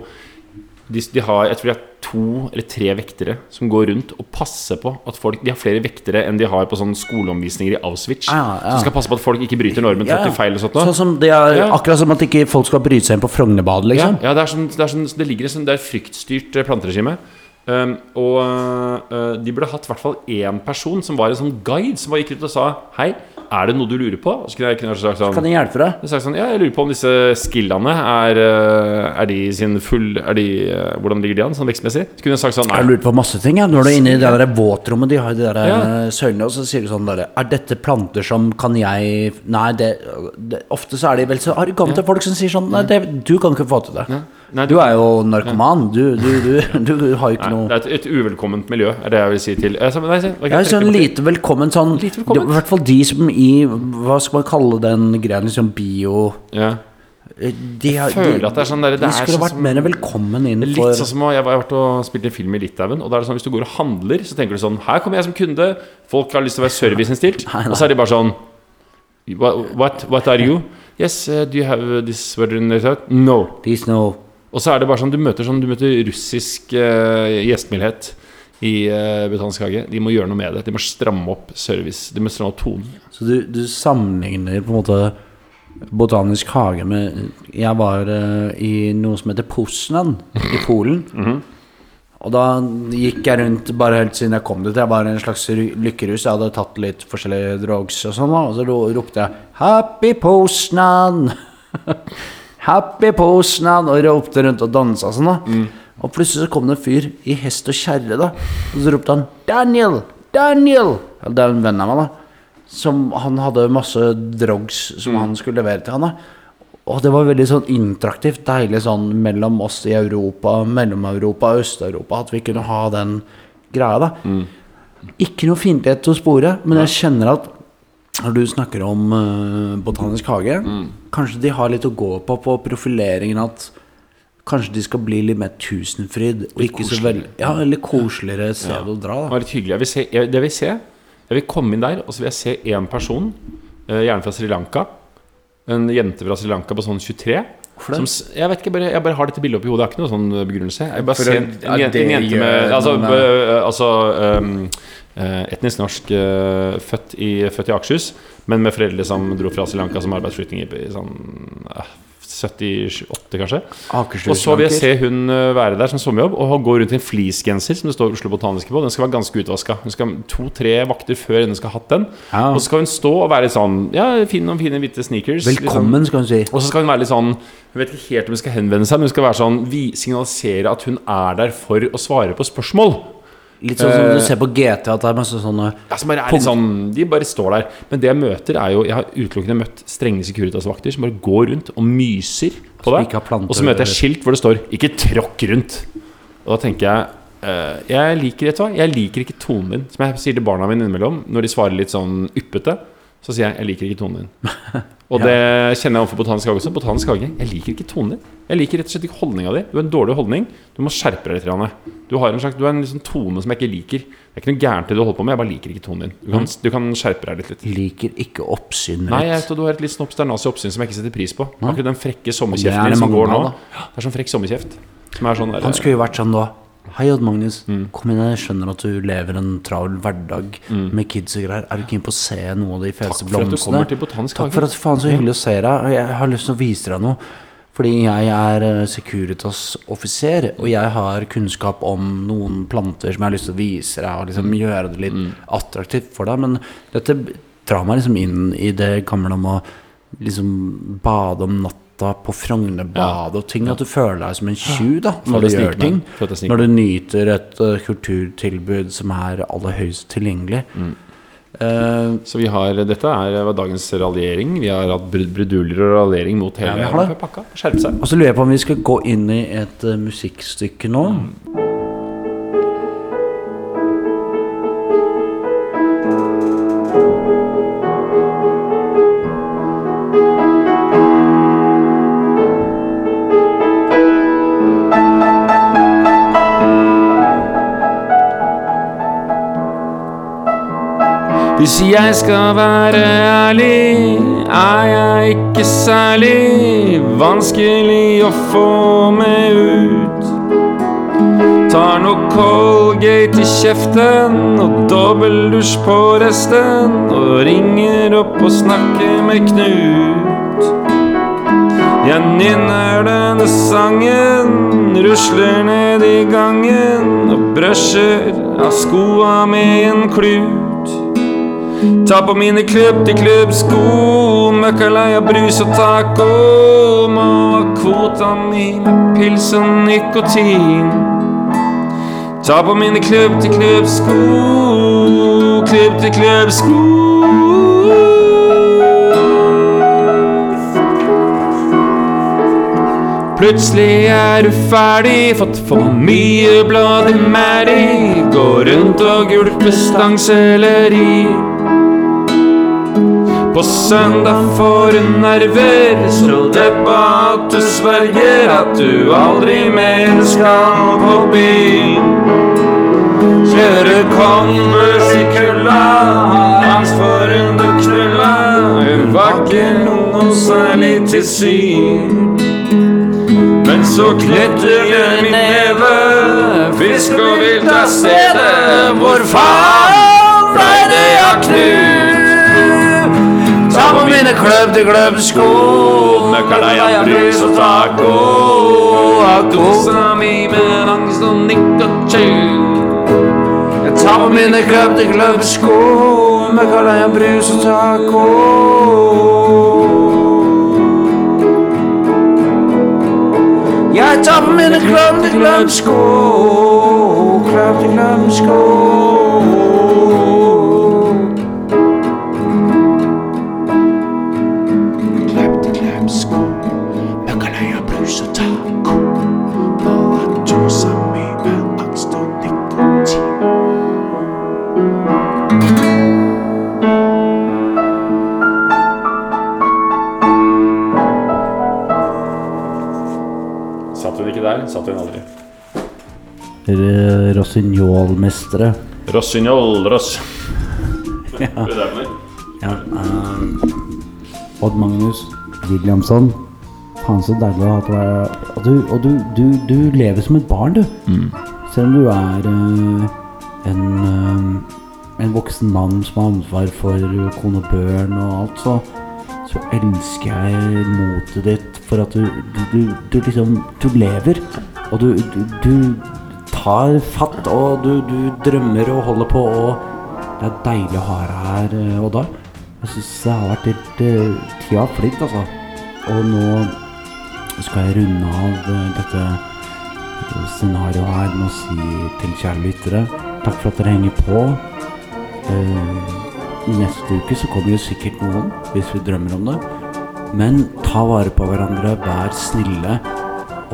de, de har, Jeg tror de har to eller tre vektere som går rundt og passer på at folk De har flere vektere enn de har på sånne skoleomvisninger i Auschwitz. Ja, ja. Som skal passe på at folk ikke bryter normen, Ja, ja. feil og sånt. Sånn som det er, Ja. Akkurat som at ikke folk skal bryte seg inn på Frognerbadet, liksom. ja det, er sånn, det, er sånn, det ligger sånn, det er et fryktstyrt eh, planteregime. Um, og uh, de burde hatt i hvert fall én person som var en sånn guide, som bare gikk ut og sa Hei, er det noe du lurer på? Og så kunne jeg kunne jeg sagt sånn Kan jeg hjelpe deg? Jeg sånn, ja, jeg lurer på om disse skillene er, eh, er de sin full er de, eh, Hvordan ligger de an sånn vekstmessig? Så kunne jeg sagt sånn Jeg lurer på masse ting. Ja. Når du er inne i det der våtrommet, de har i de der Ja. søylene, og så sier du sånn der, Er dette planter som kan jeg Nei, det, det Ofte så er de vel så arrogante folk som sier sånn Nei, det, du kan ikke få til det. Nei, Du er jo narkoman. Du, du, du, du har jo ikke Nei, noe det er et, et uvelkomment miljø, er det jeg vil si til jeg sa, nei, se, ok, Ja, sånn lite velkommen sånn. I hvert fall de som i Hva skal man kalle den greia, liksom bio ja. de, har- føler at det er sånn der- det De skulle sånn vært mer velkommen inn er for Litt sånn som Jeg har vært og spilt en film i Litauen, og da er det sånn hvis du går og handler, så tenker du sånn Her kommer jeg som kunde, folk har lyst til å være serviceinnstilt, og så er de bare sånn What, what, what are you? Yes, uh, do you have this weather in the No. Please no. Og så er det bare sånn, du møter sånn, du møter russisk eh, gjestmildhet i uh, Botanisk hage. De må gjøre noe med det. De må stramme opp service. De må stramme opp tonen. Så du, du sammenligner på en måte Botanisk hage med Jeg var eh, i noe som heter Poznan i Polen. Mhm. Og da gikk jeg rundt bare helt siden jeg kom dit. Jeg var en slags lykkerus. Jeg hadde tatt litt forskjellige drogs og sånn. Og så ropte jeg 'Happy Poznan'! Happy Postman og ropte rundt og dansa sånn, da. Og plutselig så kom det en fyr i hest og kjerre, da. Og så ropte han 'Daniel! Daniel!' Ja, Det er en venn av meg, da. Som han hadde masse drugs som han skulle levere til han, da. Og det var veldig sånn interaktivt, deilig sånn mellom oss i Europa, Mellom-Europa og Øst-Europa, at vi kunne ha den greia, da. Ikke noe fiendtlighet å spore, men jeg kjenner at når du snakker om uh, Botanisk hage, kanskje de har litt å gå på på profileringen at Kanskje de skal bli litt mer Tusenfryd, så veldig Ja, eller koseligere sted å dra, Det da. var litt hyggelig. Jeg vil se, jeg, det jeg vil se Jeg vil komme inn der, og så vil jeg se én person, eh, gjerne fra Sri Lanka. En jente fra Sri Lanka på sånn 23. Hvorfor? Som, jeg vet ikke, bare, jeg bare har dette bildet oppi hodet. Jeg har ikke noe sånn begrunnelse. Jeg bare ser en, en, en, en jente med Altså, noe altså um, eh, etnisk norsk, eh, født, i, født i Akershus, men med foreldre som dro fra Sri Lanka som arbeidsflyktninger i sånn eh, 78, kanskje. Og så vil jeg se hun eh, være der som sommerjobb og gå rundt i en fleecegenser som det står Oslo Botaniske på. Den skal være ganske utvaska. Hun skal to-tre vakter før hun skal ha hatt den. Ja. Og så skal hun stå og være litt sånn Ja, fin noen fine hvite sneakers. liksom. Velkommen, skal hun si. Og så skal hun være litt sånn Hun vet ikke helt om hun skal henvende seg, men hun skal være sånn vi signalisere at hun er der for å svare på spørsmål. Litt sånn som Eh, du ser på GT, at det er masse sånne Ja, som bare er sånn De bare står der. Men det jeg møter, er jo Jeg har utelukkende møtt strenge Securitas-vakter som bare går rundt og myser på deg. Og så møter jeg skilt hvor det står 'Ikke tråkk rundt'. Og da tenker jeg uh, Jeg liker vet du hva? Jeg liker ikke tonen din. Som jeg sier til barna mine innimellom når de svarer litt sånn yppete. Så sier jeg 'jeg liker ikke tonen din'. Og det kjenner jeg overfor Botanisk hage også. Botanisk hage, Jeg liker ikke tonen din. Jeg liker rett og slett ikke holdninga di. Du har en dårlig holdning. Du må skjerpe deg litt. Du har en slags Du har en liksom tone som jeg ikke liker. Det er ikke noe gærent det du holder på med, jeg bare liker ikke tonen din. Du kan, du kan skjerpe deg litt. litt. Liker ikke oppsynet Nei, jeg vet, du har et litt snopp sternasig oppsyn som jeg ikke setter pris på. Akkurat den frekke er sommerkjeften din som går nå. Det er sånn frekk sommerkjeft. Som er sånn der, Han skulle jo vært sånn da. Hei, Odd Magnus. Mm. Kom inn, jeg skjønner at du lever en travel hverdag med kids og greier. Er du keen på å se noe av de fete Takk for at du kommer til Botanisk Takk for at faen så hyggelig å se deg. Jeg har lyst til å vise deg noe. Fordi jeg er eh, Securitas-offiser, og jeg har kunnskap om noen planter som jeg har lyst til å vise deg, og Mm. liksom gjøre det litt attraktivt for deg. Men dette drar meg liksom inn i det gamle om å liksom bade om natta på Frognerbadet og ting. At du føler deg som en tjuv da når du gjør ting. Når du nyter et uh, kulturtilbud som er aller høyest tilgjengelig. Mm. Uh, Så vi har, dette er dagens raljering. Vi har hatt bruduljer og raljering mot hele Ja, pakka. Skjerpe seg. og så lurer jeg på om vi skal gå inn i et uh, musikkstykke nå. Hvis jeg skal være ærlig, er jeg ikke særlig vanskelig å få med ut. Tar nok Colgate i kjeften og dobbeldusj på resten. Og ringer opp og snakker med Knut. Jeg nynner denne sangen, rusler ned i gangen og brøsjer av skoa med en klut. Ta på mine klubb til klubb-sko, møkkalei brus og taco. Må ha kvota mi med pils og nikotin. Ta på mine klubb til klubb-sko, klubb til klubb-sko. Plutselig er du ferdig, fått for mye blad i mæri. Går rundt og gulper stangselleri. På søndag får du nerver, så deppa at du sverger at du aldri mer skal på byen. Kjøre Converse i kulda, har angst for hun du knulla. Hun var ikke noe særlig til syn. Men så knytter hun min neve, fisk og vilt av stedet. Hvor faen blei det av Knut? Ta på mine klubb til klubb-sko. Møkkaleia, brus og taco. Dosa mi med angst og nikk og tjukk. Jeg tar på mine klubb til klubb-sko. Møkkaleia, brus og taco. ta på mine klemte klemsko, klemte klemsko. Klemte hun ikke der? Satt hun aldri. Rossignolmestere. Rossignol, Ross. Noe? Ja, um, Odd Magnus Williamson. Faen, så deilig å ha er Og, du, og du, du, du lever som et barn, du. Selv om du er uh, en, uh, en voksen mann som har ansvar for kone og børn og alt, så, så elsker jeg motet ditt for at du, du, du, liksom Du lever. Og du, du, tar fatt, og du, drømmer og holder på, og det er deilig å ha deg her, eh, Odda. Jeg syns det har vært litt uh, Tida har flydd, altså. Og nå skal jeg runde av eh, dette eh, scenarioet her med å si til kjære lyttere takk for at dere henger på. Eh, neste uke så kommer det sikkert noen, hvis vi drømmer om det. Men ta vare på hverandre, vær snille.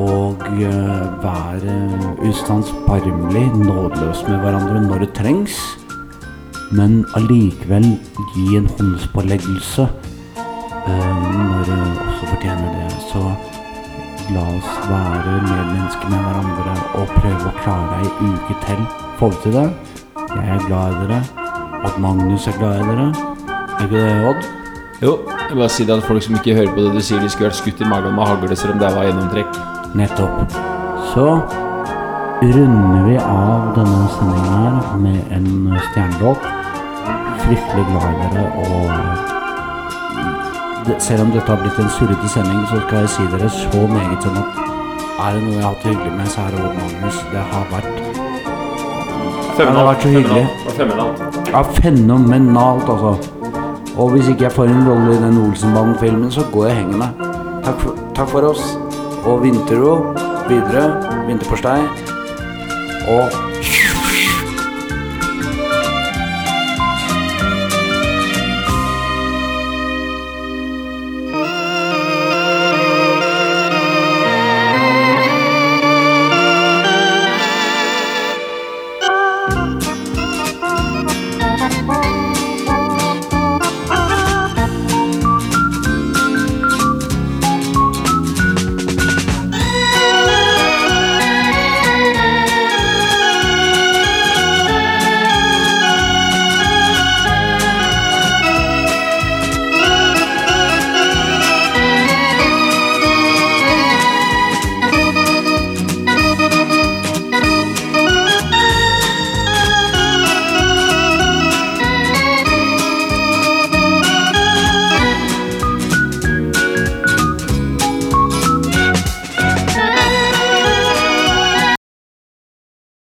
Og eh, vær uh, ustandsbarmelig, nådeløs med hverandre når det trengs men allikevel gi en håndspåleggelse eh, når det også fortjener det. Så la oss være medmennesker med hverandre og prøve å klare ei uke til. Få til det? Jeg er glad i dere. Odd Magnus er glad i dere. Er ikke det, Odd? Jo, jeg bare si det at folk som ikke hører på det du sier, de skulle vært skutt i magen med hagle selv om det var gjennomtrekk. Nettopp. Så runder vi av denne sendingen her med en stjernelåt. Fryktelig glad i dere, og det, selv om dette har blitt en surrete sending, så skal jeg si dere så meget som at er det noe jeg har hatt hyggelig med, så er det Odd Magnus. Det har vært det har vært så hyggelig. Ja, fenomenalt, altså. Og hvis ikke jeg får en rolle i den Olsenbanden-filmen, så går jeg og henger meg. Takk for, takk for oss. Og vinterro videre. Vinterpostei. Og